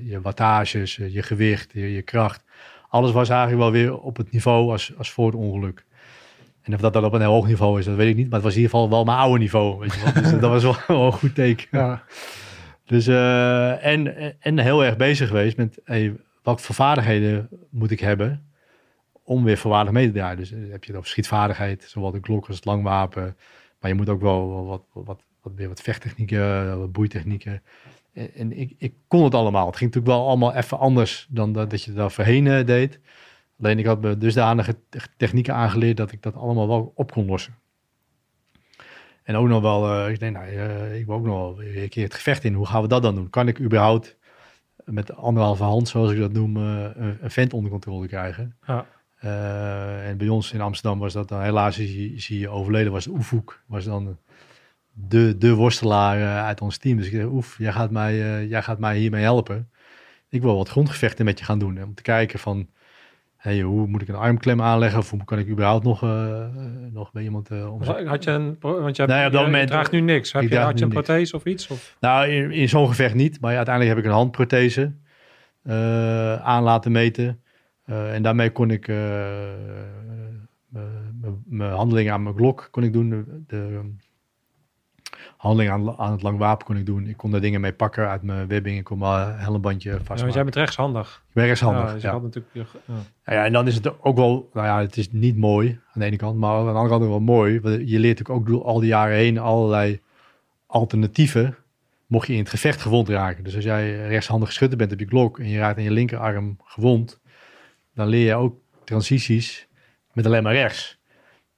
je wattages, je gewicht, je, je kracht. Alles was eigenlijk wel weer op het niveau als, als voor het ongeluk. En of dat dan op een heel hoog niveau is, dat weet ik niet. Maar het was in ieder geval wel mijn oude niveau. Weet je wel. Dus dat was wel, wel een goed teken.
Ja.
Dus, eh, en, en heel erg bezig geweest met hey, welke voor vaardigheden moet ik hebben om weer voorwaardig mee te draaien. Dus eh, heb je het over schietvaardigheid, zowel de klok als het langwapen. Maar je moet ook wel wat, wat, wat, wat, weer wat vechttechnieken, wat boeitechnieken. En, en ik, ik kon het allemaal. Het ging natuurlijk wel allemaal even anders dan dat, dat je daar voorheen eh, deed. Alleen ik had me dusdanige te- technieken aangeleerd dat ik dat allemaal wel op kon lossen. En ook nog wel, eh, ik denk, nou, eh, ik wil ook nog wel weer een keer het gevecht in. Hoe gaan we dat dan doen? Kan ik überhaupt met anderhalve hand, zoals ik dat noem, eh, een, vent onder controle krijgen?
Ja.
En bij ons in Amsterdam was dat dan helaas is hij overleden. Was Oefoek, was dan de, de worstelaar uit ons team. Dus ik dacht, Oef, jij gaat, mij, jij gaat mij hiermee helpen. Ik wil wat grondgevechten met je gaan doen. hè, Om te kijken van, hey, hoe moet ik een armklem aanleggen? Of hoe kan ik überhaupt nog, eh, eh, nog bij iemand uh, om
Had je een, want je, hebt,
Nee, op dat
je
moment-
draagt nu niks. Heb je, had je een
niks.
prothese of iets? Of?
Nou, in, in zo'n gevecht niet. Maar ja, uiteindelijk heb ik een handprothese aan laten meten. En daarmee kon ik mijn- mijn handelingen aan mijn glok kon ik doen. De, de handelingen aan, aan het lang wapen kon ik doen. Ik kon daar dingen mee pakken uit mijn webbing. Ik kon mijn helmbandje
Ja, want
vastmaken.
jij bent rechtshandig.
Ik ben rechtshandig,
Ja, dus
ja.
had natuurlijk... ja.
Nou ja, en dan is het ook wel, nou ja, het is niet mooi aan de ene kant, maar aan de andere kant wel mooi. Want je leert natuurlijk ook door al die jaren heen allerlei alternatieven, mocht je in het gevecht gewond raken. Dus als jij rechtshandig schutter bent op je klok en je raakt aan je linkerarm gewond, dan leer je ook transities met alleen maar rechts.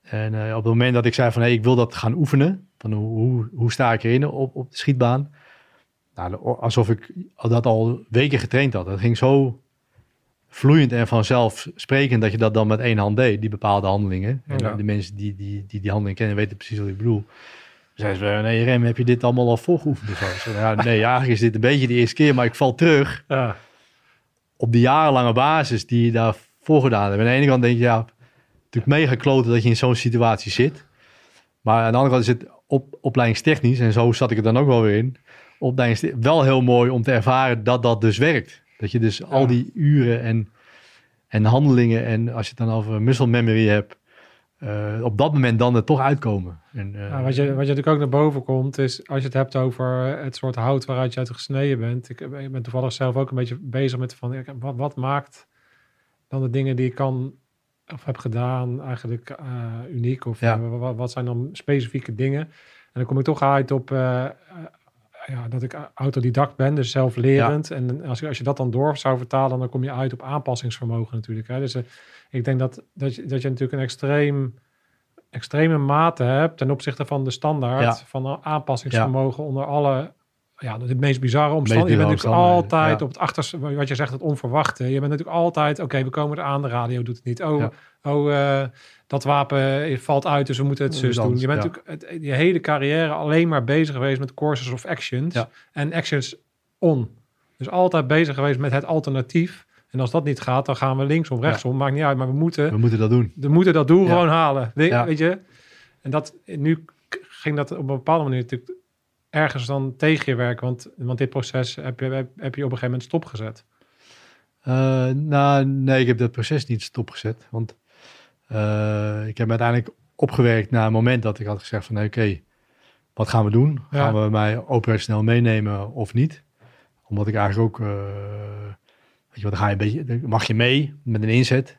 En eh, op het moment dat ik zei van, hé, ik wil dat gaan oefenen, van hoe, hoe, sta ik erin op, op de schietbaan? Nou, alsof ik dat al weken getraind had. Dat ging zo vloeiend en vanzelf sprekend dat je dat dan met één hand deed, die bepaalde handelingen. En
Ja.
de mensen die die, die die handeling kennen weten precies wat ik bedoel. Zeiden ze, nee Rem, heb je dit allemaal al voorgeoefend? Ik zei, ja, nee, eigenlijk is dit een beetje de eerste keer, maar ik val terug
Ja.
op de jarenlange basis die je daarvoor gedaan hebt. En aan de ene kant denk je, ja, natuurlijk mega kloten dat je in zo'n situatie zit. Maar aan de andere kant is het op, opleidingstechnisch, en zo zat ik er dan ook wel weer in, wel heel mooi om te ervaren dat dat dus werkt. Dat je dus al die uren en, en handelingen, en als je het dan over muscle memory hebt, eh, op dat moment dan er toch uitkomen. En, eh,
Ja, wat, je, wat je natuurlijk ook naar boven komt, is als je het hebt over het soort hout waaruit je uit gesneden bent. Ik, ik ben toevallig zelf ook een beetje bezig met van, wat, wat maakt dan de dingen die ik kan of heb gedaan eigenlijk eh, uniek? Of
Ja.
eh, wat, zijn dan specifieke dingen? En dan kom ik toch uit op eh, ja, dat ik autodidact ben, dus zelflerend. En als, je- als je dat dan door zou vertalen, dan kom je uit op aanpassingsvermogen natuurlijk. Hè? Dus ik denk dat, dat, je, dat je natuurlijk een extreem extreme mate hebt ten opzichte van de standaard van aanpassingsvermogen onder alle ja, de meest bizarre omstandigheden. Je bent natuurlijk altijd
ja.
op het achterste, wat je zegt, het onverwachte. Je bent natuurlijk altijd, oké, we komen eraan, de radio doet het niet. Oh,
Ja.
oh eh, dat wapen valt uit, dus we moeten het zus doen. Je bent
ja.
natuurlijk het, je hele carrière alleen maar bezig geweest met courses of actions. En actions on. Dus altijd bezig geweest met het alternatief. En als dat niet gaat, dan gaan we linksom, rechtsom. Maakt niet uit, maar we moeten
we moeten dat doen.
we moeten dat doel gewoon halen. Weet, je? En dat, nu ging dat op een bepaalde manier natuurlijk ergens dan tegen je werken? Want, want dit proces heb je, heb, je op een gegeven moment stopgezet.
Uh, nou, nee, ik heb dat proces niet stopgezet. Want uh, ik heb uiteindelijk opgewerkt naar het moment dat ik had gezegd van... oké, wat gaan we doen? Gaan we mij operationeel meenemen of niet? Omdat ik eigenlijk ook... Uh, weet je wat, dan ga je een beetje... mag je mee met een inzet.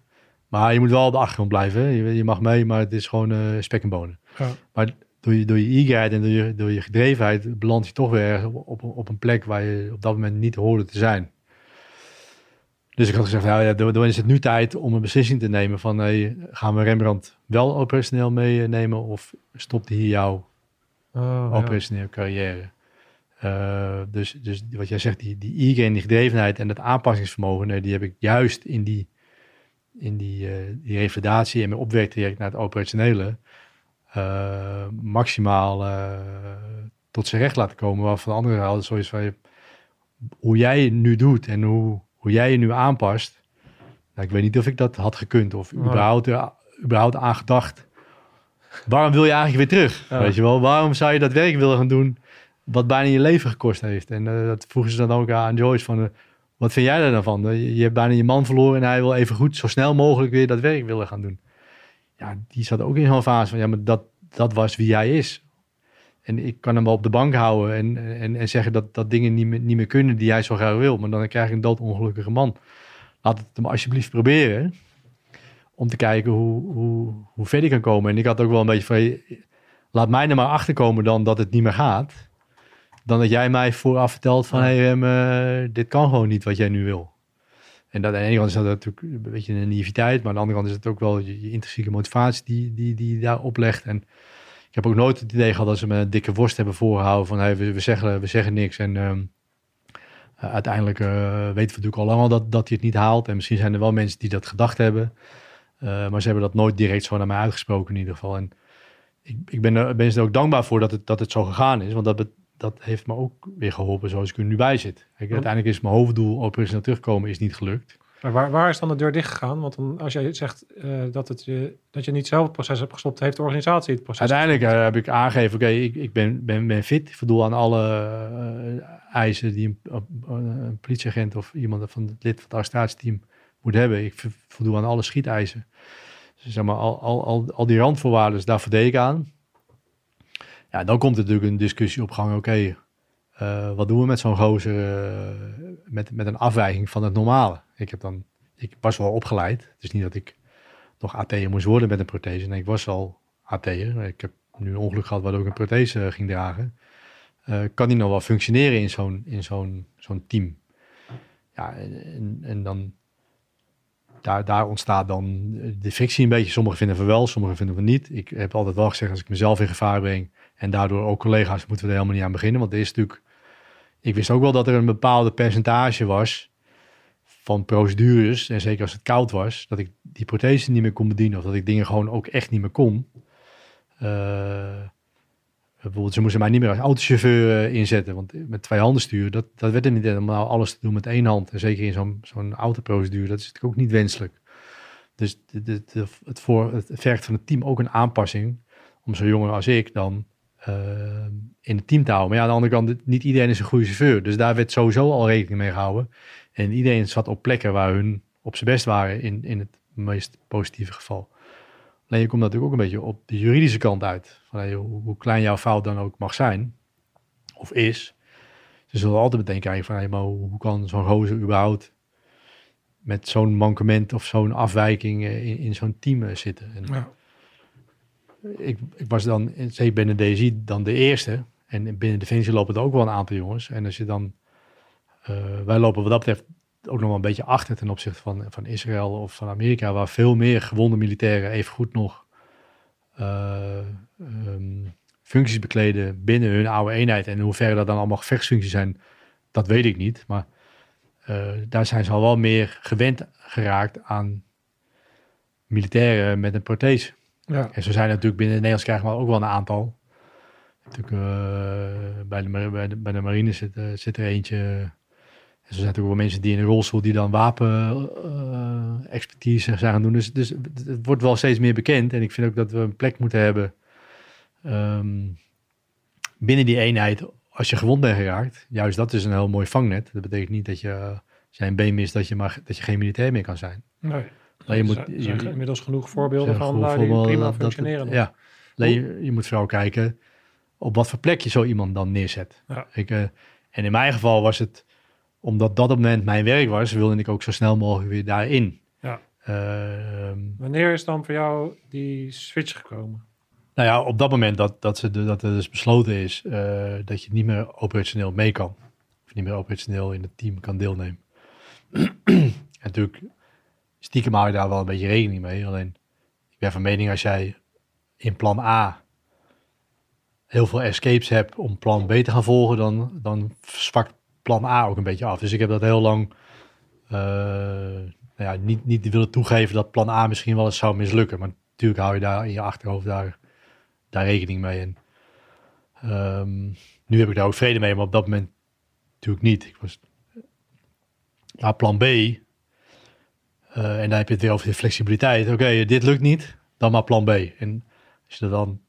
Maar je moet wel op de achtergrond blijven. Je, je, mag mee, maar het is gewoon spek en bonen. Ja. Maar door je, door je e-guide en door je, door je gedrevenheid... beland je toch weer op, op een plek waar je op dat moment niet hoorde te zijn. Dus ik had gezegd, nou ja, dan is het nu tijd om een beslissing te nemen van hey, gaan we Rembrandt wel operationeel meenemen of stopt hier jouw oh, operationele carrière? Uh, dus, dus wat jij zegt, die, die e die gedrevenheid en het aanpassingsvermogen, nee, die heb ik juist in die, in die, uh, die revalidatie en mijn opwerktraject naar het operationele uh, maximaal tot zijn recht laten komen. Waarvan anderen hadden zoiets van, hoe jij het nu doet en hoe hoe jij je nu aanpast. Nou, ik weet niet of ik dat had gekund of überhaupt, uh, überhaupt aangedacht. Waarom wil je eigenlijk weer terug? Weet je wel, waarom zou je dat werk willen gaan doen wat bijna je leven gekost heeft? En dat vroegen ze dan ook aan Joyce van, wat vind jij er dan van? Je, je, hebt bijna je man verloren en hij wil even goed zo snel mogelijk weer dat werk willen gaan doen. Ja, die zat ook in zo'n fase van, ja, maar dat, dat was wie jij is. En ik kan hem wel op de bank houden en, en, en zeggen dat, dat dingen niet meer, niet meer kunnen die hij zo graag wil. Maar dan krijg ik een doodongelukkige man. Laat het hem alsjeblieft proberen. Om te kijken hoe, hoe, hoe ver ik kan komen. En ik had ook wel een beetje van, laat mij er maar achter komen dan dat het niet meer gaat. Dan dat jij mij vooraf vertelt van, hé, hey, uh, dit kan gewoon niet wat jij nu wil. En dat, aan de ene kant is dat natuurlijk een beetje een naïviteit. Maar aan de andere kant is het ook wel je, intrinsieke motivatie die, die, die daar oplegt. En ik heb ook nooit het idee gehad dat ze me een dikke worst hebben voorgehouden van hey, we, we, zeggen, we zeggen niks. En uh, uiteindelijk uh, weten we natuurlijk al lang al dat, dat hij het niet haalt. En misschien zijn er wel mensen die dat gedacht hebben. Uh, maar ze hebben dat nooit direct zo naar mij uitgesproken in ieder geval. En ik, ik ben, ben er ook dankbaar voor dat het, dat het zo gegaan is. Want dat, dat heeft me ook weer geholpen zoals ik er nu bij zit. Kijk, uiteindelijk is mijn hoofddoel operationeel terugkomen is niet gelukt.
Maar waar, waar is dan de deur dicht gegaan? Want dan, als jij zegt uh, dat, het, uh, dat je niet zelf het proces hebt gestopt, heeft de organisatie het proces
Uiteindelijk uh, heb ik aangegeven, oké, ik, ik ben, ben, ben fit. Ik voldoe aan alle eisen die een, een, politieagent of iemand van het lid van het arrestatieteam moet hebben. Ik voldoe aan alle schieteisen. Dus zeg maar, al, al, al, al die randvoorwaarden, daar voldeed ik aan. Ja, dan komt er natuurlijk een discussie op gang, oké, wat doen we met zo'n gozer met, met een afwijking van het normale? Ik, heb dan, ik was wel opgeleid. Het is niet dat ik nog AT'er moest worden met een prothese. Nee, ik was al AT'er. Ik heb nu een ongeluk gehad waardoor ik een prothese ging dragen. Kan die nog wel functioneren in zo'n, in zo'n, zo'n team? Ja, en, en dan daar, daar ontstaat dan de frictie een beetje. Sommigen vinden we wel, sommigen vinden we niet. Ik heb altijd wel gezegd, als ik mezelf in gevaar breng en daardoor ook collega's, moeten we er helemaal niet aan beginnen. Want er is natuurlijk, ik wist ook wel dat er een bepaalde percentage was van procedures, en zeker als het koud was, dat ik die prothese niet meer kon bedienen of dat ik dingen gewoon ook echt niet meer kon. Uh, bijvoorbeeld, ze moesten mij niet meer als autochauffeur uh, inzetten, want met twee handen sturen, dat, dat werd er niet helemaal alles te doen met één hand. En zeker in zo'n zo'n autoprocedure, dat is natuurlijk ook niet wenselijk. Dus het, voor, het vergt van het team ook een aanpassing om zo jonger als ik dan in het team te houden. Maar ja, aan de andere kant, niet iedereen is een goede chauffeur. Dus daar werd sowieso al rekening mee gehouden. En iedereen zat op plekken waar hun op zijn best waren in, in het meest positieve geval. Alleen je komt natuurlijk ook een beetje op de juridische kant uit. Van, hoe, klein jouw fout dan ook mag zijn, of is. Ze zullen altijd meteen kijken van, hoe kan zo'n gozer überhaupt met zo'n mankement of zo'n afwijking eh, in, in zo'n team eh, zitten. En ja. Ik, ik, was dan, zeker binnen DSI, dan de eerste. En binnen Defensie lopen er ook wel een aantal jongens. En als je dan uh, wij lopen wat dat betreft ook nog wel een beetje achter ten opzichte van, van Israël of van Amerika, waar veel meer gewonde militairen even goed nog uh, um, functies bekleden binnen hun oude eenheid. En in hoeverre dat dan allemaal gevechtsfuncties zijn, dat weet ik niet. Maar uh, daar zijn ze al wel meer gewend geraakt aan militairen met een prothese. Ja. En zo zijn er natuurlijk binnen de Nederlands krijgen we ook wel een aantal. Natuurlijk, uh, bij, de, bij, de, bij de marine zit, uh, zit er eentje er zijn natuurlijk wel mensen die in een rolstoel die dan wapen-expertise zijn gaan doen. Dus, dus het wordt wel steeds meer bekend. En ik vind ook dat we een plek moeten hebben um, binnen die eenheid als je gewond bent geraakt, juist dat is een heel mooi vangnet. Dat betekent niet dat je, eh, als jij een been mist, dat je, maar, dat je geen militair meer kan zijn.
Nee.
Maar je moet,
er
je,
zijn inmiddels genoeg voorbeelden van daar die prima
dat-
functioneren.
Ja, nee, je, je moet vooral kijken op wat voor plek je zo iemand dan neerzet.
Ja.
Ik, eh, en in mijn geval was het, omdat dat op het moment mijn werk was, wilde ik ook zo snel mogelijk weer daarin.
Ja.
Ehm,
Wanneer is dan voor jou die switch gekomen?
Nou ja, op dat moment dat, dat, ze dat er dus besloten is eh, dat je niet meer operationeel mee kan. Of niet meer operationeel in het team kan deelnemen. en natuurlijk, stiekem hou je daar wel een beetje rekening mee. Alleen, ik ben van mening als jij in plan A heel veel escapes hebt om plan B te gaan volgen, dan, dan zwakt plan A ook een beetje af. Dus ik heb dat heel lang eh, nou ja, niet, niet willen toegeven dat plan A misschien wel eens zou mislukken. Maar natuurlijk hou je daar in je achterhoofd daar daar rekening mee. En ehm, nu heb ik daar ook vrede mee, maar op dat moment natuurlijk niet. Ik was, maar plan B, en dan heb je het weer over de flexibiliteit. Oké, dit lukt niet, dan maar plan B. En als je er dan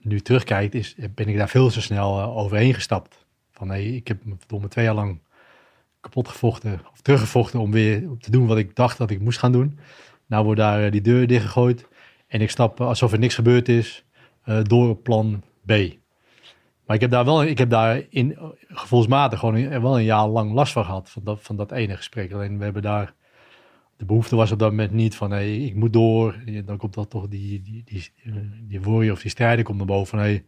nu terugkijkt, is, ben ik daar veel te snel eh, overheen gestapt. Van nee, ik heb me twee jaar lang kapot gevochten, of teruggevochten om weer te doen wat ik dacht dat ik moest gaan doen. Nou wordt daar eh, die deur dichtgegooid en ik stap eh, alsof er niks gebeurd is eh, door plan B. Maar ik heb daar wel, ik heb daar in eh, gevoelsmatig gewoon wel een jaar lang last van gehad, van dat, van dat ene gesprek. Alleen we hebben daar, de behoefte was op dat moment niet van, hey, ik moet door. Dan komt dat toch die, die, die, die worry of die strijder komt naar boven van, hey,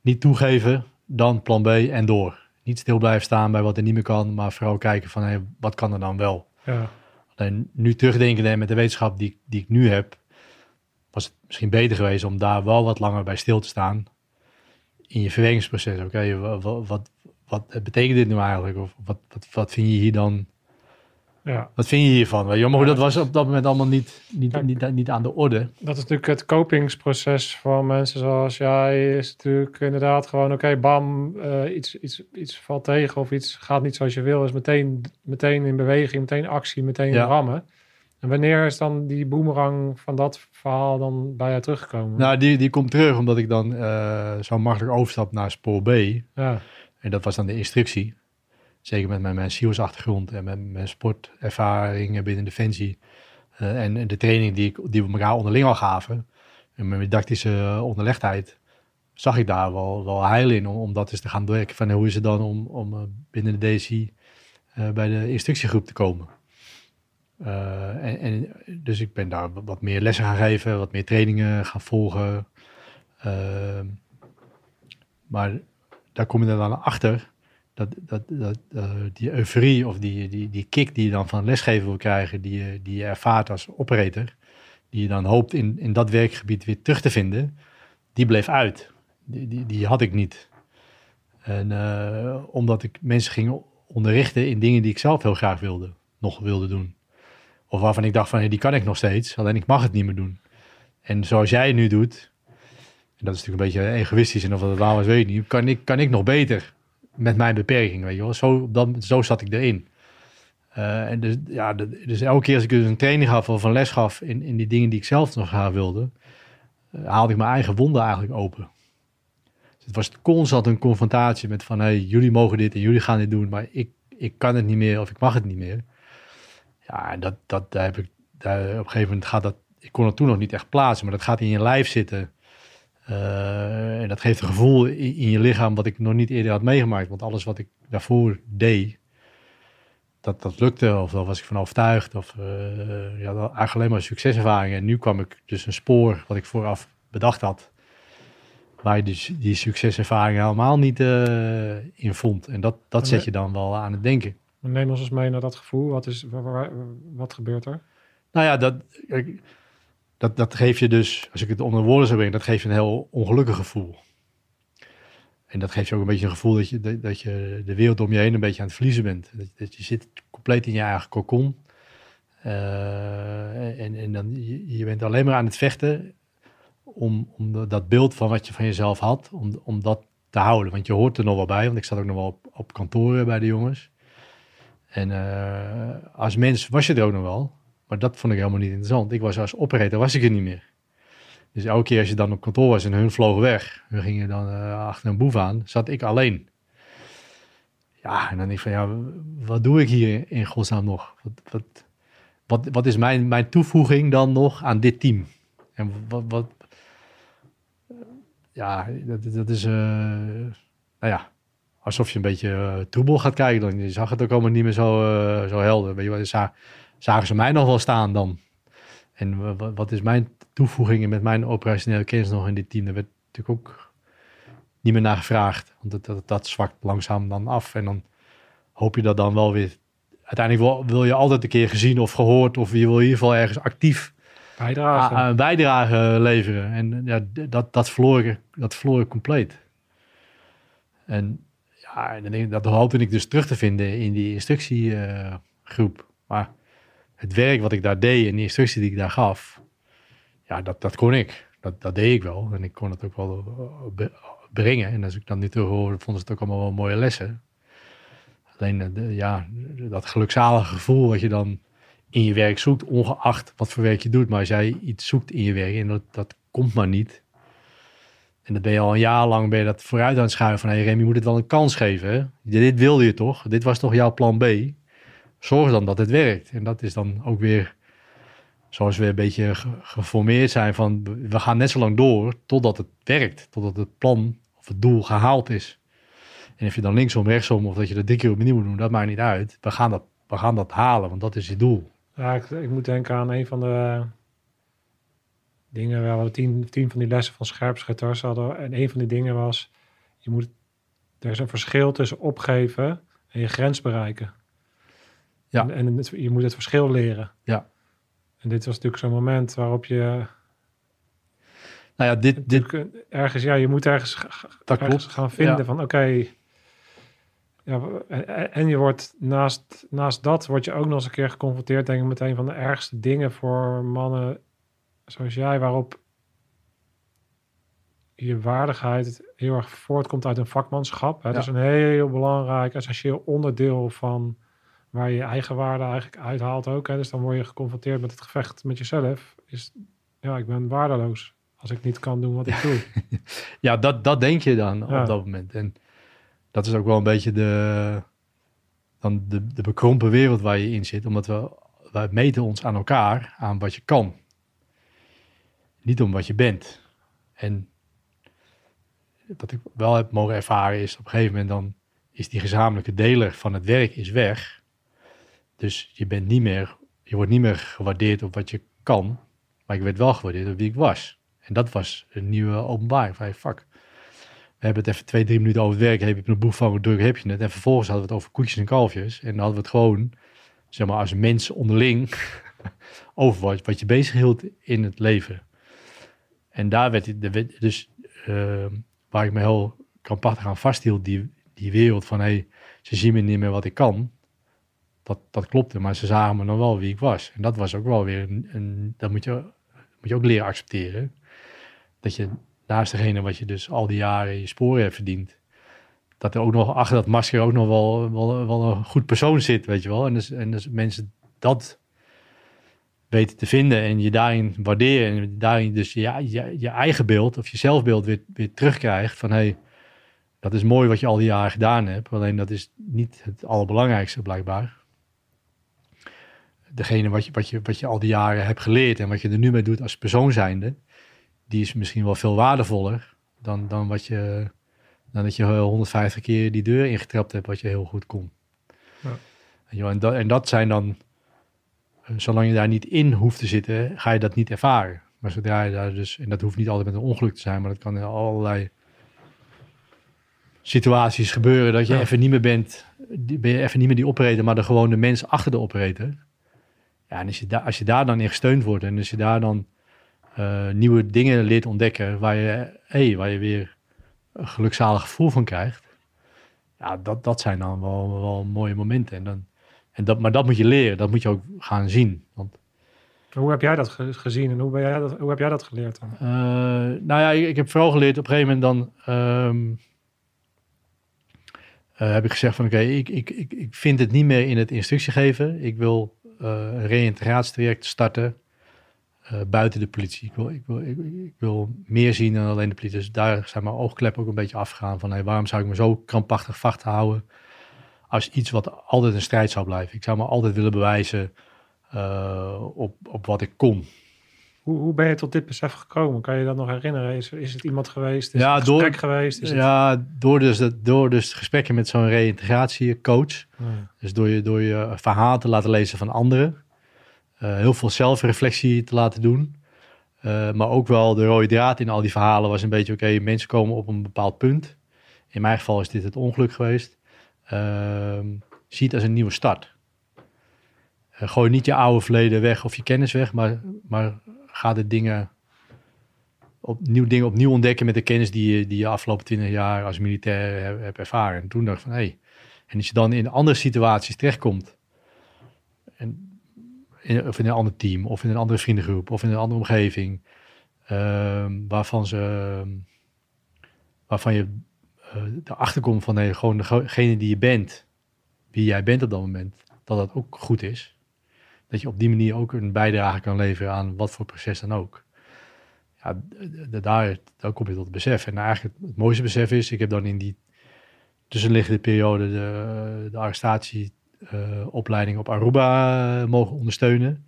niet toegeven, dan plan B en door. Niet stil blijven staan bij wat er niet meer kan, maar vooral kijken van, hey, wat kan er dan wel?
Ja,
Alleen nu terugdenken en met de wetenschap die, die ik nu heb, was het misschien beter geweest om daar wel wat langer bij stil te staan. In je verwerkingsproces. Oké, wa- wa- wat, wat, betekent dit nu eigenlijk? Of wat, wat, wat vind je hier dan?
Ja.
Wat vind je hiervan? Je, maar
Ja,
dat was op dat moment allemaal niet, niet,
Kijk.
niet, niet aan de orde.
Dat is natuurlijk het kopingsproces van mensen zoals jij. Is natuurlijk inderdaad gewoon, oké, bam, eh, iets, iets, iets valt tegen of iets gaat niet zoals je wil. Is meteen, meteen in beweging, meteen actie, meteen
Ja.
rammen. En wanneer is dan die boemerang van dat verhaal dan bij jou teruggekomen?
Nou, die, die komt terug omdat ik dan eh, zo makkelijk overstap naar spoor B.
Ja,
En dat was dan de instructie. Zeker met mijn, mijn SEALS-achtergrond en met mijn sportervaringen binnen Defensie. eh, en, de training die, ik, die we elkaar onderling al gaven. En mijn didactische eh, onderlegdheid. Zag ik daar wel, wel heil in om, om dat eens te gaan doorwerken. Van hoe is het dan om, om eh, binnen de eh, bij de instructiegroep te komen. En, dus ik ben daar wat meer lessen gaan geven, wat meer trainingen gaan volgen. Maar daar kom je dan achter dat, dat, eh, die euforie of die, die, die kick die je dan van lesgeven wil krijgen, die je, die je ervaart als operator, die je dan hoopt in, in dat werkgebied weer terug te vinden, die bleef uit. Die, die, die had ik niet. En eh, omdat ik mensen ging onderrichten in dingen die ik zelf heel graag wilde, nog wilde doen. Of waarvan ik dacht van, hey, die kan ik nog steeds, alleen ik mag het niet meer doen. En zoals jij het nu doet, en dat is natuurlijk een beetje egoïstisch en of dat waar was, weet ik niet, kan ik, kan ik nog beter met mijn beperking, weet je wel. Zo, dan, zo zat ik erin. Eh, en dus, ja, dus elke keer als ik dus een training gaf of een les gaf in, in die dingen die ik zelf nog graag wilde, eh, haalde ik mijn eigen wonden eigenlijk open. Dus het was constant een confrontatie met van, hey, jullie mogen dit en jullie gaan dit doen, maar ik, ik kan het niet meer of ik mag het niet meer. Ja, en dat, dat daar heb ik, daar, op een gegeven moment gaat dat, ik kon het toen nog niet echt plaatsen, maar dat gaat in je lijf zitten. Eh, en dat geeft een gevoel in, in je lichaam wat ik nog niet eerder had meegemaakt. Want alles wat ik daarvoor deed, dat, dat lukte of daar was ik van overtuigd. Of eh, ja, eigenlijk alleen maar succeservaringen. En nu kwam ik dus een spoor wat ik vooraf bedacht had. Waar je dus die succeservaringen helemaal niet eh, in vond. En dat, dat zet je dan wel aan het denken.
neem ons eens mee naar dat gevoel. Wat, is, wa- wa- wat gebeurt er?
Nou ja, dat, kijk, dat, dat geeft je dus, als ik het onder woorden zou brengen, dat geeft je een heel ongelukkig gevoel. En dat geeft je ook een beetje een gevoel dat je, dat, je de wereld om je heen een beetje aan het verliezen bent. Dat, je zit compleet in je eigen kokon. Eh, en, en dan, je, bent alleen maar aan het vechten om, om dat beeld van wat je van jezelf had, om, om dat te houden. Want je hoort er nog wel bij, want ik zat ook nog wel op, op kantoren bij de jongens. En eh, als mens was je er ook nog wel. Maar dat vond ik helemaal niet interessant. Ik was als operator, was ik er niet meer. Dus elke keer als je dan op kantoor was en hun vlogen weg, hun gingen dan eh, achter een boef aan, zat ik alleen. ja, en dan denk ik van, ja, wat doe ik hier in godsnaam nog? Wat, wat, wat, wat is mijn, mijn toevoeging dan nog aan dit team? En wat, wat ja, dat, is, uh, nou ja, alsof je een beetje uh, troebel gaat kijken. Dan je zag het ook allemaal niet meer zo, zo helder. Weet je, za zagen ze mij nog wel staan dan? En wat, is mijn toevoeging met mijn operationele kennis nog in dit team? Daar werd natuurlijk ook niet meer naar gevraagd. Want dat, dat, dat zwakt langzaam dan af. En dan hoop je dat dan wel weer... Uiteindelijk wil, wil je altijd een keer gezien of gehoord... of je wil in ieder geval ergens actief
bijdrage,
een bijdrage leveren. En ja, dat, dat, verloor ik, dat verloor ik compleet. En ja, en dat hoopte ik dus terug te vinden in die instructiegroep. maar het werk wat ik daar deed en die instructie die ik daar gaf, ja, dat, dat kon ik. Dat, dat deed ik wel. En ik kon het ook wel brengen. En als ik dan nu terug hoorde, vonden ze het ook allemaal wel mooie lessen. Alleen, de, ja, dat gelukzalige gevoel wat je dan in je werk zoekt, ongeacht wat voor werk je doet. Maar als jij iets zoekt in je werk en dat, dat komt maar niet. En dat ben je al een jaar lang ben je dat vooruit aan het schuiven van... hey Rem, je moet het wel een kans geven. Dit wilde je toch? Dit was toch jouw plan B? Zorg dan dat het werkt. En dat is dan ook weer zoals we een beetje geformeerd zijn van... we gaan net zo lang door totdat het werkt. Totdat het plan of het doel gehaald is. En of je dan linksom, rechtsom of dat je dat drie keer opnieuw moet doen... dat maakt niet uit. We gaan dat, we gaan dat halen, want dat is je doel.
Ja, ik, ik, moet denken aan een van de dingen. We tien, tien van die lessen van scherpschutters. Hadden, en een van die dingen was: je moet, er is een verschil tussen opgeven en je grens bereiken. Ja. En, en je moet het verschil leren.
Ja.
En dit was natuurlijk zo'n moment waarop je.
Nou ja, dit, dit...
Ergens, ja, je moet ergens, ergens gaan vinden van oké, ja, en je wordt naast, naast dat word je ook nog eens een keer geconfronteerd, denk ik, met een van de ergste dingen voor mannen zoals jij, waarop je waardigheid heel erg voortkomt uit een vakmanschap. Hè? Dat is een heel belangrijk, essentieel onderdeel van waar je je eigen waarde eigenlijk uithaalt ook. Hè? Dus dan word je geconfronteerd met het gevecht met jezelf. Is, ja, ik ben waardeloos als ik niet kan doen wat ik doe.
ja, dat, dat denk je dan op dat moment. En dat is ook wel een beetje de, dan de, de bekrompen wereld waar je in zit. Omdat we, wij meten ons aan elkaar, aan wat je kan. Niet om wat je bent. En wat ik wel heb mogen ervaren is op een gegeven moment dan is die gezamenlijke deler van het werk is weg. Dus je bent niet meer, je wordt niet meer gewaardeerd op wat je kan, maar ik werd wel gewaardeerd op wie ik was. En dat was een nieuwe openbaring van vak we hebben het even twee, drie minuten over het werk. Heb je een boek van druk, heb je het. En vervolgens hadden we het over koetjes en kalfjes. En dan hadden we het gewoon, zeg maar, als mens onderling over wat, wat je bezig hield in het leven. En daar werd, de, dus uh, waar ik me heel krampachtig aan vasthield, die, die wereld van, hé, hey, ze zien me niet meer wat ik kan. Dat, dat klopte, maar ze zagen me dan wel wie ik was. En dat was ook wel weer, een, dat moet je, moet je ook leren accepteren. Dat je naast degene wat je dus al die jaren je sporen hebt verdiend, dat er ook nog achter dat masker ook nog wel, wel, wel een goed persoon zit, weet je wel. En dus, en dus mensen dat weten te vinden en je daarin waarderen en daarin dus je, je, je eigen beeld of je zelfbeeld weer, weer terugkrijgt van hé, hey, dat is mooi wat je al die jaren gedaan hebt, alleen dat is niet het allerbelangrijkste blijkbaar. Degene wat je, wat, je, wat je al die jaren hebt geleerd en wat je er nu mee doet als persoon zijnde, die is misschien wel veel waardevoller dan, dan, wat je, dan dat je 150 keer die deur ingetrapt hebt, wat je heel goed kon. Ja. En, dat, en dat zijn dan, eh, zolang je daar niet in hoeft te zitten, ga je dat niet ervaren. Maar zodra je daar dus, en dat hoeft niet altijd met een ongeluk te zijn, maar dat kan in allerlei situaties gebeuren dat je even niet meer bent, ben je even niet meer die operator, maar de gewone mens achter de operator. Ja, en als je, daar, als je daar dan in gesteund wordt en als je daar dan uh, nieuwe dingen leert ontdekken waar je, hey, waar je weer een gelukzalig gevoel van krijgt. Ja, dat, dat zijn dan wel, wel mooie momenten. En dan, en dat, maar dat moet je leren, dat moet je ook gaan zien. Want,
hoe heb jij dat gezien en hoe, ben jij dat, hoe heb jij dat geleerd dan? Uh,
nou ja, ik, ik, heb vooral geleerd op een gegeven moment dan... Um, uh, heb ik gezegd van oké, ik, ik, ik, ik vind het niet meer in het instructie geven. Ik wil een reïntegratietraject starten uh, buiten de politie. Ik wil, ik, wil, ik, wil meer zien dan alleen de politie. Dus daar zijn mijn oogkleppen ook een beetje afgegaan van hey, waarom zou ik me zo krampachtig vasthouden als iets wat altijd een strijd zou blijven. Ik zou me altijd willen bewijzen eh, op, op wat ik kon.
Hoe, hoe ben je tot dit besef gekomen? Kan je dat nog herinneren? Is, is het iemand geweest? Is
Ja,
het
door-
gesprek geweest? Is het...
Ja, door dus, dat, door dus gesprekken met zo'n reïntegratiecoach.
Ja.
Dus door je, door je verhaal te laten lezen van anderen. eh, heel veel zelfreflectie te laten doen. eh, maar ook wel de rode draad in al die verhalen was een beetje... oké, mensen komen op een bepaald punt. In mijn geval is dit het ongeluk geweest. Ehm, zie het als een nieuwe start. Eh, gooi niet je oude verleden weg of je kennis weg... maar, maar ga de dingen opnieuw, dingen opnieuw ontdekken met de kennis die je, die je afgelopen twintig jaar als militair hebt, ervaren. En toen dacht ik van, hé, hey, en als je dan in andere situaties terechtkomt, en in, of in een ander team, of in een andere vriendengroep, of in een andere omgeving, ehm, waarvan, ze, waarvan je eh, erachter komt van nee, gewoon degene die je bent, wie jij bent op dat moment, dat dat ook goed is. Dat je op die manier ook een bijdrage kan leveren aan wat voor proces dan ook. Ja, daar, daar kom je tot het besef. En eigenlijk het, mooiste besef is, ik heb dan in die tussenliggende periode de, de arrestatieopleiding op Aruba eh, mogen ondersteunen.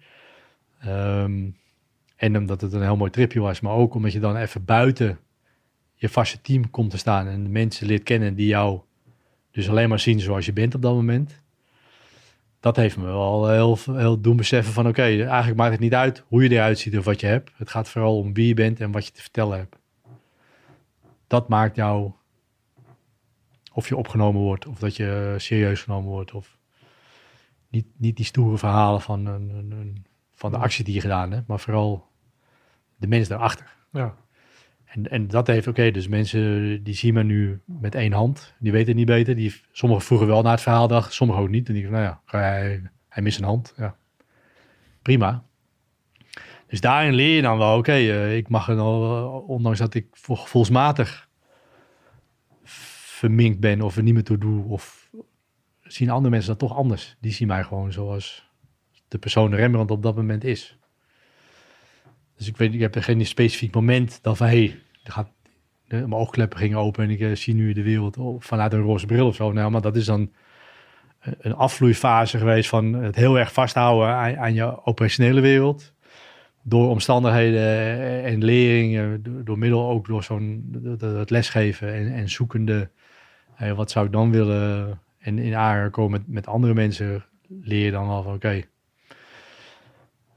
Ehm, en omdat het een heel mooi tripje was, maar ook omdat je dan even buiten je vaste team komt te staan en de mensen leert kennen die jou dus alleen maar zien zoals je bent op dat moment. Dat heeft me wel heel, heel doen beseffen van oké, eigenlijk maakt het niet uit hoe je eruit ziet of wat je hebt. Het gaat vooral om wie je bent en wat je te vertellen hebt. Dat maakt jou of je opgenomen wordt of dat je serieus genomen wordt. Of niet, niet die stoere verhalen van, een, een, van de actie die je gedaan hebt, maar vooral de mens daarachter.
Ja.
En, dat heeft, oké, dus mensen die zien me nu met één hand. Die weten het niet beter. Die, sommigen vroegen wel naar het verhaal dag, sommigen ook niet. En die nou ja, hij, hij mist een hand. Ja. Prima. Dus daarin leer je dan wel, oké, eh, ik mag er al, eh, ondanks dat ik vo- gevoelsmatig verminkt ben of er niet meer toe doe, of zien andere mensen dat toch anders. Die zien mij gewoon zoals de persoon Rembrandt op dat moment is. Dus ik weet, ik heb er geen specifiek moment dat van, hé, gaat, de, mijn oogkleppen gingen open en ik eh, zie nu de wereld vanuit een roze bril of zo. Nou, maar dat is dan een- een afvloeifase geweest van het heel erg vasthouden aan, je operationele wereld. Door omstandigheden en lering, eh, door, middel ook door zo'n het lesgeven en, en zoekende, eh, wat zou ik dan willen, en in aanraking komen met, met andere mensen, leer je dan al van oké,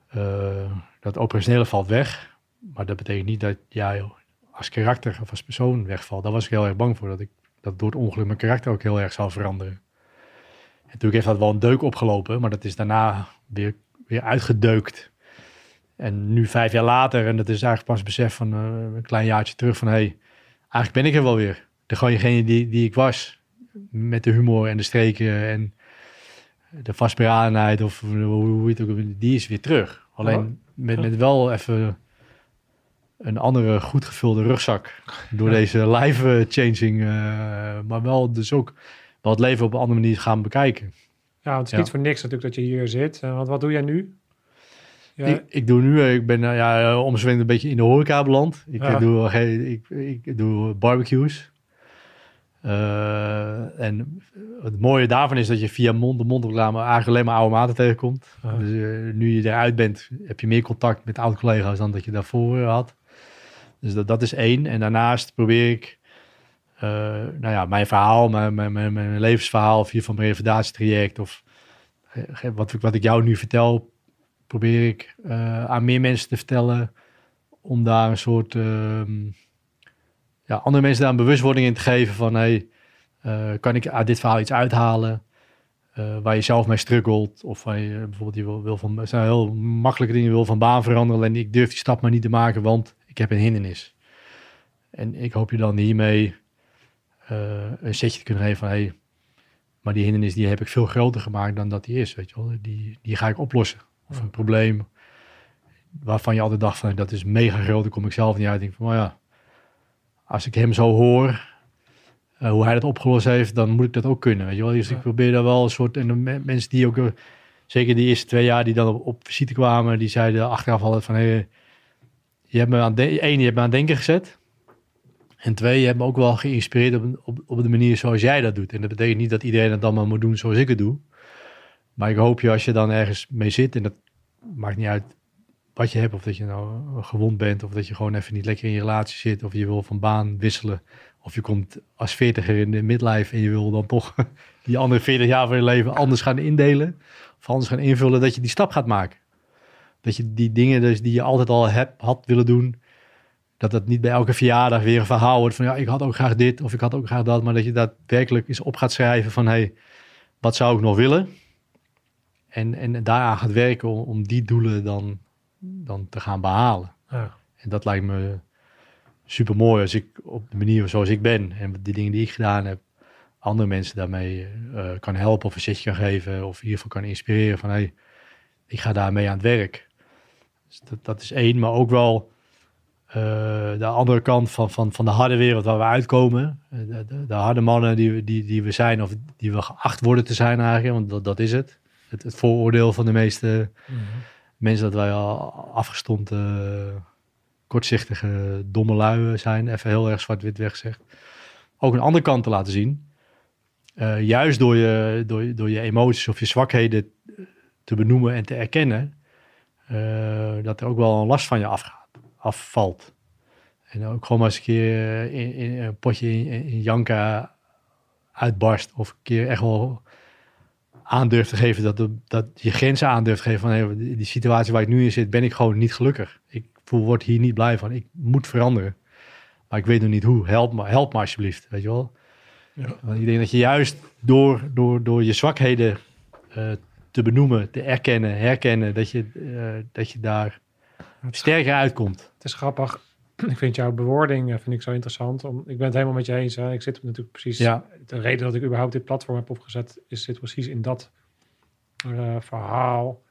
eh, dat operationele valt weg, maar dat betekent niet dat jij als karakter of als persoon wegvalt. Daar was ik heel erg bang voor, dat ik dat door het ongeluk mijn karakter ook heel erg zou veranderen. En natuurlijk heeft dat wel een deuk opgelopen, maar dat is daarna weer, weer uitgedeukt. En nu vijf jaar later, en dat is eigenlijk pas besef van eh, een klein jaartje terug van hé, hey, eigenlijk ben ik er wel weer. Degene die, die ik was, met de humor en de streken en de vastberadenheid of hoe, hoe je het ook, die is weer terug. Alleen met, met wel even een andere goed gevulde rugzak door deze live changing, eh, maar wel dus ook wel het leven op een andere manier gaan bekijken.
ja, het is
Ja.
niet voor niks natuurlijk dat je hier zit. Eh, want wat doe jij nu? Ja,
Ik, ik doe nu, eh, ik ben ja, een beetje in de horeca beland. Ik,
Ja.
eh, doe, ik, ik doe barbecues. Eh, en het mooie daarvan is dat je via mond-to-mond reclame eigenlijk alleen maar oude maten tegenkomt. Dus eh, nu je eruit bent, heb je meer contact met oude collega's dan dat je daarvoor eh, had. Dus dat, dat is één. En daarnaast probeer ik, eh, nou ja, mijn verhaal, mijn, mijn, mijn, levensverhaal via van mijn revalidatietraject of eh, wat, ik- wat ik jou nu vertel, probeer ik eh, aan meer mensen te vertellen om daar een soort ehm, ja, andere mensen daar een bewustwording in te geven van hey, kan ik uit dit verhaal iets uithalen waar je zelf mee struggelt of waar je bijvoorbeeld je wil, wil van zijn heel makkelijke dingen wil van baan veranderen en ik durf die stap maar niet te maken want ik heb een hindernis en ik hoop je dan hiermee eh, een setje te kunnen geven van hey, maar die hindernis die heb ik veel groter gemaakt dan dat die is weet je wel die, die ga ik oplossen of een probleem waarvan je altijd dacht van dat is mega groot, dan kom ik zelf niet uit. Ik denk van, maar ja, als ik hem zo hoor, eh, hoe hij dat opgelost heeft, dan moet ik dat ook kunnen, weet je wel. Dus
Ja.
ik probeer daar wel een soort, en de me- mensen die ook, eh, zeker die eerste twee jaar die dan op, op visite kwamen, die zeiden achteraf altijd van, hey, je hebt me aan, één, je hebt me aan denken gezet. En twee, je hebt me ook wel geïnspireerd op, op, op de manier zoals jij dat doet. En dat betekent niet dat iedereen het dan maar moet doen zoals ik het doe. Maar ik hoop je als je dan ergens mee zit, en dat maakt niet uit wat je hebt, of dat je nou gewond bent, of dat je gewoon even niet lekker in je relatie zit, of je wil van baan wisselen, of je komt als veertiger in de midlife en je wil dan toch die andere 40 jaar van je leven anders gaan indelen, of anders gaan invullen, dat je die stap gaat maken. Dat je die dingen dus die je altijd al hebt, had willen doen, dat dat niet bij elke verjaardag weer een verhaal wordt van ja, ik had ook graag dit of ik had ook graag dat, maar dat je daadwerkelijk eens op gaat schrijven van hey, wat zou ik nog willen? En, en daaraan gaat werken om, om die doelen dan, dan te gaan behalen.
Ja.
En dat lijkt me super mooi als ik op de manier zoals ik ben en die dingen die ik gedaan heb, andere mensen daarmee eh, kan helpen of een setje kan geven of in ieder geval kan inspireren van hey, ik ga daarmee aan het werk. Dus dat, dat is één, maar ook wel eh, de andere kant van, van, van de harde wereld waar we uitkomen. Eh, De, de, de harde mannen die, we- die, die we zijn of die we geacht worden te zijn eigenlijk, want dat, dat is het. Het, het vooroordeel van de meeste mensen dat wij al afgestomd, kortzichtige, domme lui zijn. Even heel erg zwart-wit weggezegd. Ook een andere kant te laten zien. Eh, juist door je, door, door je emoties of je zwakheden te benoemen en te erkennen. Eh, dat er ook wel een last van je afgaat, afvalt. En ook gewoon maar eens een keer eh, in, in een potje in, in janka uitbarst. Of een keer echt wel aandurft te geven, dat, de, dat je grenzen aandurft te geven van hey, die situatie waar ik nu in zit, ben ik gewoon niet gelukkig. Ik voel, word hier niet blij van. Ik moet veranderen. Maar ik weet nog niet hoe. Help me, help me alsjeblieft, weet je wel.
Ja.
Want ik denk dat je juist door, door, door je zwakheden eh, te benoemen, te erkennen, herkennen, dat je, eh, dat je daar sterker uitkomt.
Het is grappig. Ik vind jouw bewoording eh, vind ik zo interessant. Om, ik ben het helemaal met je eens. Hè. Ik zit natuurlijk precies.
Ja.
De reden dat ik überhaupt dit platform heb opgezet, is zit precies in dat eh, verhaal.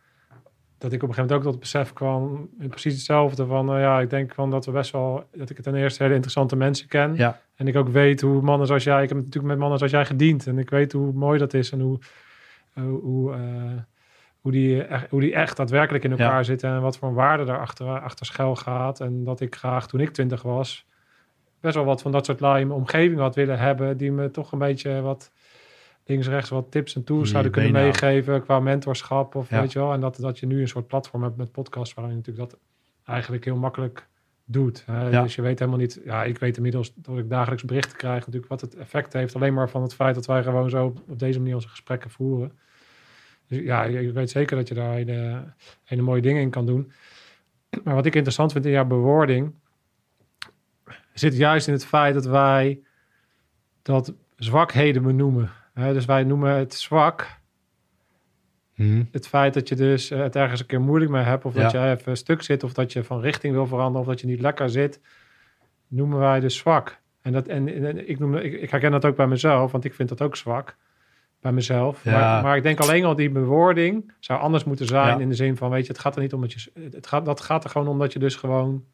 Dat ik op een gegeven moment ook tot het besef kwam, precies hetzelfde van, eh, ja, ik denk van dat we best wel, dat ik ten eerste hele interessante mensen ken.
Ja.
En ik ook weet hoe mannen zoals jij, ik heb natuurlijk met mannen zoals jij gediend. En ik weet hoe mooi dat is en hoe, hoe, eh, hoe, die, echt- hoe die echt daadwerkelijk in elkaar
Ja.
zitten. En wat voor waarde daar achter, schuil gaat. En dat ik graag toen ik twintig was, best wel wat van dat soort mijn omgeving had willen hebben. Die me toch een beetje wat links, rechts wat tips en tools
Die
zouden kunnen meegeven qua mentorschap. Of
Ja.
weet je wel. En dat, dat je nu een soort platform hebt met podcast waarin je natuurlijk dat eigenlijk heel makkelijk doet. Hè.
Ja.
Dus je weet helemaal niet, ja, ik weet inmiddels dat ik dagelijks berichten krijg, natuurlijk wat het effect heeft, alleen maar van het feit dat wij gewoon zo op, op deze manier onze gesprekken voeren. Dus ja, ik, weet zeker dat je daar hele, hele mooie dingen in kan doen. Maar wat ik interessant vind in jouw bewoording, zit juist in het feit dat wij dat zwakheden benoemen. Dus wij noemen het zwak
Mhm.
het feit dat je dus eh, het ergens een keer moeilijk mee hebt, of dat je even stuk zit, of dat je van richting wil veranderen, of dat je niet lekker zit, noemen wij dus zwak. En, dat, en, en ik, noem, ik, ik herken dat ook bij mezelf, want ik vind dat ook zwak bij mezelf.
Ja.
Maar, maar ik denk alleen al die bewoording zou anders moeten zijn
Ja.
in de zin van, weet je, het gaat er niet om dat je, het gaat, dat gaat er gewoon om dat je dus gewoon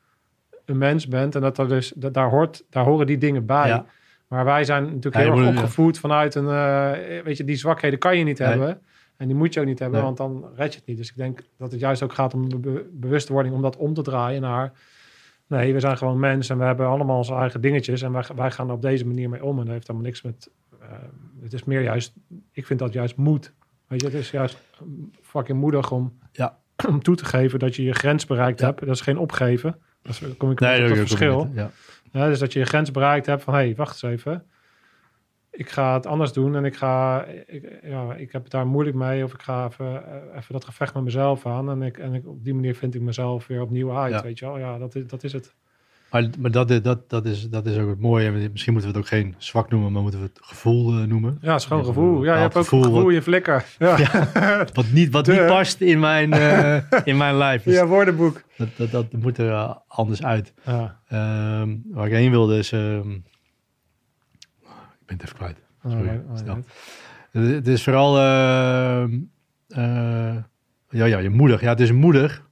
een mens bent en dat er dus, dat, daar, hoort, daar horen die dingen bij.
Ja.
Maar wij zijn natuurlijk heel erg opgevoed vanuit een, eh, weet je, die zwakheden kan je niet
Nee.
hebben. En die moet je ook niet hebben,
Nee.
want dan red je het niet. Dus ik denk dat het juist ook gaat om be- bewustwording, om dat om te draaien naar... Nee, we zijn gewoon mensen en we hebben allemaal onze eigen dingetjes. En wij, wij gaan er op deze manier mee om. En dat heeft helemaal niks met... eh, het is meer juist... Ik vind dat juist moed. Weet je, het is juist fucking moedig om,
Ja.
om toe te geven dat je je grens bereikt
Ja.
hebt. Dat is geen opgeven. Dat is, dan kom ik
Nee, dat
het verschil.
Ja.
Ja, dus dat je je grens bereikt hebt van, hé, hey, wacht eens even. Ik ga het anders doen en ik ga, ik, ja, ik heb het daar moeilijk mee. Of ik ga even, eh, even dat gevecht met mezelf aan. En, ik, en ik, op die manier vind ik mezelf weer opnieuw uit, weet je wel. Ja, dat is, dat is het.
Maar, maar dat, is- dat, dat, is, dat is ook het mooie. En Misschien moeten we het ook geen zwak noemen, maar moeten we het gevoel eh, noemen.
Ja, het is gewoon gevoel. Ja, je hebt ook
gevoel
een gevoel in je flikker. Ja,
Wat niet, wat
De-
niet past in mijn, eh, in mijn lijf. Dus
ja woordenboek.
dat, dat, dat moet er eh, anders uit.
Ja.
Ehm, waar ik heen wilde is... ehm, ik ben het even kwijt.
Oh,
Sorry,
oh,
snel.
nee.
Het is vooral... ehm, eh, ja, ja, je moedig. Ja, het is moedig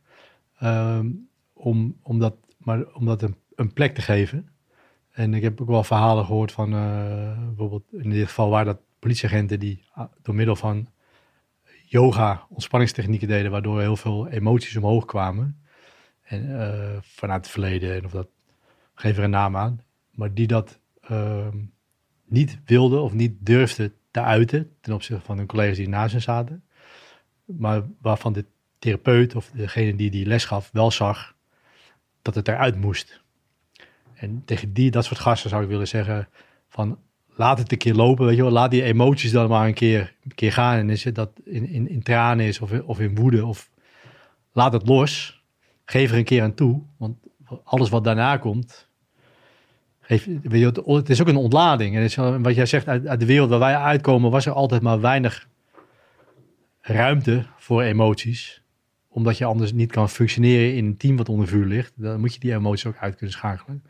ehm, om, om dat, maar om dat een, een plek te geven. En ik heb ook wel verhalen gehoord van eh, bijvoorbeeld in dit geval waar dat politieagenten die ah, door middel van yoga ontspanningstechnieken deden, waardoor heel veel emoties omhoog kwamen. En eh, vanuit het verleden, en of dat, geef er een naam aan. maar die dat ehm, niet wilde of niet durfde te uiten ten opzichte van hun collega's die naast hen zaten. Maar waarvan de therapeut of degene die die les gaf wel zag dat het eruit moest. En tegen die, dat soort gasten zou ik willen zeggen van laat het een keer lopen, weet je wel. Laat die emoties dan maar een keer, een keer gaan. En is het dat in, in, in tranen is of, of in woede of laat het los. Geef er een keer aan toe, want alles wat daarna komt, geef, weet je, het, is ook een ontlading. En wat jij zegt, uit, uit de wereld waar wij uitkomen, was er altijd maar weinig ruimte voor emoties. Omdat je anders niet kan functioneren in een team wat onder vuur ligt. Dan moet je die emoties ook uit kunnen schakelen.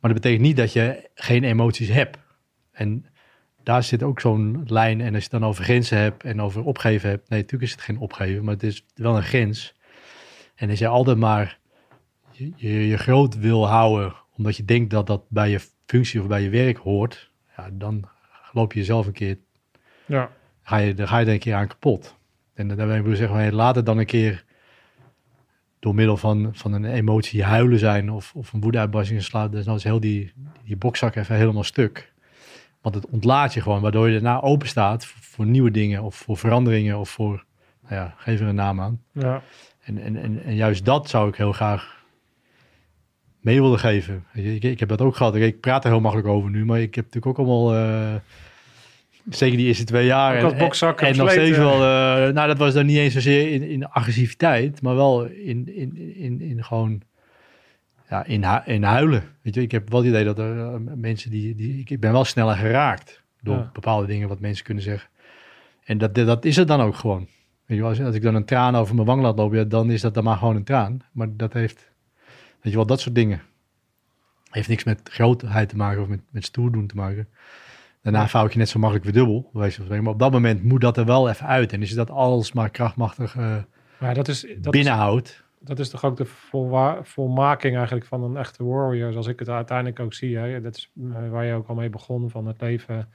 Maar dat betekent niet dat je geen emoties hebt. En daar zit ook zo'n lijn. En als je het dan over grenzen hebt en over opgeven hebt. Nee, natuurlijk is het geen opgeven, maar het is wel een grens. En als je altijd maar je, je, je groot wil houden, omdat je denkt dat dat bij je functie of bij je werk hoort. Ja, dan loop je jezelf een keer
Ja,
ga je, dan ga je er een keer aan kapot. En dan wil ik zeggen, hey, laat het dan een keer door middel van, van een emotie huilen zijn of, of een woedeuitbarsting slaat. Dus dan is heel die, die bokzak even helemaal stuk. Want het ontlaat je gewoon, waardoor je daarna open staat voor, voor nieuwe dingen of voor veranderingen of voor, nou ja, geef er een naam aan.
ja,
En, en, en, en juist dat zou ik heel graag mee willen geven. Ik, ik heb dat ook gehad. Ik praat er heel makkelijk over nu, maar ik heb natuurlijk ook allemaal... eh, zeker die eerste twee jaar. En,
bokzakken
en nog steeds wel... eh, nou, dat was dan niet eens zozeer in, in agressiviteit, maar wel in, in, in, in gewoon... Ja, in, hu- in huilen. Weet je, ik heb wel het idee dat er eh, mensen die, die... Ik ben wel sneller geraakt door
Ja.
bepaalde dingen wat mensen kunnen zeggen. En dat, dat is het dan ook gewoon. Weet je wel, als, als ik dan een traan over mijn wang laat lopen, ja, dan is dat dan maar gewoon een traan. Maar dat heeft, weet je wel, dat soort dingen. Heeft niks met grootheid te maken of met, met stoer doen te maken. Daarna ik je net zo makkelijk weer dubbel. Maar op dat moment moet dat er wel even uit. En als je dat alles maar krachtmachtig
maar dat is, dat is,
binnenhoudt.
dat is toch ook de volmaking eigenlijk van een echte warrior, zoals ik het uiteindelijk ook zie. Hè? Dat is eh, waar je ook al mee begon van het leven.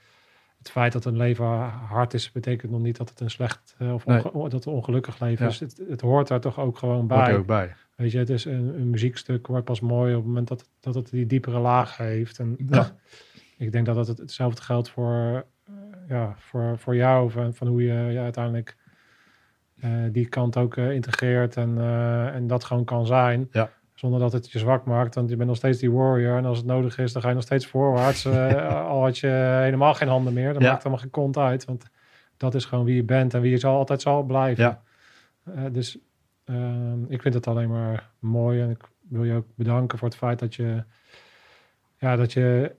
Het feit dat een leven hard is, betekent nog niet dat het een slecht eh, of
Nee.
dat het ongelukkig leven
Ja.
is. Het, het hoort daar toch ook gewoon
Hoort
bij.
er ook bij.
Weet je, het is een, een muziekstuk wordt pas mooi op het moment dat, dat het die diepere laag heeft. En
Ja.
ik denk dat het hetzelfde geldt voor, eh, ja, voor, voor jou, van, van hoe je ja, uiteindelijk eh, die kant ook eh, integreert en, en dat gewoon kan zijn.
Ja.
Zonder dat het je zwak maakt, want je bent nog steeds die warrior. En als het nodig is, dan ga je nog steeds voorwaarts. al had je helemaal geen handen meer, dan
Ja.
maakt helemaal geen kont uit. Want dat is gewoon wie je bent en wie je zal, altijd zal blijven.
Ja.
Dus Ehm, ik vind het alleen maar mooi en ik wil je ook bedanken voor het feit dat je, ja, dat je,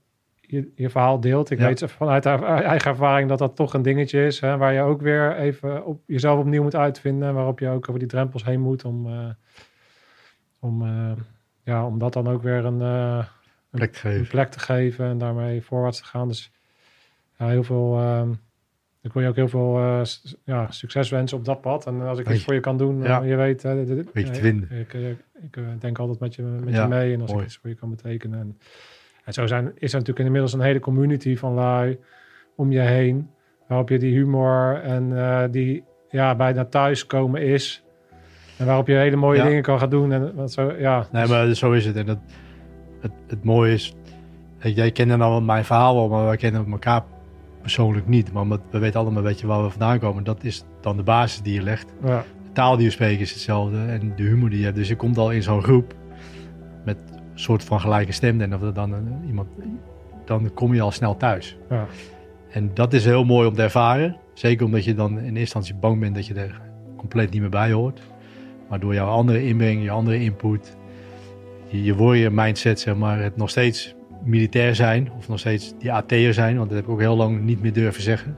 je je verhaal deelt. Ik
Ja.
weet vanuit haar eigen ervaring dat dat toch een dingetje is, hè, waar je ook weer even op jezelf opnieuw moet uitvinden, waarop je ook over die drempels heen moet om, eh, om, eh, ja, om dat dan ook weer een, eh,
Plek te
een
geven.
plek te geven en daarmee voorwaarts te gaan. Dus ja, heel veel. ehm, ik wil je ook heel veel ja, succes wensen op dat pad. En als ik iets voor je kan doen,
Ja.
je weet.
je te.
Ik, ik eh, denk altijd met je, met je mee. En als
mooi.
ik iets voor je kan betekenen. En, en zo zijn, is er natuurlijk inmiddels een hele community van lui om je heen. Waarop je die humor en eh, die ja, bijna thuiskomen is. En waarop je hele mooie
Ja.
dingen kan gaan doen. En zo, ja,
Nee, maar zo is het. En dat, het, het mooie is, jij kent dan al mijn verhaal wel, maar wij kennen elkaar persoonlijk niet. Maar we weten allemaal een beetje waar we vandaan komen. Dat is dan de basis die je legt.
ja,
De taal die je spreekt is hetzelfde en de humor die je hebt. Dus je komt al in zo'n groep met soort van gelijke stem. En of er dan een, iemand, dan kom je al snel thuis.
ja.
En dat is heel mooi om te ervaren. Zeker omdat je dan in eerste instantie bang bent dat je er compleet niet meer bij hoort. Maar door jouw andere inbreng, je andere input, je, je warrior mindset, zeg maar, het nog steeds militair zijn. Of nog steeds die AT'er zijn, want dat heb ik ook heel lang niet meer durven zeggen.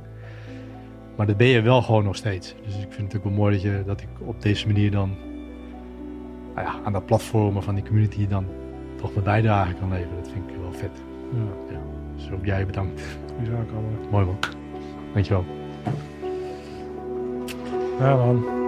Maar dat ben je wel gewoon nog steeds. Dus ik vind het ook wel mooi dat, je, dat ik op deze manier dan nou ja, aan dat platformen van die community dan toch mijn bijdrage kan leveren. Dat vind ik wel vet.
ja.
Dus ook jij bedankt.
Goeie zaak allemaal.
Mooi man. Dankjewel.
Ja man.